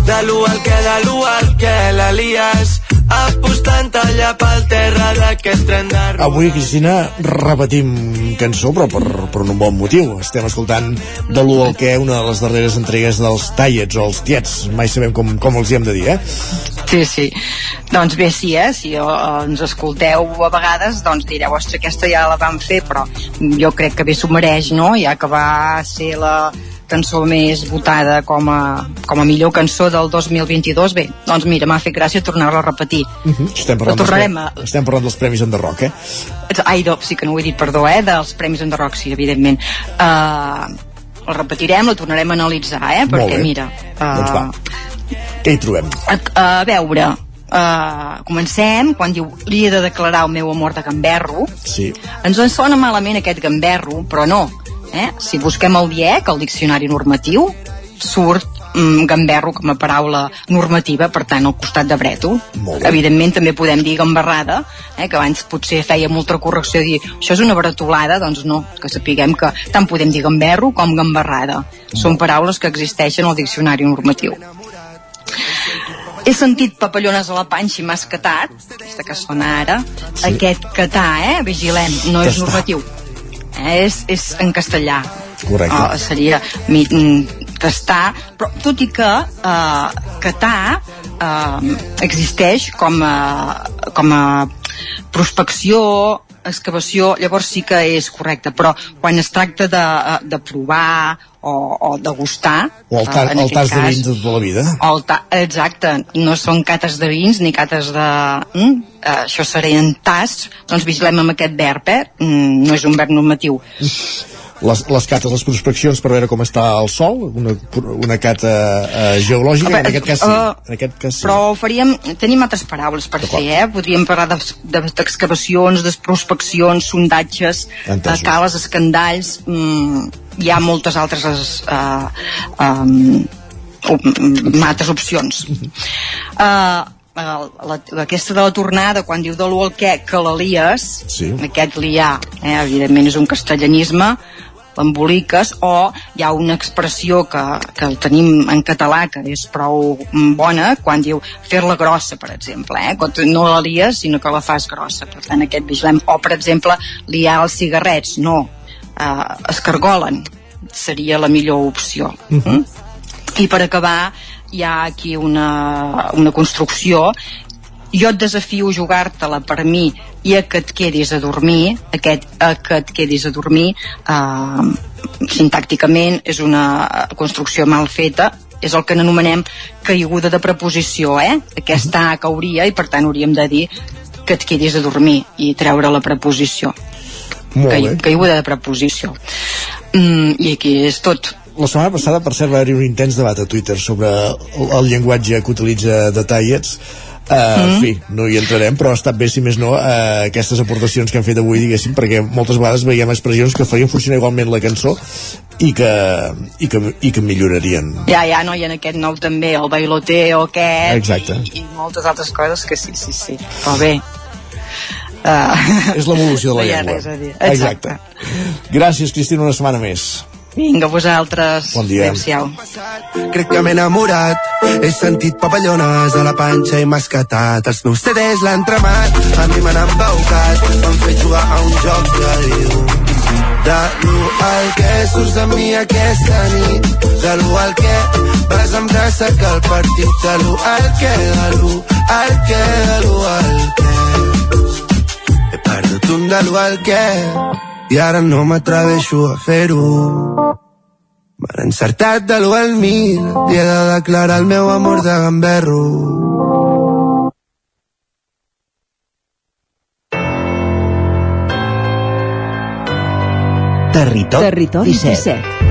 De l'u al que, de l'u al que l'Elias apostant allà pel terra d'aquest tren de Avui, Cristina, repetim cançó, però per, per un bon motiu. Estem escoltant de l'1 al que una de les darreres entregues dels Tallets o els Tiets, mai sabem com, com els hi hem de dir, eh? Sí, sí. Doncs bé, sí, eh? Si eh, ens escolteu a vegades, doncs direu, ostres, aquesta ja la vam fer, però jo crec que bé s'ho mereix, no? Ja que va ser la cançó més votada com a, com a millor cançó del 2022, bé, doncs mira, m'ha fet gràcia tornar-la a repetir. Uh -huh. estem, parlant tornarem a- estem parlant dels Premis en Rock, eh? Ai, no, sí que no ho he dit, perdó, eh? Dels Premis en the Rock, sí, evidentment. Uh, la repetirem, la tornarem a analitzar, eh? Perquè, mira... Uh, Doncs va. Què hi trobem? a, a veure, uh, comencem quan diu li he de declarar el meu amor de gamberro Sí. ens en sona malament aquest gamberro però no, eh? si busquem el DIEC el diccionari normatiu surt mm, gamberro com a paraula normativa, per tant, al costat de brètol. Evidentment, també podem dir gambarrada, eh, que abans potser feia molta correcció dir això és una bretolada, doncs no, que sapiguem que tant podem dir gamberro com gambarrada. Són paraules que existeixen al diccionari normatiu. He sentit papallones a la panxa i m'has catat, aquesta que sona ara. Sí. Aquest catar, eh? Vigilem, no és normatiu. Eh? És, és en castellà. Correcte. Oh, seria mi, mm, tastar, però tot i que eh, catar eh, existeix com a, com a prospecció, excavació, llavors sí que és correcte, però quan es tracta de, eh, de provar o, o de gustar... O el, eh, en el tas de cas, vins de tota la vida. el ta exacte, no són cates de vins ni cates de... Mm? Uh, això serien tas, doncs vigilem amb aquest verb, eh? Mm, no és un verb normatiu. [LAUGHS] Les, les cates, les prospeccions per veure com està el sol, una, una cata eh, geològica, A en veure, aquest cas sí. eh, en aquest cas sí. Però faríem, tenim altres paraules per fer, eh? Podríem parlar de- de- d'excavacions, de, prospeccions, sondatges, eh, Entesos. cales, escandalls, mm, hi ha moltes altres eh, um, altres opcions. Uh, la, la, aquesta de la tornada, quan diu de l'u al què, que la lies, sí. aquest liar, eh, evidentment és un castellanisme, l'emboliques, o hi ha una expressió que, que el tenim en català que és prou bona, quan diu fer-la grossa, per exemple, eh? quan no la lies, sinó que la fas grossa. Per tant, aquest vigilem. O, per exemple, liar els cigarrets, no, eh, escargolen, seria la millor opció. Mhm. Mm? I per acabar, hi ha aquí una, una construcció jo et desafio a jugar-te-la per mi i a que et quedis a dormir aquest a que et quedis a dormir eh, sintàcticament és una construcció mal feta és el que n'anomenem caiguda de preposició eh? aquesta A cauria i per tant hauríem de dir que et quedis a dormir i treure la preposició Molt Cai, bé. caiguda de preposició mm, i aquí és tot La setmana passada, per cert, va haver un intens debat a Twitter sobre el, el llenguatge que utilitza Detallets. Uh, mm. En fi, no hi entrarem, però ha estat bé, si més no, uh, aquestes aportacions que han fet avui, diguéssim, perquè moltes vegades veiem expressions que farien funcionar igualment la cançó i que, i que, i que millorarien. ja, ja, no, i en aquest nou també el bailoteo aquest Exacte. i, i moltes altres coses que sí, sí, sí però bé uh, És l'evolució de la no llengua. dir. Exacte. Gràcies, Cristina, una setmana més. Vinga, vosaltres Bon dia. adéu-siau. Crec que m'he enamorat. He sentit papallones a la panxa i m'has catat Els meus CDs l'han tremat. A mi m'han embaucat M'han fet jugar a un joc de Déu De l'1 al que surts amb mi aquesta nit. De l'1 al que vas amb braça que el partit. De l'1 al que, de l'1 al que, de l'1 al que. He perdut un de l'1 al que i ara no m'atreveixo a fer-ho M'han encertat de l'1 al 1000 i he de declarar el meu amor de gamberro. Territori, Territori 17. 17.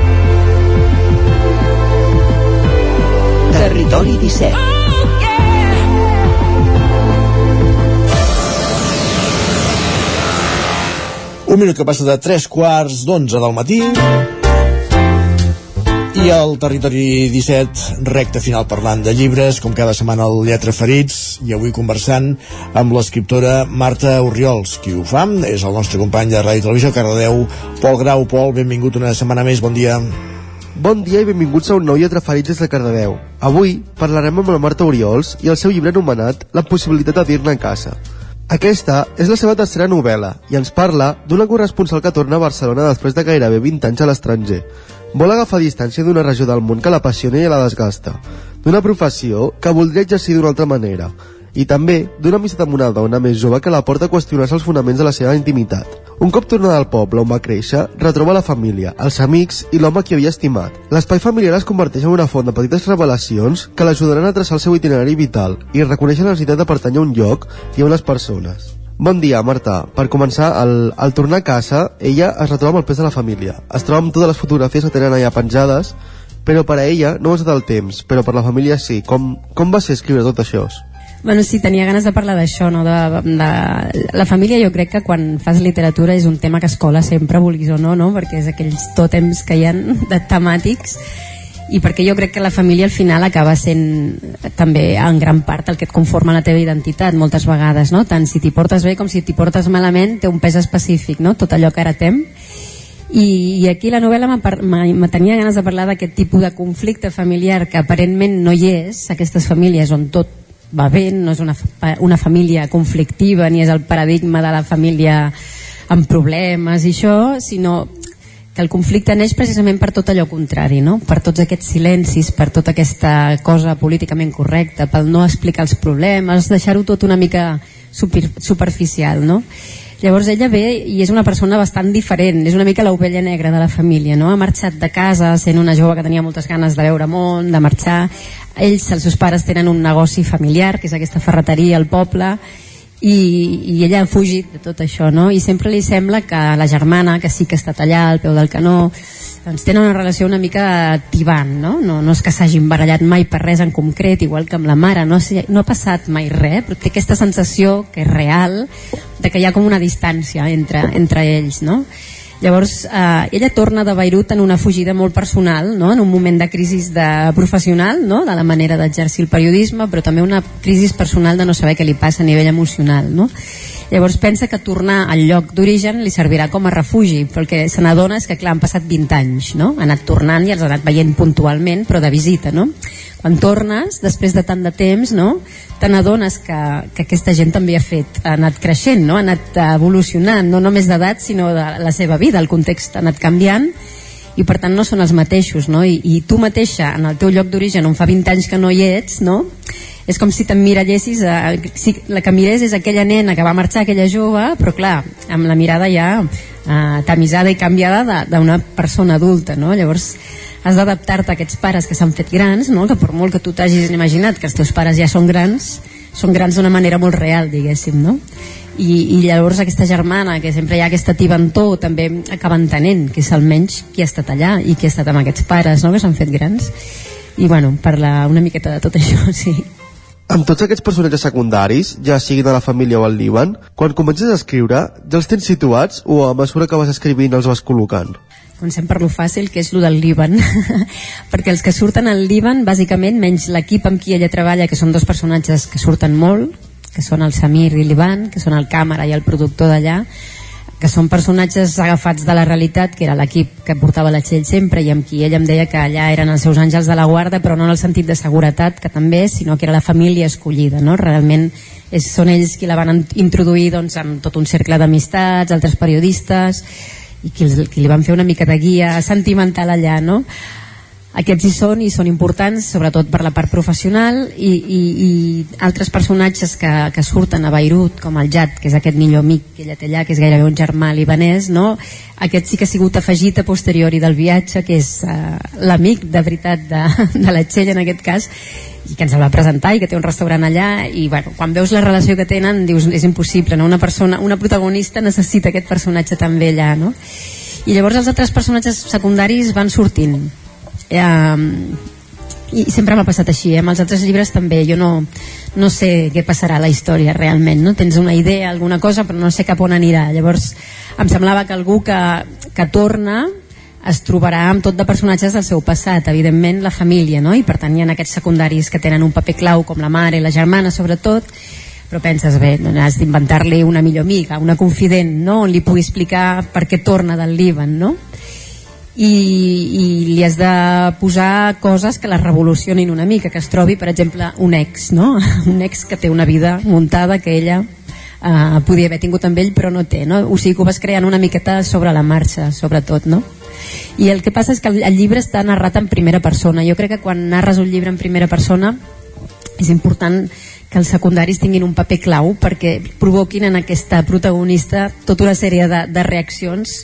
Territori 17. Un minut que passa de 3 quarts d'11 del matí i al Territori 17, recta final parlant de llibres, com cada setmana el Lletra Ferits, i avui conversant amb l'escriptora Marta Oriols. Qui ho fa és el nostre company de Ràdio Televisió, Cardedeu, Pol Grau. Pol, benvingut una setmana més, bon dia. Bon dia i benvinguts a un nou Lletra Ferits des de Cardedeu. Avui parlarem amb la Marta Oriols i el seu llibre anomenat La possibilitat de dir-ne a casa. Aquesta és la seva tercera novel·la i ens parla d'una corresponsal que torna a Barcelona després de gairebé 20 anys a l'estranger. Vol agafar distància d'una regió del món que l'apassiona i la desgasta, d'una professió que voldria exercir d'una altra manera, i també d'una amistat amb una dona més jove que la porta a qüestionar-se els fonaments de la seva intimitat. Un cop tornada al poble on va créixer, retroba la família, els amics i l'home que havia estimat. L'espai familiar es converteix en una font de petites revelacions que l'ajudaran a traçar el seu itinerari vital i reconèixer la necessitat de pertànyer a un lloc i a unes persones. Bon dia, Marta. Per començar, al, al tornar a casa, ella es retroba amb el pes de la família. Es troba amb totes les fotografies que tenen allà penjades, però per a ella no ha estat el temps, però per la família sí. Com, com va ser escriure tot això? Bueno, sí, tenia ganes de parlar d'això, no? De, de... La família jo crec que quan fas literatura és un tema que es cola sempre, vulguis o no, no? Perquè és aquells tòtems que hi han de temàtics i perquè jo crec que la família al final acaba sent també en gran part el que et conforma la teva identitat moltes vegades, no? tant si t'hi portes bé com si t'hi portes malament té un pes específic, no? tot allò que heretem i, i aquí la novel·la me tenia ganes de parlar d'aquest tipus de conflicte familiar que aparentment no hi és, aquestes famílies on tot va bé, no és una, una família conflictiva ni és el paradigma de la família amb problemes i això, sinó que el conflicte neix precisament per tot allò contrari, no? per tots aquests silencis, per tota aquesta cosa políticament correcta, pel no explicar els problemes, deixar-ho tot una mica super, superficial. No? Llavors ella ve i és una persona bastant diferent, és una mica l'ovella negra de la família, no? Ha marxat de casa sent una jove que tenia moltes ganes de veure món, de marxar. Ells, els seus pares, tenen un negoci familiar, que és aquesta ferreteria al poble, i, i ella ha fugit de tot això no? i sempre li sembla que la germana que sí que estat allà al peu del canó doncs tenen una relació una mica tibant no, no, no és que s'hagin barallat mai per res en concret, igual que amb la mare no, no ha passat mai res però té aquesta sensació que és real de que hi ha com una distància entre, entre ells no? Llavors, eh, ella torna de Beirut en una fugida molt personal, no? en un moment de crisi de professional, no? de la manera d'exercir el periodisme, però també una crisi personal de no saber què li passa a nivell emocional. No? Llavors pensa que tornar al lloc d'origen li servirà com a refugi, però que se n'adona és que, clar, han passat 20 anys, no? Ha anat tornant i els ha anat veient puntualment, però de visita, no? Quan tornes, després de tant de temps, no? te n'adones que, que aquesta gent també ha fet, ha anat creixent, no? ha anat evolucionant, no només d'edat, sinó de la seva vida, el context ha anat canviant, i per tant no són els mateixos, no? I, i tu mateixa, en el teu lloc d'origen, on fa 20 anys que no hi ets, no? és com si t'emmirallessis si la que mirés és aquella nena que va marxar, aquella jove però clar, amb la mirada ja eh, tamisada i canviada d'una persona adulta no? llavors has d'adaptar-te a aquests pares que s'han fet grans, no? que per molt que tu t'hagis imaginat que els teus pares ja són grans, són grans d'una manera molt real, diguéssim, no? I, I llavors aquesta germana, que sempre hi ha aquesta tibantor, també acaba entenent que és almenys qui ha estat allà i qui ha estat amb aquests pares, no?, que s'han fet grans. I, bueno, parlar una miqueta de tot això, [LAUGHS] sí. Amb tots aquests personatges secundaris, ja siguin de la família o al Líban, quan comences a escriure, ja els tens situats o a mesura que vas escrivint els vas col·locant? Comencem per lo fàcil, que és lo del Líban. [LAUGHS] Perquè els que surten al Líban, bàsicament, menys l'equip amb qui ella treballa, que són dos personatges que surten molt, que són el Samir i l'Ivan, que són el càmera i el productor d'allà, que són personatges agafats de la realitat, que era l'equip que portava la Txell sempre i amb qui ella em deia que allà eren els seus àngels de la guarda, però no en el sentit de seguretat, que també, sinó que era la família escollida, no? Realment és, són ells qui la van introduir doncs, amb tot un cercle d'amistats, altres periodistes, i qui, qui li van fer una mica de guia sentimental allà, no? Aquests hi són i són importants, sobretot per la part professional i, i, i altres personatges que, que surten a Beirut, com el Jad, que és aquest millor amic que ella té allà, que és gairebé un germà libanès, no? Aquest sí que ha sigut afegit a posteriori del viatge, que és uh, l'amic de veritat de, de la Txell en aquest cas, i que ens el va presentar i que té un restaurant allà i bueno, quan veus la relació que tenen dius és impossible, no? una persona, una protagonista necessita aquest personatge també allà no? i llavors els altres personatges secundaris van sortint eh, i sempre m'ha passat així eh? amb els altres llibres també jo no, no sé què passarà la història realment no? tens una idea, alguna cosa però no sé cap on anirà llavors em semblava que algú que, que torna es trobarà amb tot de personatges del seu passat, evidentment la família, no? i per tant hi ha aquests secundaris que tenen un paper clau com la mare i la germana sobretot, però penses, bé, doncs has d'inventar-li una millor amiga, una confident, no? on li pugui explicar per què torna del Líban, no? I, i li has de posar coses que la revolucionin una mica, que es trobi, per exemple, un ex, no? [LAUGHS] un ex que té una vida muntada que ella eh, podia haver tingut amb ell però no té, no? o sigui que ho vas creant una miqueta sobre la marxa, sobretot, no? i el que passa és que el, el llibre està narrat en primera persona jo crec que quan narres un llibre en primera persona és important que els secundaris tinguin un paper clau perquè provoquin en aquesta protagonista tota una sèrie de, de reaccions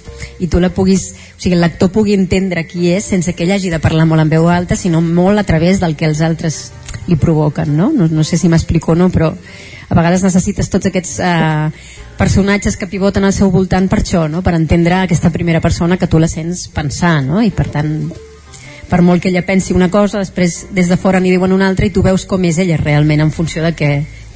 i tu la puguis, o sigui, el lector pugui entendre qui és sense que ell hagi de parlar molt en veu alta, sinó molt a través del que els altres li provoquen, no? No, no sé si m'explico o no, però a vegades necessites tots aquests eh, personatges que pivoten al seu voltant per això, no? per entendre aquesta primera persona que tu la sents pensar, no? i per tant per molt que ella pensi una cosa, després des de fora n'hi diuen una altra i tu veus com és ella realment en funció de què,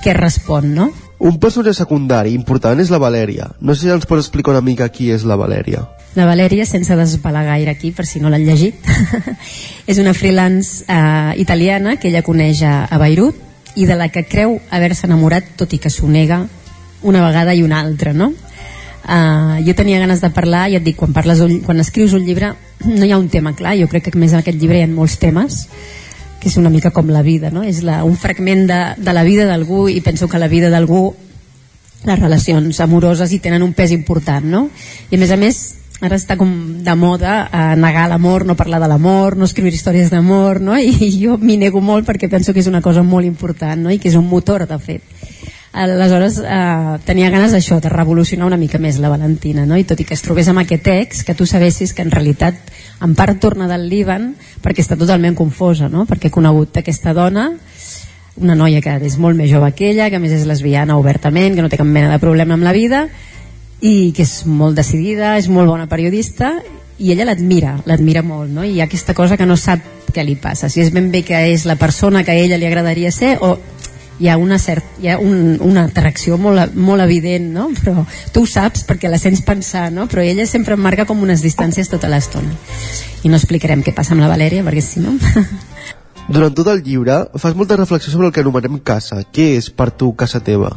què respon, no? Un personatge secundari important és la Valèria. No sé si ens pots explicar una mica qui és la Valèria. La Valèria, sense desvelar gaire aquí, per si no l'han llegit, [LAUGHS] és una freelance eh, italiana que ella coneix a, a Beirut i de la que creu haver-se enamorat, tot i que s'ho nega una vegada i una altra, no? Uh, jo tenia ganes de parlar i et dic, quan, parles un, quan escrius un llibre no hi ha un tema clar, jo crec que més en aquest llibre hi ha molts temes que és una mica com la vida, no? és la, un fragment de, de la vida d'algú i penso que la vida d'algú les relacions amoroses hi tenen un pes important no? i a més a més ara està com de moda a negar l'amor, no parlar de l'amor, no escriure històries d'amor, no? I, i jo m'hi nego molt perquè penso que és una cosa molt important, no? I que és un motor, de fet aleshores eh, tenia ganes d'això, de revolucionar una mica més la Valentina, no? i tot i que es trobés amb aquest text, que tu sabessis que en realitat en part torna del Líban perquè està totalment confosa, no? perquè he conegut aquesta dona una noia que és molt més jove que ella, que més és lesbiana obertament, que no té cap mena de problema amb la vida i que és molt decidida, és molt bona periodista i ella l'admira, l'admira molt no? i hi ha aquesta cosa que no sap què li passa si és ben bé que és la persona que a ella li agradaria ser o hi ha una, cert, hi ha un, una atracció molt, molt evident, no? però tu ho saps perquè la sents pensar, no? però ella sempre em marca com unes distàncies tota l'estona. I no explicarem què passa amb la Valèria, perquè si no... [LAUGHS] Durant tot el llibre fas molta reflexió sobre el que anomenem casa. Què és per tu casa teva?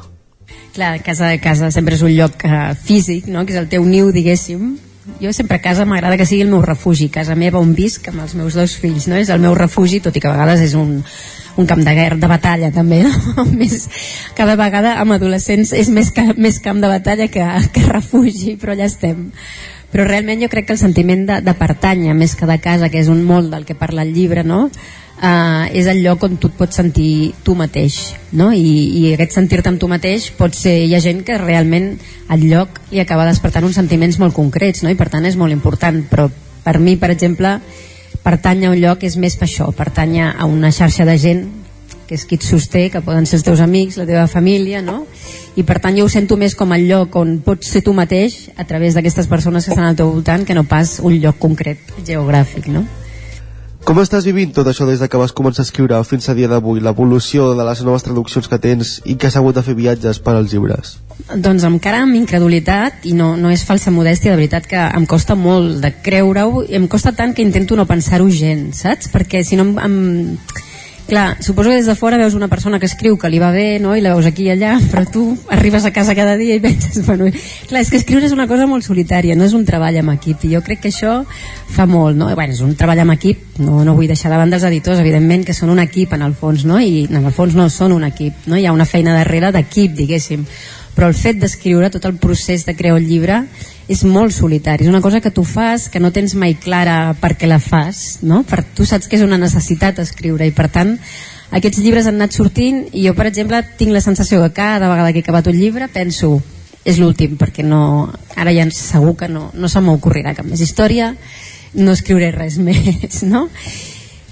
Clar, casa de casa sempre és un lloc uh, físic, no? que és el teu niu, diguéssim, jo sempre a casa m'agrada que sigui el meu refugi casa meva on visc amb els meus dos fills no? és el meu refugi, tot i que a vegades és un, un camp de guerra, de batalla també no? [LAUGHS] més, cada vegada amb adolescents és més, ca, més camp de batalla que, que refugi, però allà estem però realment jo crec que el sentiment de, de pertànyer més que de casa, que és un molt del que parla el llibre, no? Uh, és el lloc on tu et pots sentir tu mateix no? I, i aquest sentir-te amb tu mateix pot ser, hi ha gent que realment al lloc li acaba despertant uns sentiments molt concrets no? i per tant és molt important però per mi per exemple pertany a un lloc és més per això, pertany a una xarxa de gent que és qui et sosté, que poden ser els teus amics, la teva família, no? I per tant jo ho sento més com el lloc on pots ser tu mateix a través d'aquestes persones que estan al teu voltant que no pas un lloc concret geogràfic, no? Com estàs vivint tot això des de que vas començar a escriure fins a dia d'avui, l'evolució de les noves traduccions que tens i que has hagut de fer viatges per als llibres? Doncs encara amb incredulitat, i no, no és falsa modèstia, de veritat que em costa molt de creure-ho, i em costa tant que intento no pensar-ho gens, saps? Perquè si no em, em clar, suposo que des de fora veus una persona que escriu que li va bé, no? i la veus aquí i allà, però tu arribes a casa cada dia i penses, [LAUGHS] bueno, clar, és que escriure és una cosa molt solitària, no és un treball amb equip, i jo crec que això fa molt, no? Bueno, és un treball amb equip, no, no vull deixar davant dels editors, evidentment, que són un equip en el fons, no? I en el fons no són un equip, no? Hi ha una feina darrere d'equip, diguéssim, però el fet d'escriure, tot el procés de crear un llibre és molt solitari, és una cosa que tu fas que no tens mai clara per què la fas no? per, tu saps que és una necessitat escriure i per tant aquests llibres han anat sortint i jo per exemple tinc la sensació que cada vegada que he acabat un llibre penso és l'últim perquè no, ara ja segur que no, no se m'ocorrirà cap més història no escriuré res [LAUGHS] més no?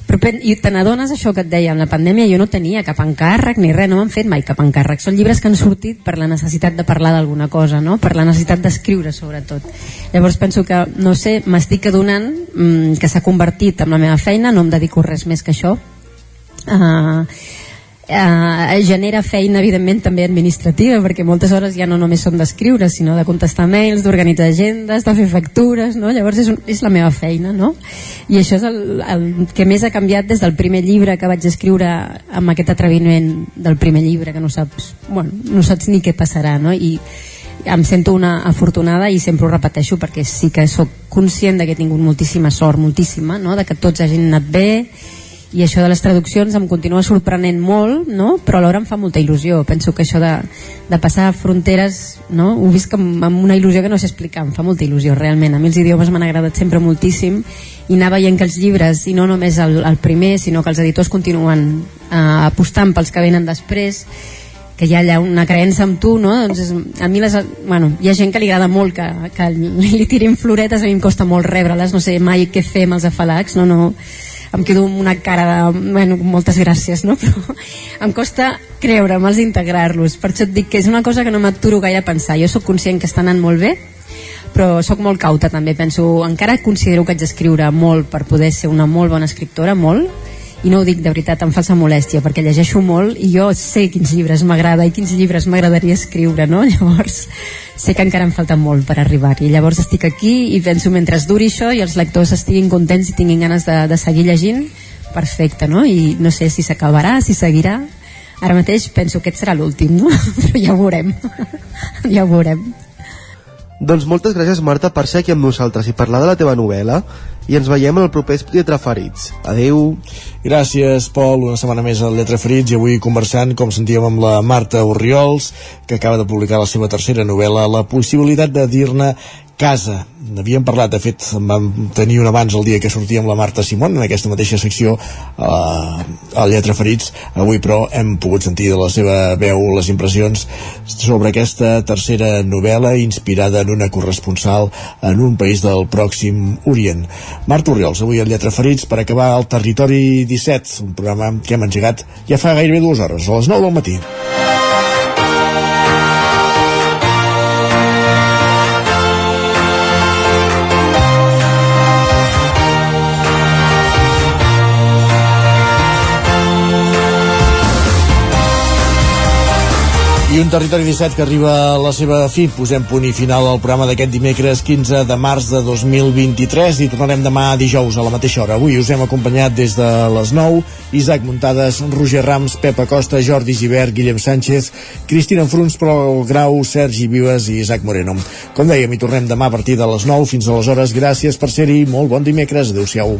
Però i te n'adones això que et deia? Amb la pandèmia jo no tenia cap encàrrec ni res, no m'han fet mai cap encàrrec. Són llibres que han sortit per la necessitat de parlar d'alguna cosa no? per la necessitat d'escriure sobretot. Llavors penso que, no sé, m'estic adonant mmm, que s'ha convertit en la meva feina no em dedico res més que això. Uh, eh, genera feina evidentment també administrativa perquè moltes hores ja no només són d'escriure sinó de contestar mails, d'organitzar agendes de fer factures, no? llavors és, un, és la meva feina no? i això és el, el que més ha canviat des del primer llibre que vaig escriure amb aquest atreviment del primer llibre que no saps, bueno, no saps ni què passarà no? i em sento una afortunada i sempre ho repeteixo perquè sí que sóc conscient de que he tingut moltíssima sort, moltíssima, no? de que tots hagin anat bé i això de les traduccions em continua sorprenent molt, no? però alhora em fa molta il·lusió. Penso que això de, de passar fronteres no? ho visc amb, amb una il·lusió que no sé explicar, em fa molta il·lusió realment. A mi els idiomes m'han agradat sempre moltíssim i anar veient que els llibres, i no només el, el primer, sinó que els editors continuen eh, apostant pels que venen després, que hi ha allà una creença amb tu, no? Doncs és, a mi les, bueno, hi ha gent que li agrada molt que, que li tirin floretes, a mi em costa molt rebre-les, no sé mai què fer amb els afalacs, no, no, em quedo amb una cara de, bueno, moltes gràcies, no? [LAUGHS] Però em costa creure'ls, integrar-los. Per això et dic que és una cosa que no m'aturo gaire a pensar. Jo sóc conscient que està anant molt bé, però sóc molt cauta també. Penso, encara considero que haig d'escriure molt per poder ser una molt bona escriptora, molt, i no ho dic de veritat amb falsa molèstia perquè llegeixo molt i jo sé quins llibres m'agrada i quins llibres m'agradaria escriure no? [LAUGHS] llavors sé que encara em falta molt per arribar-hi llavors estic aquí i penso mentre duri això i els lectors estiguin contents i tinguin ganes de, de seguir llegint perfecte, no? I no sé si s'acabarà, si seguirà ara mateix penso que aquest serà l'últim no? [LAUGHS] però ja ho veurem [LAUGHS] ja ho veurem doncs moltes gràcies Marta per ser aquí amb nosaltres i parlar de la teva novel·la i ens veiem en el proper Lletra Ferits. Adeu. Gràcies, Pol. Una setmana més al Lletra Ferits i avui conversant, com sentíem, amb la Marta Oriols, que acaba de publicar la seva tercera novel·la, La possibilitat de dir-ne casa. N'havíem parlat, de fet, vam tenir un abans el dia que sortíem la Marta Simón en aquesta mateixa secció eh, al Lletra Ferits. Avui, però, hem pogut sentir de la seva veu les impressions sobre aquesta tercera novel·la inspirada en una corresponsal en un país del pròxim Orient. Marta Oriols, avui al Lletra Ferits per acabar el Territori 17, un programa que hem engegat ja fa gairebé dues hores, a les 9 del matí. Un territori 17 que arriba a la seva fi. Posem punt i final al programa d'aquest dimecres 15 de març de 2023 i tornarem demà dijous a la mateixa hora. Avui us hem acompanyat des de les 9 Isaac Muntades, Roger Rams, Pepa Costa, Jordi Givert, Guillem Sánchez, Cristina Fruns, Pol Grau, Sergi Vives i Isaac Moreno. Com dèiem, hi tornem demà a partir de les 9 fins a les hores. Gràcies per ser-hi. Molt bon dimecres. Adéu-siau.